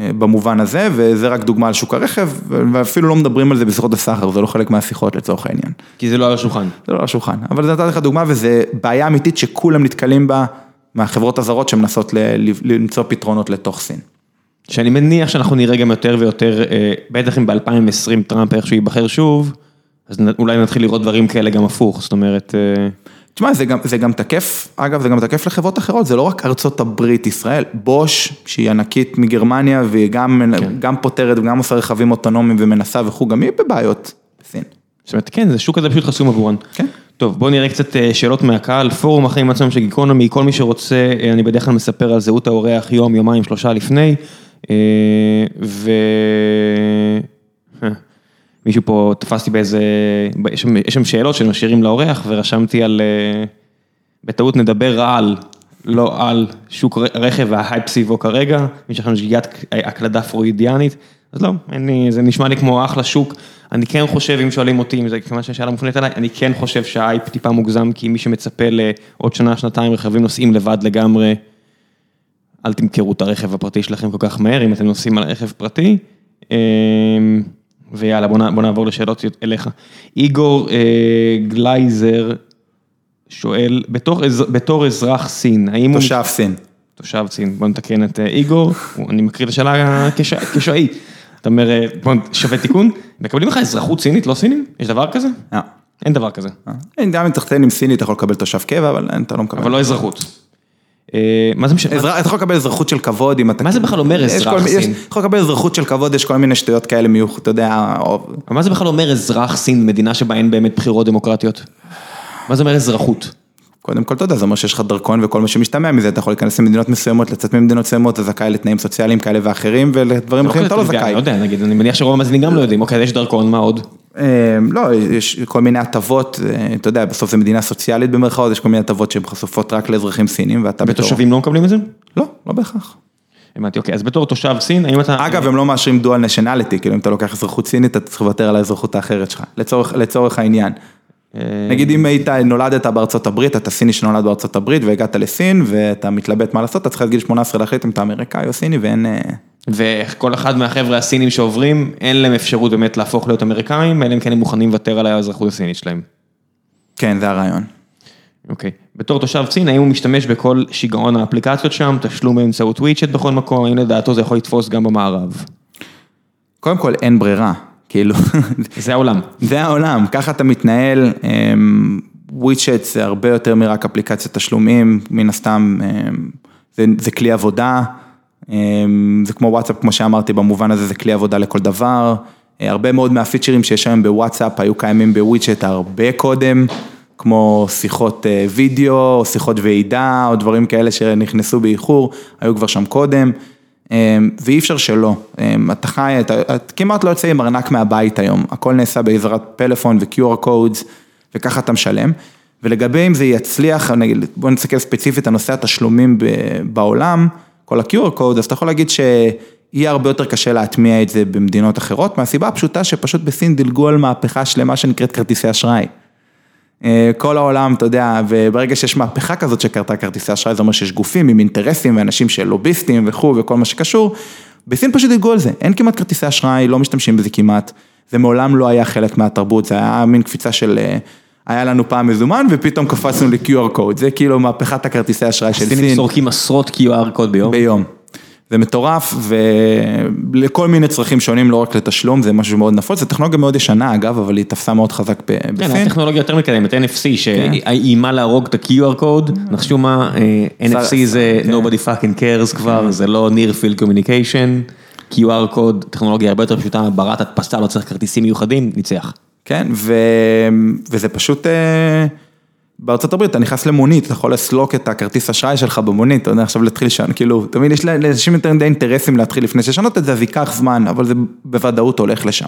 אה, במובן הזה, וזה רק דוגמה על שוק הרכב, ואפילו לא מדברים על זה בשיחות הסחר, זה לא חלק מהשיחות לצורך העניין. כי זה לא על השולחן. זה לא על השולחן, אבל זה נתתי לך דוגמה וזה בעיה אמיתית שכולם נתקלים בה מהחברות הזרות שמנסות למצוא פתרונות לתוך סין. שאני מניח שאנחנו נראה גם יותר ויותר, אה, בטח אם ב-2020 טראמפ איכשהו ייבחר שוב, אז אולי נתחיל לראות דברים כאלה גם הפוך, זאת אומרת, אה, תשמע, זה גם, זה גם תקף, אגב, זה גם תקף לחברות אחרות, זה לא רק ארצות הברית, ישראל, בוש, שהיא ענקית מגרמניה, והיא גם, כן. גם פותרת וגם עושה רכבים אוטונומיים ומנסה וכו', גם היא בבעיות בסין. זאת אומרת, כן, זה שוק הזה פשוט חסום עבורן. כן. טוב, בואו נראה קצת אה, שאלות מהקהל, פורום החיים עצמם של גיקונומי, כל מי שרוצה, אה, אני בדרך כלל מספר על זהות האורח יום, יומיים, שלושה לפני, ו... מישהו פה תפסתי באיזה, יש שם- שאלות שמשאירים לאורח ורשמתי על, אה, בטעות נדבר על, לא על שוק רכב וההייפ סביבו כרגע, יש לכם שגיאת הקלדה פרוידיאנית, אז לא, לי, זה נשמע לי כמו אחלה שוק, אני כן חושב, אם שואלים אותי, אם זה כיוון שהשאלה מופנית אליי, אני כן חושב שההייפ טיפה מוגזם, כי מי שמצפה לעוד שנה, שנתיים רכבים נוסעים לבד לגמרי, אל תמכרו את הרכב הפרטי שלכם כל כך מהר, אם אתם נוסעים על רכב פרטי. ויאללה, בוא, נע- בוא נעבור לשאלות אליך. איגור אה, גלייזר שואל, בתור, בתור אזרח סין, האם הוא... תושב סין. תושב סין, בוא נתקן את אה, איגור, אני מקריא את השאלה כש- כשואי. אתה אומר, אה, בוא, שווה תיקון, מקבלים לך אזרחות סינית, לא סינים? יש דבר כזה? אה. אין דבר כזה, אין, גם אם תחתן עם סינית אתה יכול לקבל תושב קבע, אבל אתה לא מקבל. אבל לא אזרחות. אה, מה זה משנה? אתה יכול לקבל אזרחות של כבוד אם אתה... מה זה בכלל אומר אזרח סין? יכול לקבל אזרחות של כבוד, יש כל מיני שטויות כאלה מיוחד, אתה יודע, מה זה בכלל אומר אזרח סין, מדינה שבה אין באמת בחירות דמוקרטיות? מה זה אומר אזרחות? קודם כל, אתה יודע, זה אומר שיש לך דרכון וכל מה שמשתמע מזה, אתה יכול להיכנס למדינות מסוימות, לצאת ממדינות מסוימות, אתה זכאי לתנאים סוציאליים כאלה ואחרים, ולדברים אחרים אתה לא זכאי. לא יודע, נגיד, אני מניח שרוב המאזינים גם לא יודעים, אוקיי, יש דרכון, מה עוד? אה, לא, יש כל מיני הטבות, אה, אתה יודע, בסוף זו מדינה סוציאלית במרכאות, יש כל מיני הטבות שהן חשופות רק לאזרחים סינים, ואתה בתור... ותושבים לא מקבלים את זה? לא, לא בהכרח. הבנתי, אוקיי, אז בתור תושב סין, האם אתה... אגב, הם לא מאשרים דואל נשיונליטי, כאילו אם אתה לוקח אזרחות סינית, אתה צריך לוותר על האזרחות האחרת שלך, לצורך, לצורך העניין. אה, נגיד אם היית, נולדת בארצות הברית, אתה סיני שנולד בארצות הברית והגעת לסין ואתה מתלבט מה לעשות, אתה צריך עד גיל 18 להחליט אם אתה אמריקאי או סיני ואין... אה, וכל אחד מהחבר'ה הסינים שעוברים, אין להם אפשרות באמת להפוך להיות אמריקאים, אלא אם כן הם מוכנים לוותר על האזרחות הסינית שלהם. כן, זה הרעיון. אוקיי. בתור תושב סין, האם הוא משתמש בכל שיגעון האפליקציות שם, תשלום באמצעות וויצ'ט בכל מקום, האם לדעתו זה יכול לתפוס גם במערב? קודם כל אין ברירה, כאילו, זה העולם. זה העולם, ככה אתה מתנהל, וויצ'ט זה הרבה יותר מרק אפליקציית תשלומים, מן הסתם אמ, זה, זה כלי עבודה, אמ, זה כמו וואטסאפ, כמו שאמרתי, במובן הזה זה כלי עבודה לכל דבר, אה, הרבה מאוד מהפיצ'רים שיש היום בוואטסאפ היו קיימים בוויצ'ט הרבה קודם, כמו שיחות אה, וידאו, או שיחות ועידה, או דברים כאלה שנכנסו באיחור, היו כבר שם קודם. ואי אפשר שלא. אתה חי, אתה, כמעט לא יוצא עם ארנק מהבית היום, הכל נעשה בעזרת פלאפון ו-QR codes, וככה אתה משלם. ולגבי אם זה יצליח, בוא נסתכל ספציפית על נושא התשלומים בעולם, כל ה-QR code, אז אתה יכול להגיד שיהיה הרבה יותר קשה להטמיע את זה במדינות אחרות, מהסיבה הפשוטה שפשוט בסין דילגו על מהפכה שלמה שנקראת כרטיסי אשראי. כל העולם, אתה יודע, וברגע שיש מהפכה כזאת שקרתה כרטיסי אשראי, זה אומר שיש גופים עם אינטרסים ואנשים של לוביסטים וכו' וכל מה שקשור, בסין פשוט דילגו על זה, אין כמעט כרטיסי אשראי, לא משתמשים בזה כמעט, זה מעולם לא היה חלק מהתרבות, זה היה מין קפיצה של... היה לנו פעם מזומן ופתאום קפצנו ל-QR code, זה כאילו מהפכת הכרטיסי אשראי של סין. הסינים סורקים עשרות QR code ביום. ביום. זה מטורף ולכל מיני צרכים שונים, לא רק לתשלום, זה משהו מאוד נפוץ, זו טכנולוגיה מאוד ישנה אגב, אבל היא תפסה מאוד חזק בסין. כן, הטכנולוגיה יותר מקדמת, NFC, שאיימה להרוג את ה-QR code, נחשו מה, NFC זה nobody fucking cares כבר, זה לא near field communication, QR code, טכנולוגיה הרבה יותר פשוטה, ברת הדפסה, לא צריך כרטיסים מיוחדים, ניצח. כן, וזה פשוט, בארצות הברית אתה נכנס למונית, אתה יכול לסלוק את הכרטיס אשראי שלך במונית, אתה יודע, עכשיו להתחיל לשנות, כאילו, תמיד יש לאנשים יותר מדי אינטרסים להתחיל לפני ששנות את זה, אז ייקח זמן, אבל זה בוודאות הולך לשם.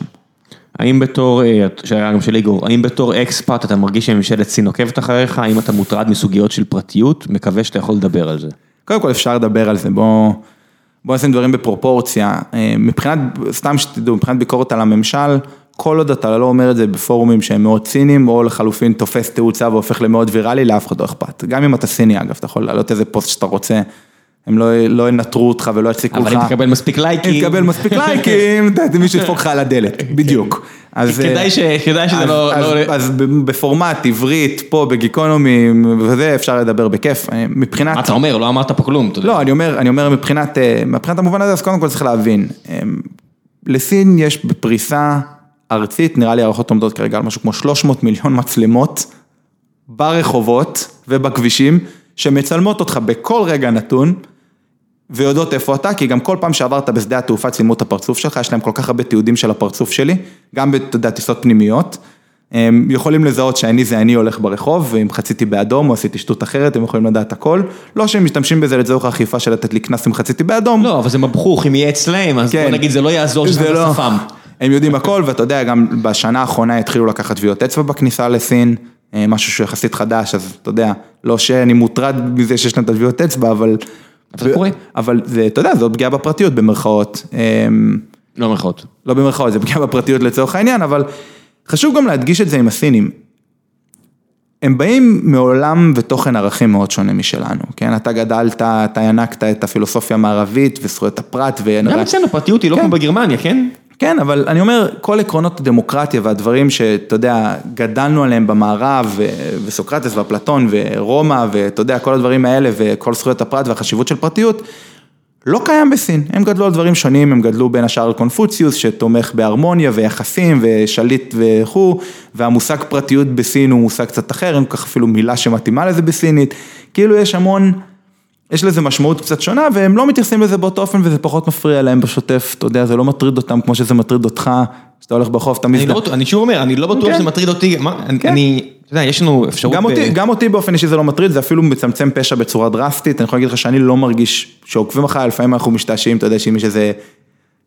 האם בתור, שהיה גם של איגור, האם בתור אקספאט אתה מרגיש שממשלת סין עוקבת אחריך, האם אתה מוטרד מסוגיות של פרטיות, מקווה שאתה יכול לדבר על זה. קודם כל אפשר לדבר על זה, בוא, בוא נשים דברים בפרופורציה, מבחינת, סתם שתדעו, מבחינת ביקורת על הממשל, כל עוד אתה לא אומר את זה בפורומים שהם מאוד ציניים, או לחלופין תופס תאוצה והופך למאוד ויראלי, לאף אחד לא אכפת. גם אם אתה ציני אגב, אתה יכול להעלות איזה פוסט שאתה רוצה, הם לא ינטרו אותך ולא יציקו לך. אבל אם תקבל מספיק לייקים. אם תקבל מספיק לייקים, מישהו ידפוק לך על הדלת, בדיוק. כדאי שזה לא... אז בפורמט, עברית, פה בגיקונומי, וזה אפשר לדבר בכיף, מבחינת... מה אתה אומר? לא אמרת פה כלום. לא, אני אומר מבחינת המובן הזה, אז קודם כל צריך להבין, לסין יש בפריסה... ארצית, נראה לי הערכות עומדות כרגע על משהו כמו 300 מיליון מצלמות ברחובות ובכבישים, שמצלמות אותך בכל רגע נתון, ויודעות איפה אתה, כי גם כל פעם שעברת בשדה התעופה צילמו את הפרצוף שלך, יש להם כל כך הרבה תיעודים של הפרצוף שלי, גם בטיסות פנימיות, הם יכולים לזהות שאני זה אני הולך ברחוב, ואם חציתי באדום או עשיתי שטות אחרת, הם יכולים לדעת הכל, לא שהם משתמשים בזה לצורך האכיפה של לתת לי קנס אם חציתי באדום. לא, אבל זה מבחוך, אם יהיה אצלם, אז בוא נגיד זה לא יעזור שזה בשפם. הם יודעים הכל, ואתה יודע, גם בשנה האחרונה התחילו לקחת טביעות אצבע בכניסה לסין, משהו שהוא יחסית חדש, אז אתה יודע, לא שאני מוטרד מזה שיש להם את הטביעות אצבע, אבל... זה קורה. אבל זה, אתה יודע, זאת פגיעה בפרטיות במרכאות. לא במרכאות. לא במרכאות, זה פגיעה בפרטיות לצורך העניין, אבל חשוב גם להדגיש את זה עם הסינים. הם באים מעולם ותוכן ערכים מאוד שונה משלנו, כן? אתה גדלת, אתה ינקת את הפילוסופיה המערבית וזכויות הפרט ו... גם אצלנו פרטיות היא לא כמו בגרמניה, כן? כן, אבל אני אומר, כל עקרונות הדמוקרטיה והדברים שאתה יודע, גדלנו עליהם במערב, וסוקרטס ואפלטון ורומא, ואתה יודע, כל הדברים האלה, וכל זכויות הפרט והחשיבות של פרטיות, לא קיים בסין. הם גדלו על דברים שונים, הם גדלו בין השאר על קונפוציוס, שתומך בהרמוניה ויחסים ושליט וכו', והמושג פרטיות בסין הוא מושג קצת אחר, אין כל כך אפילו מילה שמתאימה לזה בסינית, כאילו יש המון... יש לזה משמעות קצת שונה והם לא מתייחסים לזה באותו אופן וזה פחות מפריע להם בשוטף, אתה יודע, זה לא מטריד אותם כמו שזה מטריד אותך, שאתה הולך ברחוב, אתה מזדהה. אני שוב אומר, אני לא בטוח שזה מטריד אותי, אני, אתה יודע, יש לנו אפשרות... גם אותי באופן אישי זה לא מטריד, זה אפילו מצמצם פשע בצורה דרסטית, אני יכול להגיד לך שאני לא מרגיש שעוקבים אחריי, לפעמים אנחנו משתעשעים, אתה יודע שאם יש איזה...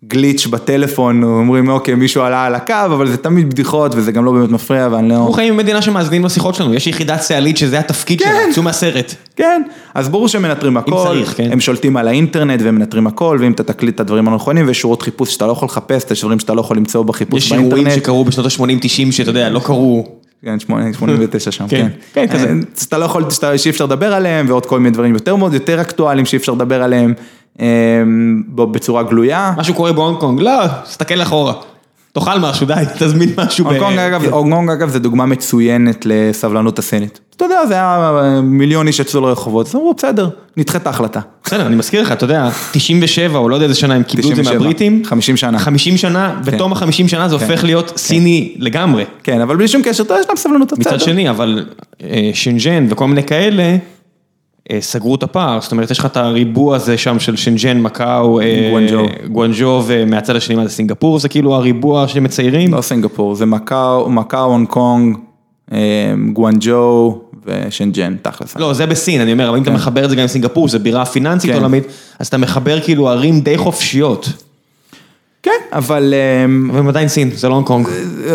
גליץ' בטלפון, אומרים אוקיי מישהו עלה על הקו, אבל זה תמיד בדיחות וזה גם לא באמת מפריע ואני לא... אנחנו חיים במדינה שמאזינים לשיחות שלנו, יש יחידה צה"לית שזה התפקיד שלה, צאו מהסרט. כן, אז ברור שהם מנטרים הכל, הם שולטים על האינטרנט והם מנטרים הכל, ואם אתה תקליט את הדברים הנכונים ויש שורות חיפוש שאתה לא יכול לחפש, יש דברים שאתה לא יכול למצוא בחיפוש באינטרנט. יש אירועים שקרו בשנות ה-80-90 שאתה יודע, לא קרו. כן, 89 שם, כן. כן, כזה. שאתה לא יכול, שאי אפשר לדבר עליהם, ועוד כל מיני דברים יותר אקטואליים שאי אפשר לדבר עליהם. בצורה גלויה. משהו קורה בהונג קונג, לא, תסתכל אחורה. תאכל משהו, די, תזמין משהו. הונג קונג אגב זה דוגמה מצוינת לסבלנות הסינית. אתה יודע, זה היה מיליון איש יצאו לרחובות, אז אמרו בסדר, נדחה את ההחלטה. בסדר, אני מזכיר לך, אתה יודע, 97 או לא יודע איזה שנה הם קיבלו את זה מהבריטים. 50 שנה. 50 שנה, בתום ה-50 שנה זה הופך להיות סיני לגמרי. כן, אבל בלי שום קשר, אתה יודע, יש להם סבלנות. מצד שני, אבל שנג'ן וכל מיני כאלה. סגרו את הפער, זאת אומרת יש לך את הריבוע הזה שם של שנג'ן, מקאו, גואנג'ו ומהצד השני מה זה סינגפור, זה כאילו הריבוע שמציירים? לא סינגפור, זה מקאו, מקאו, הונג קונג, גואנג'ו ושנג'ן, תכלס. לא, זה בסין, אני אומר, אבל אם אתה מחבר את זה גם עם סינגפור, זו בירה פיננסית כן. עולמית, אז אתה מחבר כאילו ערים די חופשיות. כן, אבל אמ, אבל הם עדיין סין, זה לא הונג קונג.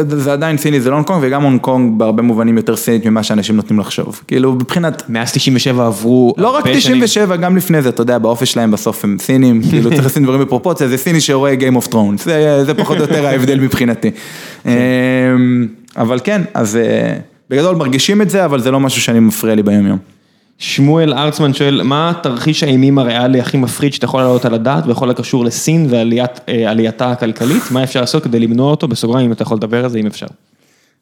זה עדיין סיני, זה לא הונג קונג, וגם הונג קונג בהרבה מובנים יותר סינית ממה שאנשים נותנים לחשוב. כאילו, מבחינת... מאז 97 עברו לא רק הרבה שנים. 97, גם לפני זה, אתה יודע, באופי שלהם בסוף הם סינים, כאילו צריך לשים דברים בפרופורציה, זה סיני שרואה Game of Thrones, זה, זה פחות או יותר ההבדל מבחינתי. אמ, אבל כן, אז אה, בגדול מרגישים את זה, אבל זה לא משהו שאני מפריע לי ביום יום. שמואל ארצמן שואל, מה תרחיש האימים הריאלי הכי מפחיד שאתה יכול להעלות על הדעת בכל הקשור לסין ועלייתה הכלכלית? מה אפשר לעשות כדי למנוע אותו? בסוגריים, אם אתה יכול לדבר על זה, אם אפשר.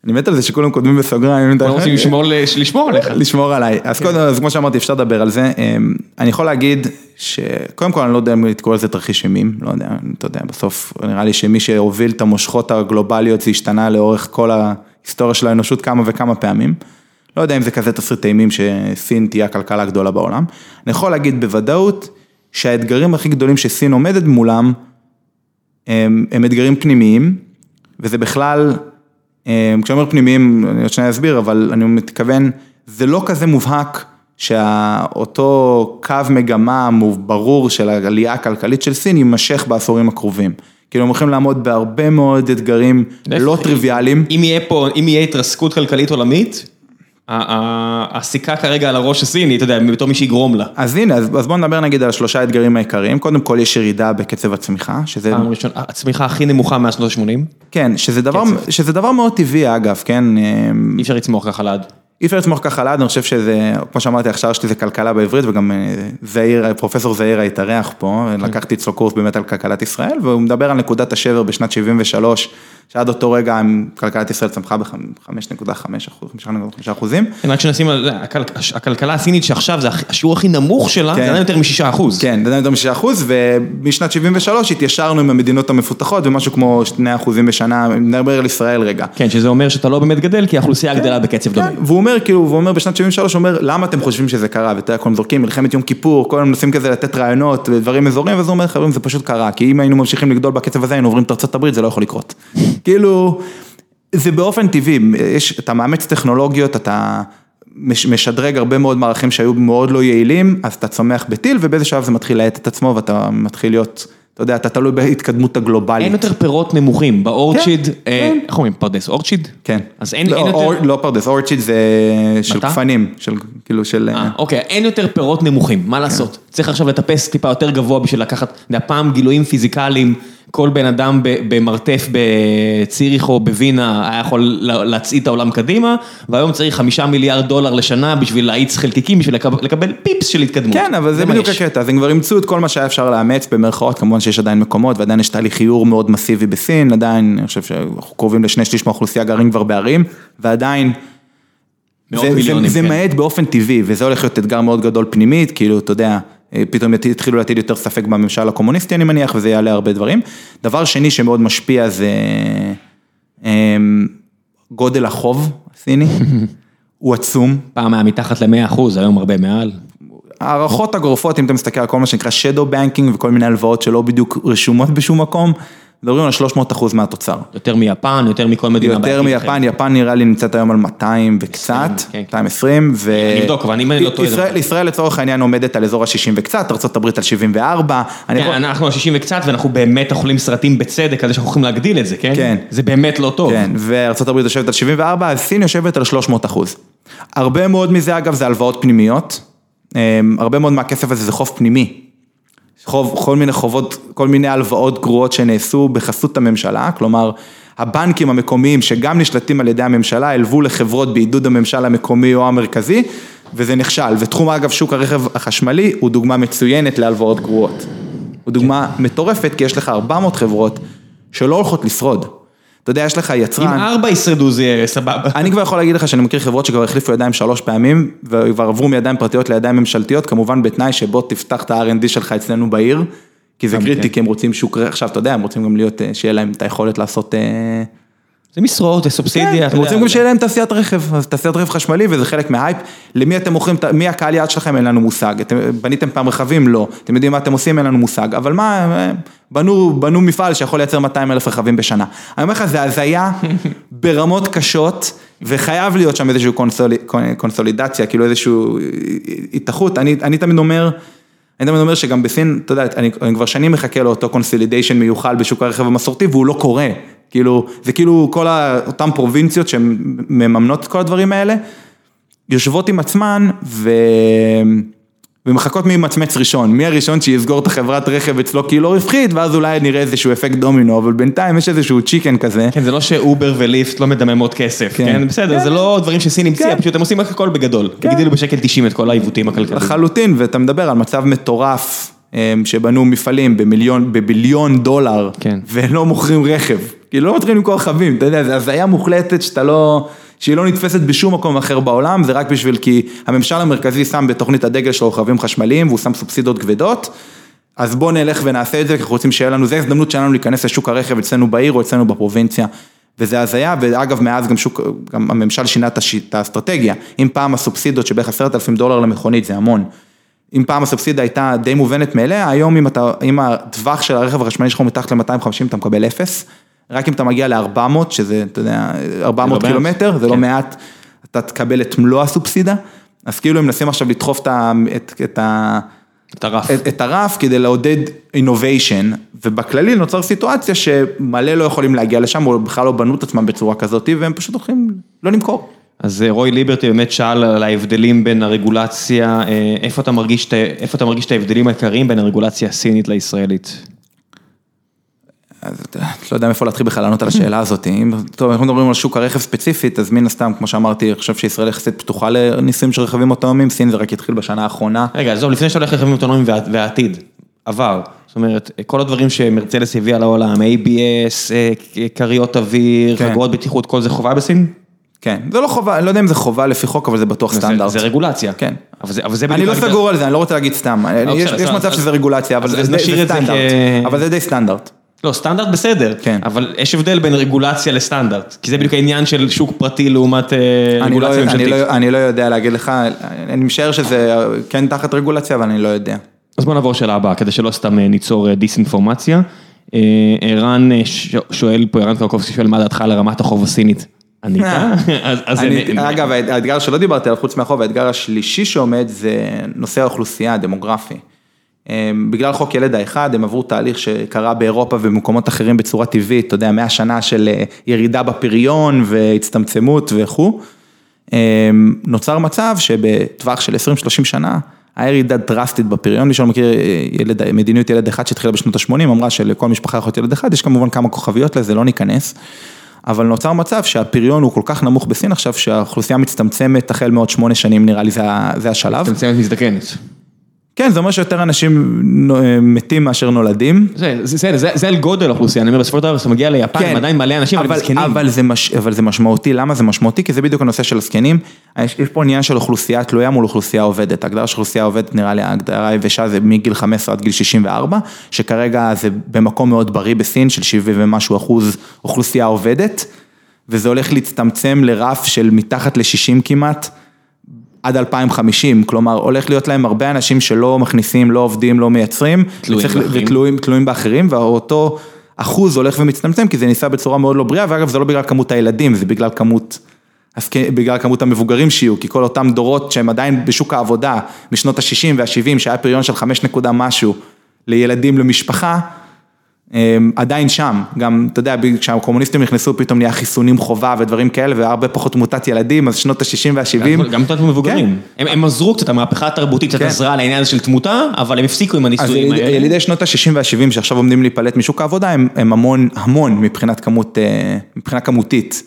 אני מת על זה שכולם כותבים בסוגריים, אנחנו רוצים לשמור- עליך. לשמור עליי. אז קודם, אז כמו שאמרתי, אפשר לדבר על זה. אמ, אני יכול להגיד שקודם כל אני לא יודע אם לקרוא לזה תרחיש אימים, לא יודע, אתה יודע, בסוף נראה לי שמי שהוביל את המושכות הגלובליות זה השתנה לאורך כל ההיסטוריה של האנושות כמה וכמה פעמים. לא יודע אם זה כזה תסריט אימים שסין תהיה הכלכלה הגדולה בעולם. אני יכול להגיד בוודאות שהאתגרים הכי גדולים שסין עומדת מולם הם, הם אתגרים פנימיים, וזה בכלל, אה, כשאני אומר פנימיים, אני עוד שנייה אסביר, אבל אני מתכוון, זה לא כזה מובהק שאותו קו מגמה ברור של העלייה הכלכלית של סין יימשך בעשורים הקרובים. כאילו הם הולכים לעמוד בהרבה מאוד אתגרים לא טריוויאליים. אם יהיה פה, אם יהיה התרסקות כלכלית עולמית, הסיכה כרגע על הראש הסיני, אתה יודע, בתור מי שיגרום לה. אז הנה, אז, אז בואו נדבר נגיד על השלושה האתגרים העיקריים. קודם כל יש ירידה בקצב הצמיחה, שזה... פעם ראשונה, הצמיחה הכי נמוכה מאז שנות ה-80, כן, שזה דבר. שזה דבר מאוד טבעי אגב, כן? אמ, אי אפשר לצמוח ככה לעד. אי אפשר לצמוח ככה לעד, אני חושב שזה, כמו שאמרתי, ההכשרה שלי זה כלכלה בעברית, וגם אה, זעיר, פרופסור זעיר התארח פה, לקחתי אצלו קורס באמת על כלכלת ישראל, והוא מדבר על נקודת השבר בשנת 73, שעד אותו רגע כלכלת ישראל צמחה ב-5.5 אחוז, 5.5 אחוזים. כן, רק שנשים על זה, הכל- הכלכלה הסינית שעכשיו זה השיעור הכי נמוך שלה, כן. זה עדיין יותר מ-6 אחוז. כן, זה עדיין יותר מ-6 אחוז, ומשנת 73 התיישרנו עם המדינות המפותחות, ומשהו כמו 2 אחוזים בשנה, נדבר על ישראל רגע. כן, שזה אומר שאתה לא באמת גדל, כי האוכלוסייה גדלה בקצב דומה. אומר, כאילו, והוא אומר בשנת 73, הוא אומר, למה אתם חושבים שזה קרה? ואתה יודע, כולם זורקים מלחמת יום כיפור, כל מנסים כזה לתת רעיונות ודברים אזוריים, ואז הוא אומר, חברים, זה פשוט קרה, כי אם היינו ממשיכים לגדול בקצב הזה, היינו עוברים את ארצות הברית, זה לא יכול לקרות. כאילו, זה באופן טבעי, יש, אתה מאמץ טכנולוגיות, אתה מש- משדרג הרבה מאוד מערכים שהיו מאוד לא יעילים, אז אתה צומח בטיל, ובאיזה שלב זה מתחיל להאט את עצמו, ואתה מתחיל להיות, אתה יודע, אתה תלוי בהתקדמות הגלובלית. אין יותר פירות נמוכים, באורצ'יד, כן, אה, כן. איך אומרים, פרדס אורצ'יד? כן. אז אין לא, יותר... לא פרדס, אורצ'יד זה של? גפנים, של, כאילו של... אה, אוקיי, אין יותר פירות נמוכים, מה לעשות? צריך עכשיו לטפס טיפה יותר גבוה בשביל לקחת, אתה יודע, פעם גילויים פיזיקליים, כל בן אדם במרתף בציריך או בווינה היה יכול לה- להצעיד את העולם קדימה, והיום צריך חמישה מיליארד דולר לשנה בשביל להאיץ חלקיקים, בשביל לקב- לקבל פיפס של התקדמות. כן, אבל זה בדיוק. הקטע, אז הם כבר אימצו את כל מה שהיה אפשר לאמץ במרכאות, כמובן שיש עדיין מקומות ועדיין יש תהליך חיור מאוד מסיבי בסין, עדיין, אני חושב שאנחנו קרובים לשני שליש מהאוכלוסייה גרים כבר בערים, ועדיין, זה- זה- מיליונים, זה כן. מאט באופן טבעי, וזה הולך להיות אתגר מאוד גדול פנימית, כאילו, אתה יודע, פתאום ית- יתחילו להטיל יותר ספק בממשל הקומוניסטי, אני מניח, וזה יעלה הרבה דברים. דבר שני שמאוד משפיע זה אמ, גודל החוב הסיני, הוא עצום. פעם היה מתחת ל-100 אחוז, היום הרבה מעל. הערכות הגורפות, אם אתה מסתכל על כל מה שנקרא shadow banking וכל מיני הלוואות שלא בדיוק רשומות בשום מקום, מדברים על 300 אחוז מהתוצר. יותר מיפן, יותר מכל מדינה. יותר מיפן, יפן נראה לי נמצאת היום על 200 וקצת, כן, כן. 220, ו... נבדוק, אבל אם אני לא טועה, ישראל- לצורך העניין עומדת על אזור ה-60 וקצת, ארה"ב על 74, אני כן. אנחנו על 60 וקצת, ואנחנו באמת אוכלים סרטים בצדק על זה שאנחנו יכולים להגדיל את זה, כן? כן. זה באמת לא טוב. כן, וארה"ב יושבת על 74, אז סין יושבת על 300 אחוז. הרבה מאוד מזה אגב זה הלוואות פנימיות, אמ, הרבה מאוד מהכסף הזה זה חוב פנימי. חוב, כל מיני חובות, כל מיני הלוואות גרועות שנעשו בחסות הממשלה, כלומר, הבנקים המקומיים שגם נשלטים על ידי הממשלה, הלוו לחברות בעידוד הממשל המקומי או המרכזי, וזה נכשל. ותחום אגב שוק הרכב החשמלי הוא דוגמה מצוינת להלוואות גרועות. הוא דוגמה מטורפת, כי יש לך 400 חברות שלא הולכות לשרוד. אתה יודע, יש לך אם יצרן... ארבע ישרדו זה יהיה סבבה. אני כבר יכול להגיד לך שאני מכיר חברות שכבר החליפו ידיים שלוש פעמים, וכבר עברו מידיים פרטיות לידיים ממשלתיות, כמובן בתנאי שבוא תפתח את ה-R&D שלך אצלנו בעיר, כי זה קריטי, כי הם רוצים שוק, עכשיו אתה יודע, הם רוצים גם להיות, אה, שיהיה להם את היכולת לעשות... אה, זה משרות, זה subsidy, כן, הם יודע. רוצים גם שיהיה להם תעשיית רכב, אז תעשיית רכב חשמלי וזה חלק מההייפ, למי אתם מוכרים, מי הקהל יעד שלכם, אין לנו מושג, אתם בניתם פעם רכבים? לא, אתם יודעים מה אתם עושים? אין לנו מושג, אבל מה, הם בנו, בנו מפעל שיכול לייצר 200 אלף רכבים בשנה. אני אומר לך, זה הזיה ברמות קשות, וחייב להיות שם איזושהי קונסול, קונסולידציה, כאילו איזושהי התאחות, אני, אני תמיד אומר, אני תמיד אומר שגם בסין, אתה יודע, אני, אני כבר שנים מחכה לאותו consolidation מיוחל בשוק הרכב המסורתי, והוא לא קורה, כאילו, זה כאילו כל אותן פרובינציות שמממנות את כל הדברים האלה, יושבות עם עצמן, ו... ומחכות מי ימצמץ ראשון, מי הראשון שיסגור את החברת רכב אצלו כי היא לא רווחית, ואז אולי נראה איזשהו אפקט דומינו, אבל בינתיים יש איזשהו chicken כזה. כן, זה לא שאובר וליפט לא מדממות כסף, כן, כן? בסדר, כן. זה לא דברים שסין המציאה, כן. פשוט הם עושים רק הכל בגדול. כן. הגדילו בשקל 90 את כל העיוותים הכלכליים. לחלוטין, ואתה מדבר על מצב מטורף, אמ, שבנו מפעלים במיליון, בביליון דולר, כן. ולא מוכרים רכב. כאילו לא מתחילים למכור רכבים, אתה יודע, זה הזיה מוחלטת שאתה לא... שהיא לא נתפסת בשום מקום אחר בעולם, זה רק בשביל כי הממשל המרכזי שם בתוכנית הדגל שלו רכבים חשמליים והוא שם סובסידות כבדות, אז בואו נלך ונעשה את זה, כי אנחנו רוצים שיהיה לנו, זה הזדמנות שלנו להיכנס לשוק הרכב אצלנו בעיר או אצלנו בפרובינציה. וזה הזיה, ואגב מאז גם שוק, גם הממשל שינה את האסטרטגיה, אם פעם הסובסידות שבערך עשרת אלפים דולר למכונית זה המון, אם פעם הסובסידיה הייתה די מובנת מאליה, היום אם אתה, אם הטווח של הרכב החשמלי שלך מתחת ל-250 אתה מקבל אפס, רק אם אתה מגיע ל-400, שזה, אתה יודע, 400 קילומטר, זה לא כן. מעט, אתה תקבל את מלוא הסובסידה, אז כאילו הם מנסים עכשיו לדחוף את את, את, את הרף. את, את הרף כדי לעודד innovation, ובכללי נוצר סיטואציה שמלא לא יכולים להגיע לשם, או בכלל לא בנו את עצמם בצורה כזאת, והם פשוט הולכים לא למכור. אז אה, רוי ליברטי באמת שאל על ההבדלים בין הרגולציה, אה, איפה אתה מרגיש, איפה אתה מרגיש את ההבדלים העיקריים בין הרגולציה הסינית לישראלית? אז לא יודע מאיפה להתחיל בכלל לענות על השאלה הזאת, אם, אנחנו מדברים על שוק הרכב ספציפית, אז מן הסתם, כמו שאמרתי, אני חושב שישראל יחסית פתוחה לניסויים של רכבים אוטונומיים, סין זה רק התחיל בשנה האחרונה. רגע, עזוב, לפני שאתה הולך לרכבים אוטונומיים והעתיד, עבר, זאת אומרת, כל הדברים שמרצלס הביאה לעולם, ABS, אה, כריות אוויר, כן. חגורות בטיחות, כל זה חובה בסין? כן, זה לא חובה, אני לא יודע אם זה חובה לפי חוק, אבל זה בטוח סטנדרט. זה רגולציה. כן. אבל זה, אבל זה אני לא סגור על זה, אני לא רוצה להגיד סתם. לא, יש, מצב שזה רגולציה, אבל זה, זה סטנדרט. אבל זה די סטנדרט. לא, סטנדרט בסדר, כן. אבל יש הבדל בין רגולציה לסטנדרט, כי זה בדיוק העניין של שוק פרטי לעומת אה, רגולציה לא, ממשלתית. אני לא, אני לא יודע להגיד לך, אני משער שזה כן תחת רגולציה, אבל אני לא יודע. אז בוא נעבור שאלה הבאה, כדי שלא סתם אה, ניצור אה, דיסאינפורמציה. ערן שואל פה, ערן קרקובסקי שואל מה דעתך על רמת החוב הסינית. ענית? אגב, האתגר שלא דיברתי עליו חוץ מהחוב, האתגר השלישי שעומד זה נושא האוכלוסייה הדמוגרפי. אמ, בגלל חוק ילד האחד, הם עברו תהליך שקרה באירופה ובמקומות אחרים בצורה טבעית, אתה יודע, מהשנה של אה, ירידה בפריון והצטמצמות וכו'. אמ, נוצר מצב שבטווח של 20-30 שנה, היה ירידה דרסטית בפריון, מי שלא מכיר אה, ילד, מדיניות ילד אחד שהתחילה בשנות ה-80, אמרה שלכל משפחה יכול להיות ילד אחד, יש כמובן כמה כוכביות לזה, לא ניכנס. אבל נוצר מצב שהפריון הוא כל כך נמוך בסין עכשיו, שהאוכלוסייה מצטמצמת החל מעוד שמונה שנים, נראה לי זה, זה השלב. מצטמצמת מזדקנת. כן, זה אומר שיותר אנשים מתים מאשר נולדים. זה, זה, זה, זה על גודל האוכלוסייה, אני אומר, בסופו של דבר, כשאתה מגיע ליפן, כן, הם עדיין מלא אנשים, אבל זקנים. אבל זה, מש, אבל זה משמעותי, למה זה משמעותי? כי זה בדיוק הנושא של הזקנים. יש, יש פה עניין של אוכלוסייה תלויה מול אוכלוסייה עובדת. ההגדרה של אוכלוסייה עובדת, נראה לי, ההגדרה היבשה זה מגיל 15 עד גיל 64, שכרגע זה במקום מאוד בריא בסין, של 70 ומשהו אחוז אוכלוסייה עובדת, וזה הולך להצטמצם לרף של מתחת ל-60 כמעט. עד 2050, כלומר הולך להיות להם הרבה אנשים שלא מכניסים, לא עובדים, לא מייצרים, ותלויים תלויים באחרים, ואותו אחוז הולך ומצטמצם, כי זה ניסה בצורה מאוד לא בריאה, ואגב זה לא בגלל כמות הילדים, זה בגלל כמות, בגלל כמות המבוגרים שיהיו, כי כל אותם דורות שהם עדיין בשוק העבודה, משנות ה-60 וה-70, שהיה פריון של 5 נקודה משהו לילדים למשפחה, עדיין שם, גם, אתה יודע, כשהקומוניסטים נכנסו פתאום נהיה חיסונים חובה ודברים כאלה והרבה פחות תמותת ילדים, אז שנות ה-60 וה-70. גם תמותת מבוגרים. כן. הם עזרו קצת, המהפכה התרבותית קצת כן. עזרה לעניין הזה של תמותה, אבל הם הפסיקו עם הניסויים האלה. אז ילידי שנות ה-60 וה-70 שעכשיו עומדים להיפלט משוק העבודה, הם המון, המון מבחינת כמות, אה, מבחינה כמותית.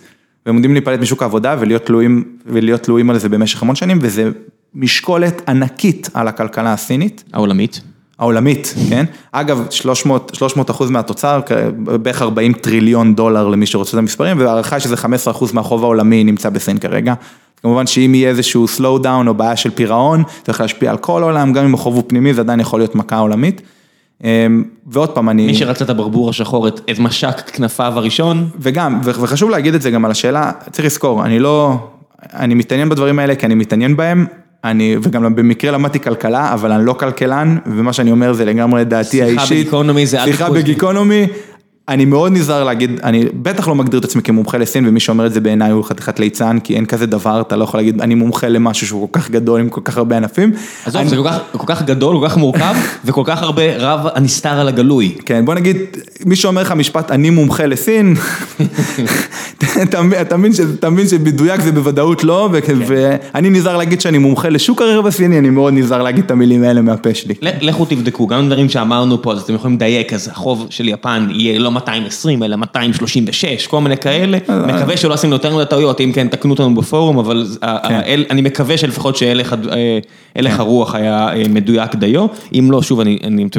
והם עומדים להיפלט משוק העבודה ולהיות תלויים, ולהיות תלויים על זה במשך המון שנים, וזה משקולת ענקית על הכלכלה הסינית. העולמית. העולמית, כן? אגב, 300, 300 אחוז מהתוצר, בערך 40 טריליון דולר למי שרוצה את המספרים, והערכה שזה 15 אחוז מהחוב העולמי נמצא בסין כרגע. כמובן שאם יהיה איזשהו slow down או בעיה של פירעון, זה יכול להשפיע על כל העולם, גם אם החוב הוא פנימי, זה עדיין יכול להיות מכה עולמית. אמ, ועוד פעם, אני... מי שרצה את הברבור השחור, את, את משק כנפיו הראשון. וגם, וחשוב להגיד את זה גם על השאלה, צריך לזכור, אני לא, אני מתעניין בדברים האלה כי אני מתעניין בהם, אני, וגם במקרה למדתי כלכלה, אבל אני לא כלכלן, ומה שאני אומר זה לגמרי דעתי האישית. שיחה בגיקונומי זה שיחה בגיקונומי, אני מאוד נזהר להגיד, אני בטח לא מגדיר את עצמי כמומחה לסין, ומי שאומר את זה בעיניי הוא חתיכת ליצן, כי אין כזה דבר, אתה לא יכול להגיד, אני מומחה למשהו שהוא כל כך גדול עם כל כך הרבה ענפים. עזוב, אני- זה כל כך- כל כך גדול, כל כך מורכב, וכל כך הרבה רב הנסתר על הגלוי. כן, בוא נגיד, מי שאומר לך משפט, אני מומחה לסין, אתה מבין- שבדויק זה בוודאות לא, ואני נזהר להגיד שאני מומחה לשוק הרכב הסיני, אני מאוד נזהר להגיד את המילים האלה מהפה שלי. לכו תבדקו, גם דברים שאמרנו פה, אז אתם יכולים לדייק, אז החוב של יפן יהיה לא 220, אלא 236, כל מיני כאלה. מקווה שלא עשינו יותר מדי טעויות, אם כן, תקנו אותנו בפורום, אבל ה- ה- אל- אני מקווה שלפחות שהלך אה, הלך הרוח היה אה, מדויק דיו. אם לא, שוב,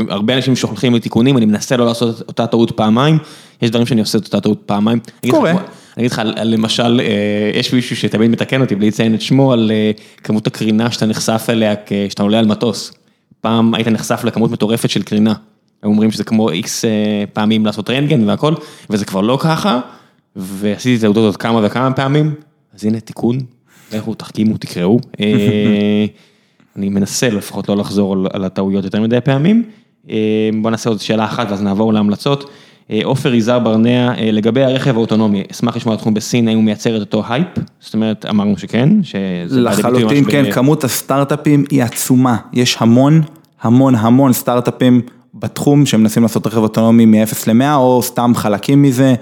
הרבה אנשים שולחים לי תיקונים, אני מנסה לא לעשות אותה טעות פעמיים. יש דברים שאני עושה את אותה טעות פעמיים. קורה. אני אגיד לך, למשל, אה, יש מישהו שתמיד מתקן אותי בלי לציין את שמו, על אה, כמות הקרינה שאתה נחשף אליה כשאתה עולה על מטוס. פעם היית נחשף לכמות מטורפת של קרינה. היו אומרים שזה כמו איקס אה, פעמים לעשות רנטגן והכל, וזה כבר לא ככה, ועשיתי את זה עוד כמה וכמה פעמים, אז הנה תיקון, לכו תחכימו, תקראו. אה, אני מנסה לפחות לא לחזור על- על הטעויות יותר מדי פעמים. אה, בוא נעשה עוד שאלה אחת ואז נעבור להמלצות. עופר יזהר ברנע, לגבי הרכב האוטונומי, אשמח לשמוע אתכם בסין, האם הוא מייצר את אותו הייפ? זאת אומרת, אמרנו שכן, שזה לחלוטין כן, ב- כמות הסטארט-אפים היא עצומה, יש המון, המון, המון סטארט-אפים בתחום שמנסים לעשות רכב אוטונומי מ-0 ל-100 או סתם חלקים מזה.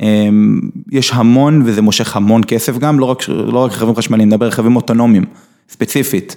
אמ, יש המון וזה מושך המון כסף גם, לא רק, לא רק רכבים חשמליים, נדבר רכבים אוטונומיים, ספציפית.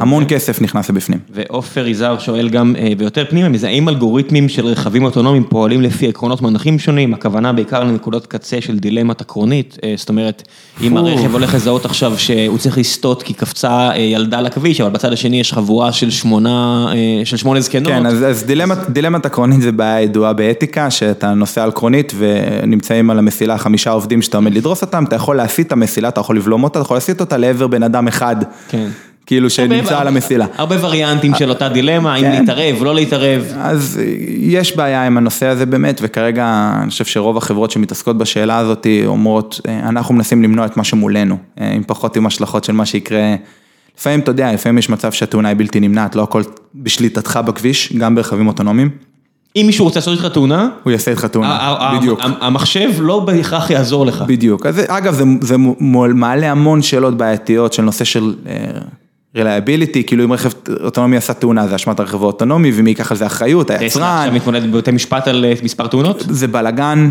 המון כסף נכנס לבפנים. ועופר יזהר שואל גם, אה, ויותר פנימה מזה, האם אלגוריתמים של רכבים אוטונומיים פועלים לפי עקרונות מונחים שונים, הכוונה בעיקר לנקודות קצה של דילמת עקרונית, אה, זאת אומרת, אם הרכב הולך לזהות עכשיו שהוא צריך לסטות כי קפצה אה, ילדה לכביש, אבל בצד השני יש חבורה של שמונה, של שמונה זקנות. כן, אז, אז דילמת, דילמת עקרונית זה בעיה ידועה באתיקה, שאתה נוסע על קרונית ונמצאים על המסילה חמישה עובדים שאתה עומד לדרוס אותם, אתה יכול להסיט את המסילה, אתה יכול לבלום אותה, אתה יכול להסיט אותה לעבר בן אדם אחד, כן. כאילו שנמצא על המסילה. הרבה וריאנטים של אותה דילמה, האם כן. להתערב, לא להתערב. אז יש בעיה עם הנושא הזה באמת, וכרגע אני חושב שרוב החברות שמתעסקות בשאלה הזאת אומרות, אנחנו מנסים למנוע את מה שמולנו, עם פחות עם השלכות של מה שיקרה. לפעמים, אתה יודע, לפעמים יש מצב שהתאונה היא בלתי נמנעת, לא הכל בשליטתך בכביש, גם ברכבים אוטונומיים, אם מישהו רוצה לעשות איתך תאונה, הוא יעשה איתך תאונה, בדיוק. המחשב לא בהכרח יעזור לך. בדיוק, אז אגב זה, מעלה המון שאלות בעייתיות של נושא של liability, כאילו אם רכב אוטונומי עשה תאונה זה אשמת הרכב האוטונומי ומי ייקח על זה אחריות, היצרן, עכשיו מתמודד בבתי משפט על אה, מספר תאונות? זה בלאגן,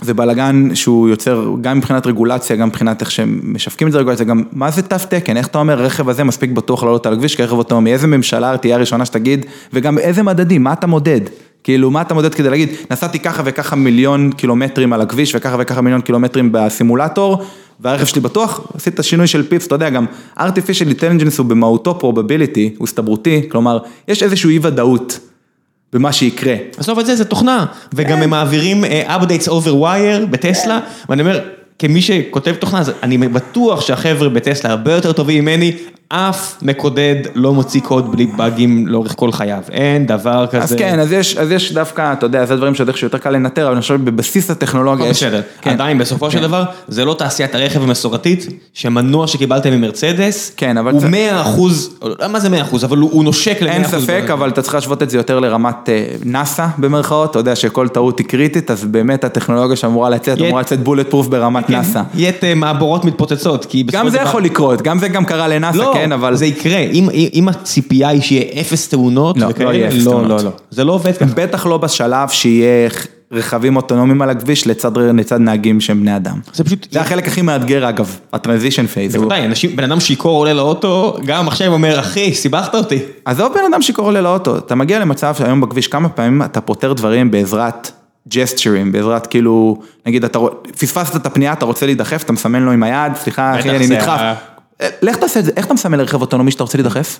זה בלאגן שהוא יוצר גם מבחינת רגולציה, גם מבחינת איך שהם משווקים את זה רגולציה, גם מה זה תו תקן, איך אתה אומר הרכב הזה מספיק בטוח לעלות על הכביש כרכב אוטונומי, איזה ממשלה תהיה הראשונה שתגיד, וגם איזה מדדים, מה אתה מודד, כאילו מה אתה מודד כדי להגיד, נסעתי ככה וככה מיליון קילומטרים על הכביש וככה וככה מיליון קילומטרים בסימולטור, והרכב שלי בטוח, עשית שינוי של פיפס, אתה יודע גם, artificial intelligence הוא במהותו probability, הוא הסתברותי, כלומר, יש איזושהי אי ודאות במה שיקרה. עזוב את זה, זה תוכנה, וגם הם מעבירים אה, updates over wire בטסלה, ואני אומר, כמי שכותב תוכנה, אני בטוח שהחבר'ה בטסלה הרבה יותר טובים ממני, אף מקודד לא מוציא קוד בלי באגים לאורך כל חייו, אין דבר כזה. אז כן, אז יש, אז יש דווקא, אתה יודע, זה דברים שעוד איכשהו יותר קל לנטר, אבל אני חושב שבבסיס הטכנולוגיה יש... בסדר, כן. עדיין בסופו של דבר, זה לא תעשיית הרכב המסורתית, שמנוע שקיבלתם ממרצדס, כן, אבל הוא זה- 100 אחוז, מה זה 100 אחוז, אבל הוא הוא נושק ל-100 אין אחוז. ספק, אבל אתה צריך להשוות את זה יותר לרמת אה, נאסא במרכאות, אתה יודע שכל טעות היא קריטית, אז באמת הטכנולוגיה שאמורה לצאת, אמורה לצאת בולט פרוף ברמת נאסא. יהיה אה, מעבורות מתפוצצות, כי בסופו גם של זה דבר- יכול לקרות, גם זה גם קרה לנאסא, לא, כן, אבל... זה יקרה, אם, אם הציפייה היא שיהיה אפס תאונות לא, לא יהיה אפס לא, תאונות. לא, לא, זה לא עובד ככה. בטח לא בשלב שיהיה רכבים אוטונומיים על הכביש לצד, לצד נהגים שהם בני אדם. זה פשוט, זה החלק הכי מאתגר אגב, ה transition phase. בוודאי, אנשים, בן אדם שיכור עולה לאוטו, גם עכשיו אומר, אחי, סיבכת אותי. עזוב בן אדם שקורא לי לאוטו, אתה מגיע למצב שהיום בכביש כמה פעמים אתה פותר דברים בעזרת gestureים, בעזרת כאילו, נגיד אתה פספסת את הפנייה, אתה רוצה להידחף, אתה מסמן לו עם היד, סליחה אחי אני נדחף. לך תעשה את זה, איך אתה מסמן לרכב אוטונומי שאתה רוצה להידחף?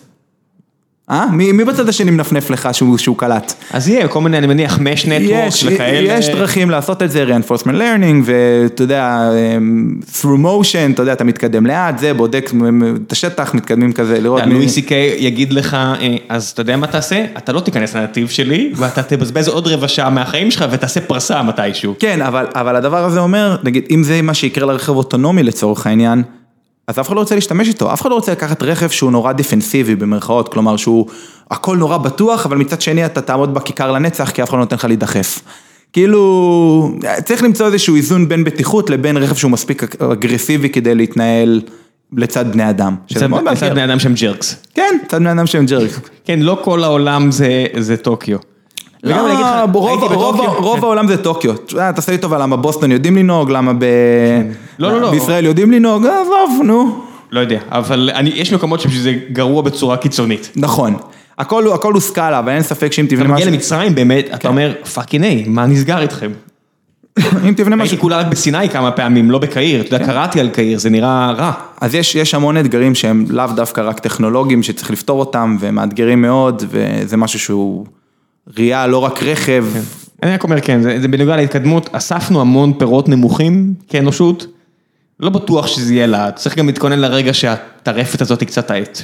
אה? מי, מי בצד השני מנפנף לך שהוא, שהוא קלט? אז יהיה כל מיני, אני מניח, mesh network יש, וכאלה. יש דרכים לעשות את זה, reinforcement learning, ואתה יודע, אמ, through motion, אתה יודע, אתה מתקדם לאט, זה, בודק את השטח, מתקדמים כזה, לראות לואי סי קיי יגיד לך, אה, אז אתה יודע מה תעשה? אתה לא תיכנס לנתיב שלי, ואתה תבזבז עוד רבע שעה מהחיים שלך ותעשה פרסה מתישהו. כן, אבל, אבל הדבר הזה אומר, נגיד, אם זה מה שיקרה לרכב אוטונומי לצורך העניין, אז אף אחד לא רוצה להשתמש איתו, אף אחד לא רוצה לקחת רכב שהוא נורא דיפנסיבי במרכאות, כלומר שהוא הכל נורא בטוח, אבל מצד שני אתה תעמוד בכיכר לנצח, כי אף אחד לא נותן לך להידחף. כאילו, צריך למצוא איזשהו איזון בין בטיחות לבין רכב שהוא מספיק אגרסיבי כדי להתנהל לצד בני אדם. לצד. בני אדם שהם jerks. כן, לצד בני אדם שהם jerk. כן, לא כל העולם זה טוקיו. וגם אני אגיד לך, רוב- הייתי רוב- בטוקיו. רוב העולם זה טוקיו. אה, תעשה לי טובה, למה בוסטון יודעים לנהוג, למה ב... לא, לא, לא. בישראל יודעים לנהוג, אה, עזוב, נו. לא יודע, אבל אני, יש מקומות שזה גרוע בצורה קיצונית. נכון. הכל הוא- הכל הוא סקאלה, אבל אין ספק שאם אתה תבנה מגיע משהו... למצרים באמת, אתה אומר, fucking היי, מה נסגר איתכם? אם תבנה משהו... הייתי כולה רק בסיני כמה פעמים, לא בקהיר, אתה יודע, קראתי על קהיר, זה נראה רע. אז יש, יש המון אתגרים שהם לאו דווקא רק טכנולוגיים, שצריך לפתור אותם, והם מאתגרים מאוד, וזה משהו שהוא ראייה, לא רק רכב. אני רק אומר כן, זה, זה בנוגע להתקדמות, אספנו המון פירות נמוכים כאנושות, לא בטוח שזה יהיה לאט, צריך גם להתכונן לרגע שהטרפת הזאת היא קצת תאט.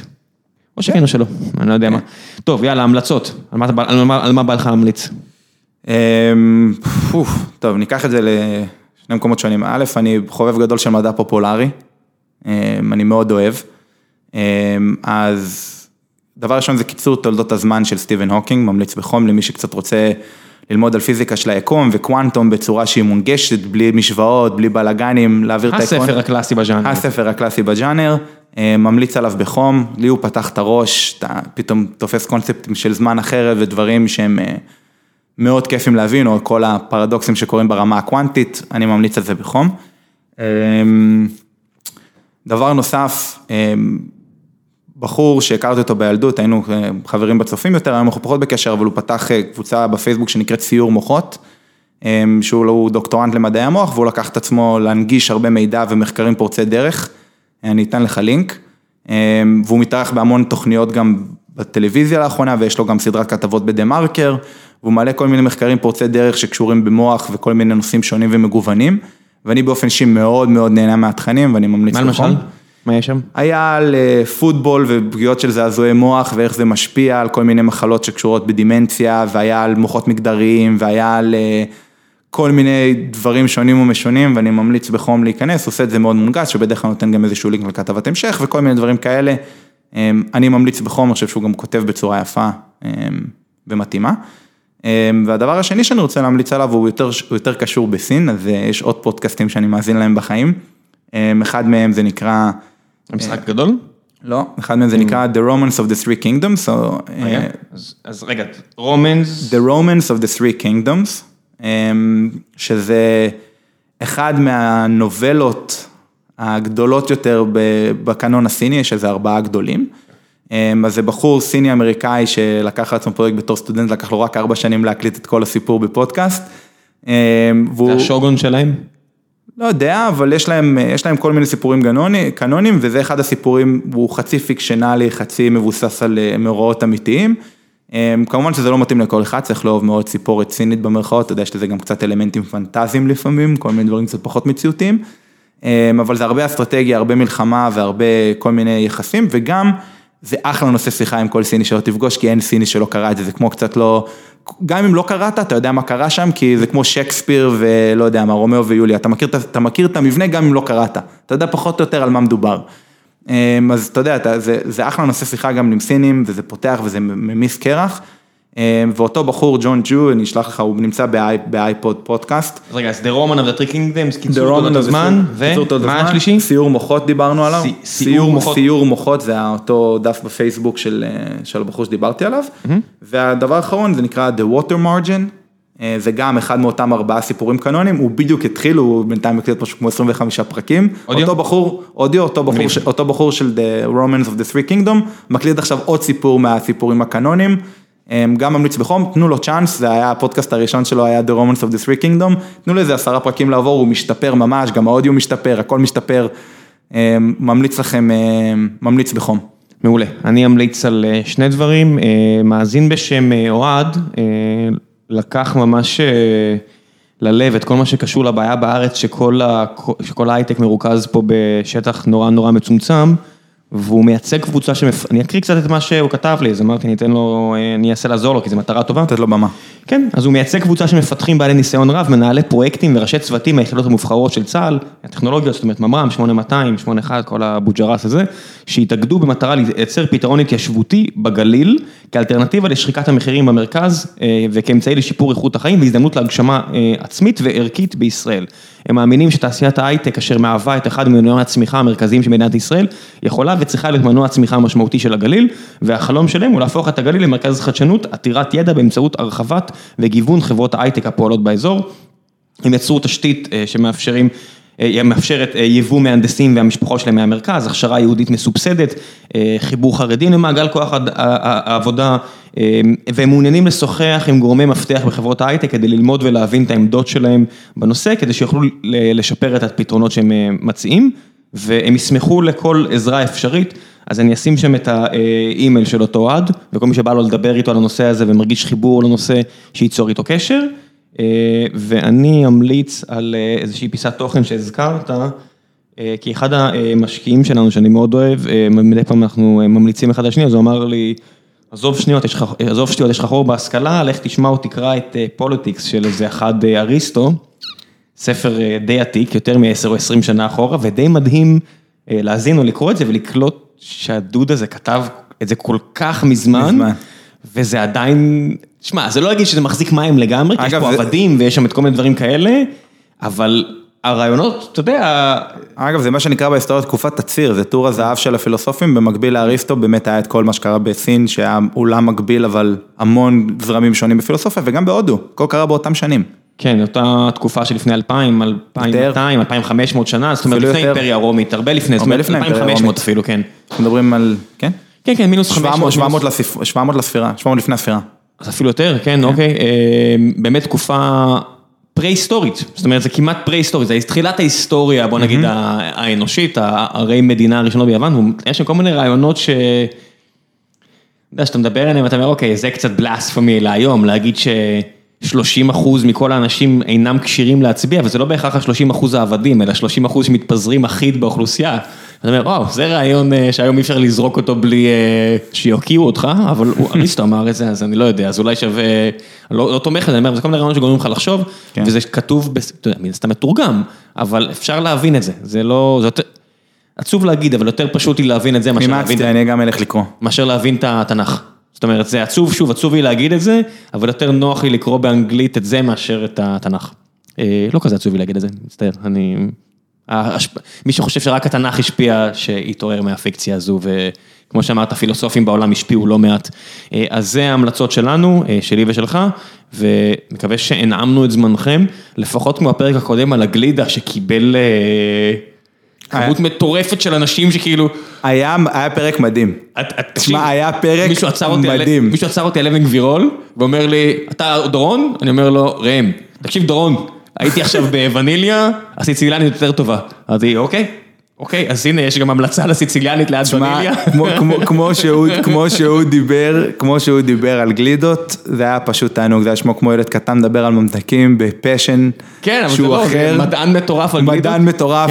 או שכן או שלא, אני לא יודע מה. טוב, יאללה, המלצות, על מה, על מה, על מה בא לך להמליץ? אמ, טוב, ניקח את זה לשני מקומות שונים. א', אני חובב גדול של מדע פופולרי, אמ, אני מאוד אוהב. אמ, אז דבר ראשון זה קיצור תולדות הזמן של סטיבן הוקינג, ממליץ בחום למי שקצת רוצה ללמוד על פיזיקה של היקום וקוונטום בצורה שהיא מונגשת, בלי משוואות, בלי בלאגנים, להעביר את העקרון. הספר הקלאסי בז'אנר. הספר הקלאסי בג'אנר, אה, ממליץ עליו בחום, לי הוא פתח את הראש, אתה פתאום תופס קונספטים של זמן אחרת ודברים שהם אה, מאוד כיפים להבין, או כל הפרדוקסים שקורים ברמה הקוונטית, אני ממליץ על זה בחום. אה, דבר נוסף, אה, בחור שהכרתי אותו בילדות, היינו אה, חברים בצופים יותר, היום אנחנו פחות בקשר, אבל הוא פתח אה, קבוצה בפייסבוק שנקראת ציור מוחות, אה, שהוא לא- דוקטורנט למדעי המוח, והוא לקח את עצמו להנגיש הרבה מידע ומחקרים פורצי דרך, אני אתן לך לינק, אה, והוא מתארח בהמון תוכניות גם בטלוויזיה לאחרונה, ויש לו גם סדרת כתבות בדה מרקר, והוא מעלה כל מיני מחקרים פורצי דרך שקשורים במוח וכל מיני נושאים שונים ומגוונים, ואני באופן אישי מאוד מאוד נהנה מהתכנים, ואני ממליץ מה למשל? מה יש שם? היה על אה, פוטבול ופגיעות של זעזועי מוח ואיך זה משפיע על כל מיני מחלות שקשורות בדימנציה, והיה על מוחות מגדריים, והיה על אה, כל מיני דברים שונים ומשונים, ואני ממליץ בחום להיכנס, עושה את זה מאוד מונגש, שבדרך כלל נותן גם איזשהו לינק לכתבת המשך וכל מיני דברים כאלה. אה, אני ממליץ בחום, אני חושב שהוא גם כותב בצורה יפה אה, ומתאימה. אה, והדבר השני שאני רוצה להמליץ עליו הוא יותר, הוא יותר קשור בסין, אז אה, יש עוד פודקאסטים שאני מאזין להם בחיים. אחד מהם זה נקרא... המשחק הגדול? לא, אחד מהם זה נקרא The Romans of the Three Kingdoms, או רגע, אה, אז- רגע, רומנס, The Romans of the Three Kingdoms, אה, שזה אחד מהנובלות הגדולות יותר בקנון הסיני, יש איזה ארבעה גדולים. אה, אז זה בחור סיני אמריקאי שלקח לעצמו פרויקט בתור סטודנט, לקח לו רק ארבע שנים להקליט את כל הסיפור בפודקאסט. אה, זה והוא... השוגון שלהם? לא יודע, אבל יש להם, יש להם כל מיני סיפורים גנוני, קנונים, וזה אחד הסיפורים, הוא חצי פיקשנלי, חצי מבוסס על אה, מאורעות אמיתיים. אה, כמובן שזה לא מתאים לכל אחד, צריך לאהוב מאוד ציפורת סינית במרכאות, אתה יודע, יש לזה גם קצת אלמנטים פנטזיים לפעמים, כל מיני דברים קצת פחות מציאותיים. אה, אבל זה הרבה אסטרטגיה, הרבה מלחמה והרבה כל מיני יחסים, וגם זה אחלה נושא שיחה עם כל סיני שלא תפגוש, כי אין סיני שלא קרא את זה, זה כמו קצת לא, גם אם לא קראת, אתה יודע מה קרה שם, כי זה כמו שייקספיר ולא יודע מה, רומאו ויוליה, אתה מכיר, אתה מכיר את המבנה גם אם לא קראת, אתה יודע פחות או יותר על מה מדובר. אה, אז אתה יודע, אתה, זה, זה אחלה נושא שיחה גם עם סינים, וזה פותח וזה ממיס קרח. אה, ואותו בחור, ג'ון ג'ו, אני אשלח לך, הוא נמצא באי- באייפוד פודקאסט. אז רגע, אז The Roman of the Three Kingdoms, קיצור תולדות the הזמן, ומה. השלישי? סיור מוחות דיברנו עליו. סי- סיור מוחות. סיור מוחות זה אותו דף בפייסבוק של, אה, של הבחור שדיברתי עליו. והדבר האחרון זה נקרא The Water Margin. אה, זה גם אחד מאותם ארבעה סיפורים קנונים, הוא בדיוק התחיל, הוא בינתיים הקליט משהו כמו 25 פרקים. אודיו? אותו בחור, אודיו, אותו בחור של The Romans of the Three Kingdom, מקליט עכשיו עוד סיפור מהסיפורים הקנונים. אה, גם ממליץ בחום, תנו לו צ'אנס, זה היה הפודקאסט הראשון שלו היה The Romans of the Three Kingdom, תנו לזה עשרה פרקים לעבור, הוא משתפר ממש, גם האודיו משתפר, הכל משתפר, אה, ממליץ לכם, אה, ממליץ בחום. מעולה. אני אמליץ על אה, שני דברים. אה, מאזין בשם אה, אוהד, לקח ממש ללב את כל מה שקשור לבעיה בארץ, שכל ה- שכל ההייטק מרוכז פה בשטח נורא נורא מצומצם. והוא מייצג קבוצה שמפ... אני אקריא קצת את מה שהוא כתב לי, אז אמרתי, אני אתן לו, אה, אני אנסה לעזור לו, כי זו מטרה טובה. לתת לו במה. כן, אז הוא מייצג קבוצה שמפתחים בעלי ניסיון רב, מנהלי פרויקטים וראשי צוותים מהיחידות המובחרות של צה"ל, הטכנולוגיות, זאת אומרת ממר"ם, 8200, 81, כל הבוג'רס הזה, שהתאגדו במטרה לייצר פתרון התיישבותי בגליל, כאלטרנטיבה לשחיקת המחירים במרכז, אה, וכאמצעי לשיפור איכות החיים והזדמנות להגשמה אה, עצמית וערכית בישראל. הם מאמינים שתעשיית ההייטק, אשר מהווה את אחד ממנועי הצמיחה המרכזיים של מדינת ישראל, יכולה וצריכה להיות מנוע הצמיחה המשמעותי של הגליל, והחלום שלהם הוא להפוך את הגליל למרכז חדשנות עתירת ידע באמצעות הרחבת וגיוון חברות ההייטק הפועלות באזור. הם יצרו תשתית אה, שמאפשרים, אה, מאפשרת אה, יבוא מהנדסים והמשפחות שלהם מהמרכז, הכשרה יהודית מסובסדת, חיבור חרדים למעגל כוח העבודה, והם מעוניינים לשוחח עם גורמי מפתח בחברות ההייטק כדי ללמוד ולהבין את העמדות שלהם בנושא, כדי שיוכלו לשפר את הפתרונות שהם מציעים, והם ישמחו לכל עזרה אפשרית. אז אני אשים שם את האימייל של אותו אוהד, וכל מי שבא לו לדבר איתו על הנושא הזה ומרגיש חיבור לנושא, שייצור איתו קשר. ואני אמליץ על איזושהי פיסת תוכן שהזכרת, כי אחד המשקיעים שלנו שאני מאוד אוהב, מדי פעם אנחנו ממליצים אחד על שני, אז הוא אמר לי, עזוב שניות, עזוב שטויות, יש לך חור בהשכלה, לך תשמע או תקרא את Politics של איזה אחד אריסטו, ספר די עתיק, יותר מ-10 או 20 שנה אחורה, ודי מדהים להאזין או לקרוא את זה ולקלוט שהדוד הזה כתב את זה כל כך מזמן, מזמן. וזה עדיין, שמע, זה לא להגיד שזה מחזיק מים לגמרי, כי יש פה. עבדים ויש שם את כל מיני דברים כאלה, אבל הרעיונות, אתה יודע... אגב, זה מה שנקרא בהיסטוריה תקופת תציר, זה טור הזהב של הפילוסופים, במקביל לאריסטו באמת היה את כל מה שקרה בסין, שהיה אולם מקביל, אבל המון זרמים שונים בפילוסופיה, וגם בהודו, הכל קרה באותם שנים. כן, אותה תקופה שלפני 2,000, 2,200, 2,500 שנה, זאת אומרת לפני אימפריה הרומית, הרבה לפני, זאת אומרת 2,500 אפילו, כן. אנחנו מדברים על, כן? כן, כן, מינוס 500. 700 לספירה, 700 לפני הספירה. אז אפילו יותר, כן, אוקיי. באמת תקופה פרה-היסטורית, זאת אומרת זה כמעט פרה-היסטורית, זה תחילת ההיסטוריה, בוא נגיד האנושית, הרי מדינה הראשונה ביוון, ויש שם כל מיני רעיונות ש... אתה יודע, שאתה מדבר עליהם, אתה אומר, אוקיי, זה קצת בלאספמי להיום, להגיד ש... 30 אחוז מכל האנשים אינם כשירים להצביע, וזה לא בהכרח ה-30 אחוז העבדים, אלא 30 אחוז שמתפזרים אחיד באוכלוסייה. אתה אומר, וואו, זה רעיון שהיום אי אפשר לזרוק אותו בלי שיוקיעו אותך, אבל אריסטו אמר את זה, אז אני לא יודע, אז אולי שווה, לא, לא תומך בזה, אני אומר, זה כל מיני רעיונות שגורמים לך לחשוב, כן. וזה כתוב, אתה יודע, מן הסתם מתורגם, אבל אפשר להבין את זה, זה לא, זה יותר, עצוב להגיד, אבל יותר פשוט לי להבין את זה, מאשר להבין, אני גם אלך לקרוא, מאשר להבין את התנ"ך. זאת אומרת, זה עצוב, שוב, עצוב לי להגיד את זה, אבל יותר נוח לי לקרוא באנגלית את זה מאשר את התנ"ך. לא כזה עצוב לי להגיד את זה, מצטער, אני... מי שחושב שרק התנ"ך השפיע, שהתעורר מהפיקציה הזו, וכמו שאמרת, פילוסופים בעולם השפיעו לא מעט. אז זה ההמלצות שלנו, שלי ושלך, ומקווה שהנעמנו את זמנכם, לפחות כמו הפרק הקודם על הגלידה שקיבל... כמות מטורפת של אנשים שכאילו... היה פרק מדהים. תשמע, היה פרק מדהים. מישהו עצר אותי על אבן גבירול, ואומר לי, אתה דורון? אני אומר לו, ראם, תקשיב דורון, הייתי עכשיו בווניליה, הסיצילנית יותר טובה. אמרתי, אוקיי. אוקיי, אז הנה, יש גם המלצה לסיציליאנית ליד ונילייה. כמו שהוא דיבר, כמו שהוא דיבר על גלידות, זה היה פשוט תענוג, זה היה שמו כמו ילד קטן מדבר על ממתקים בפשן, כן, אבל זה לא, מדען מטורף על גלידות. מדען מטורף,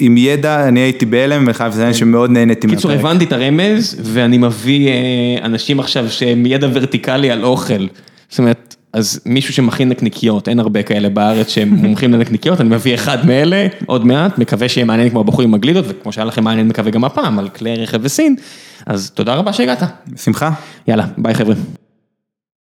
עם ידע, אני הייתי בהלם, וחייב לציין שמאוד נהניתי מהפרק. קיצור, הבנתי את הרמז, ואני מביא אנשים עכשיו שהם ידע ורטיקלי על אוכל. זאת אומרת, אז מישהו שמכין נקניקיות, אין הרבה כאלה בארץ שהם מומחים לנקניקיות, אני מביא אחד מאלה, עוד מעט, מקווה שיהיה מעניין כמו הבחור עם הגלידות, וכמו שהיה לכם מעניין מקווה גם הפעם, על כלי רכב וסין, אז תודה רבה שהגעת. בשמחה. יאללה, ביי חבר'ה.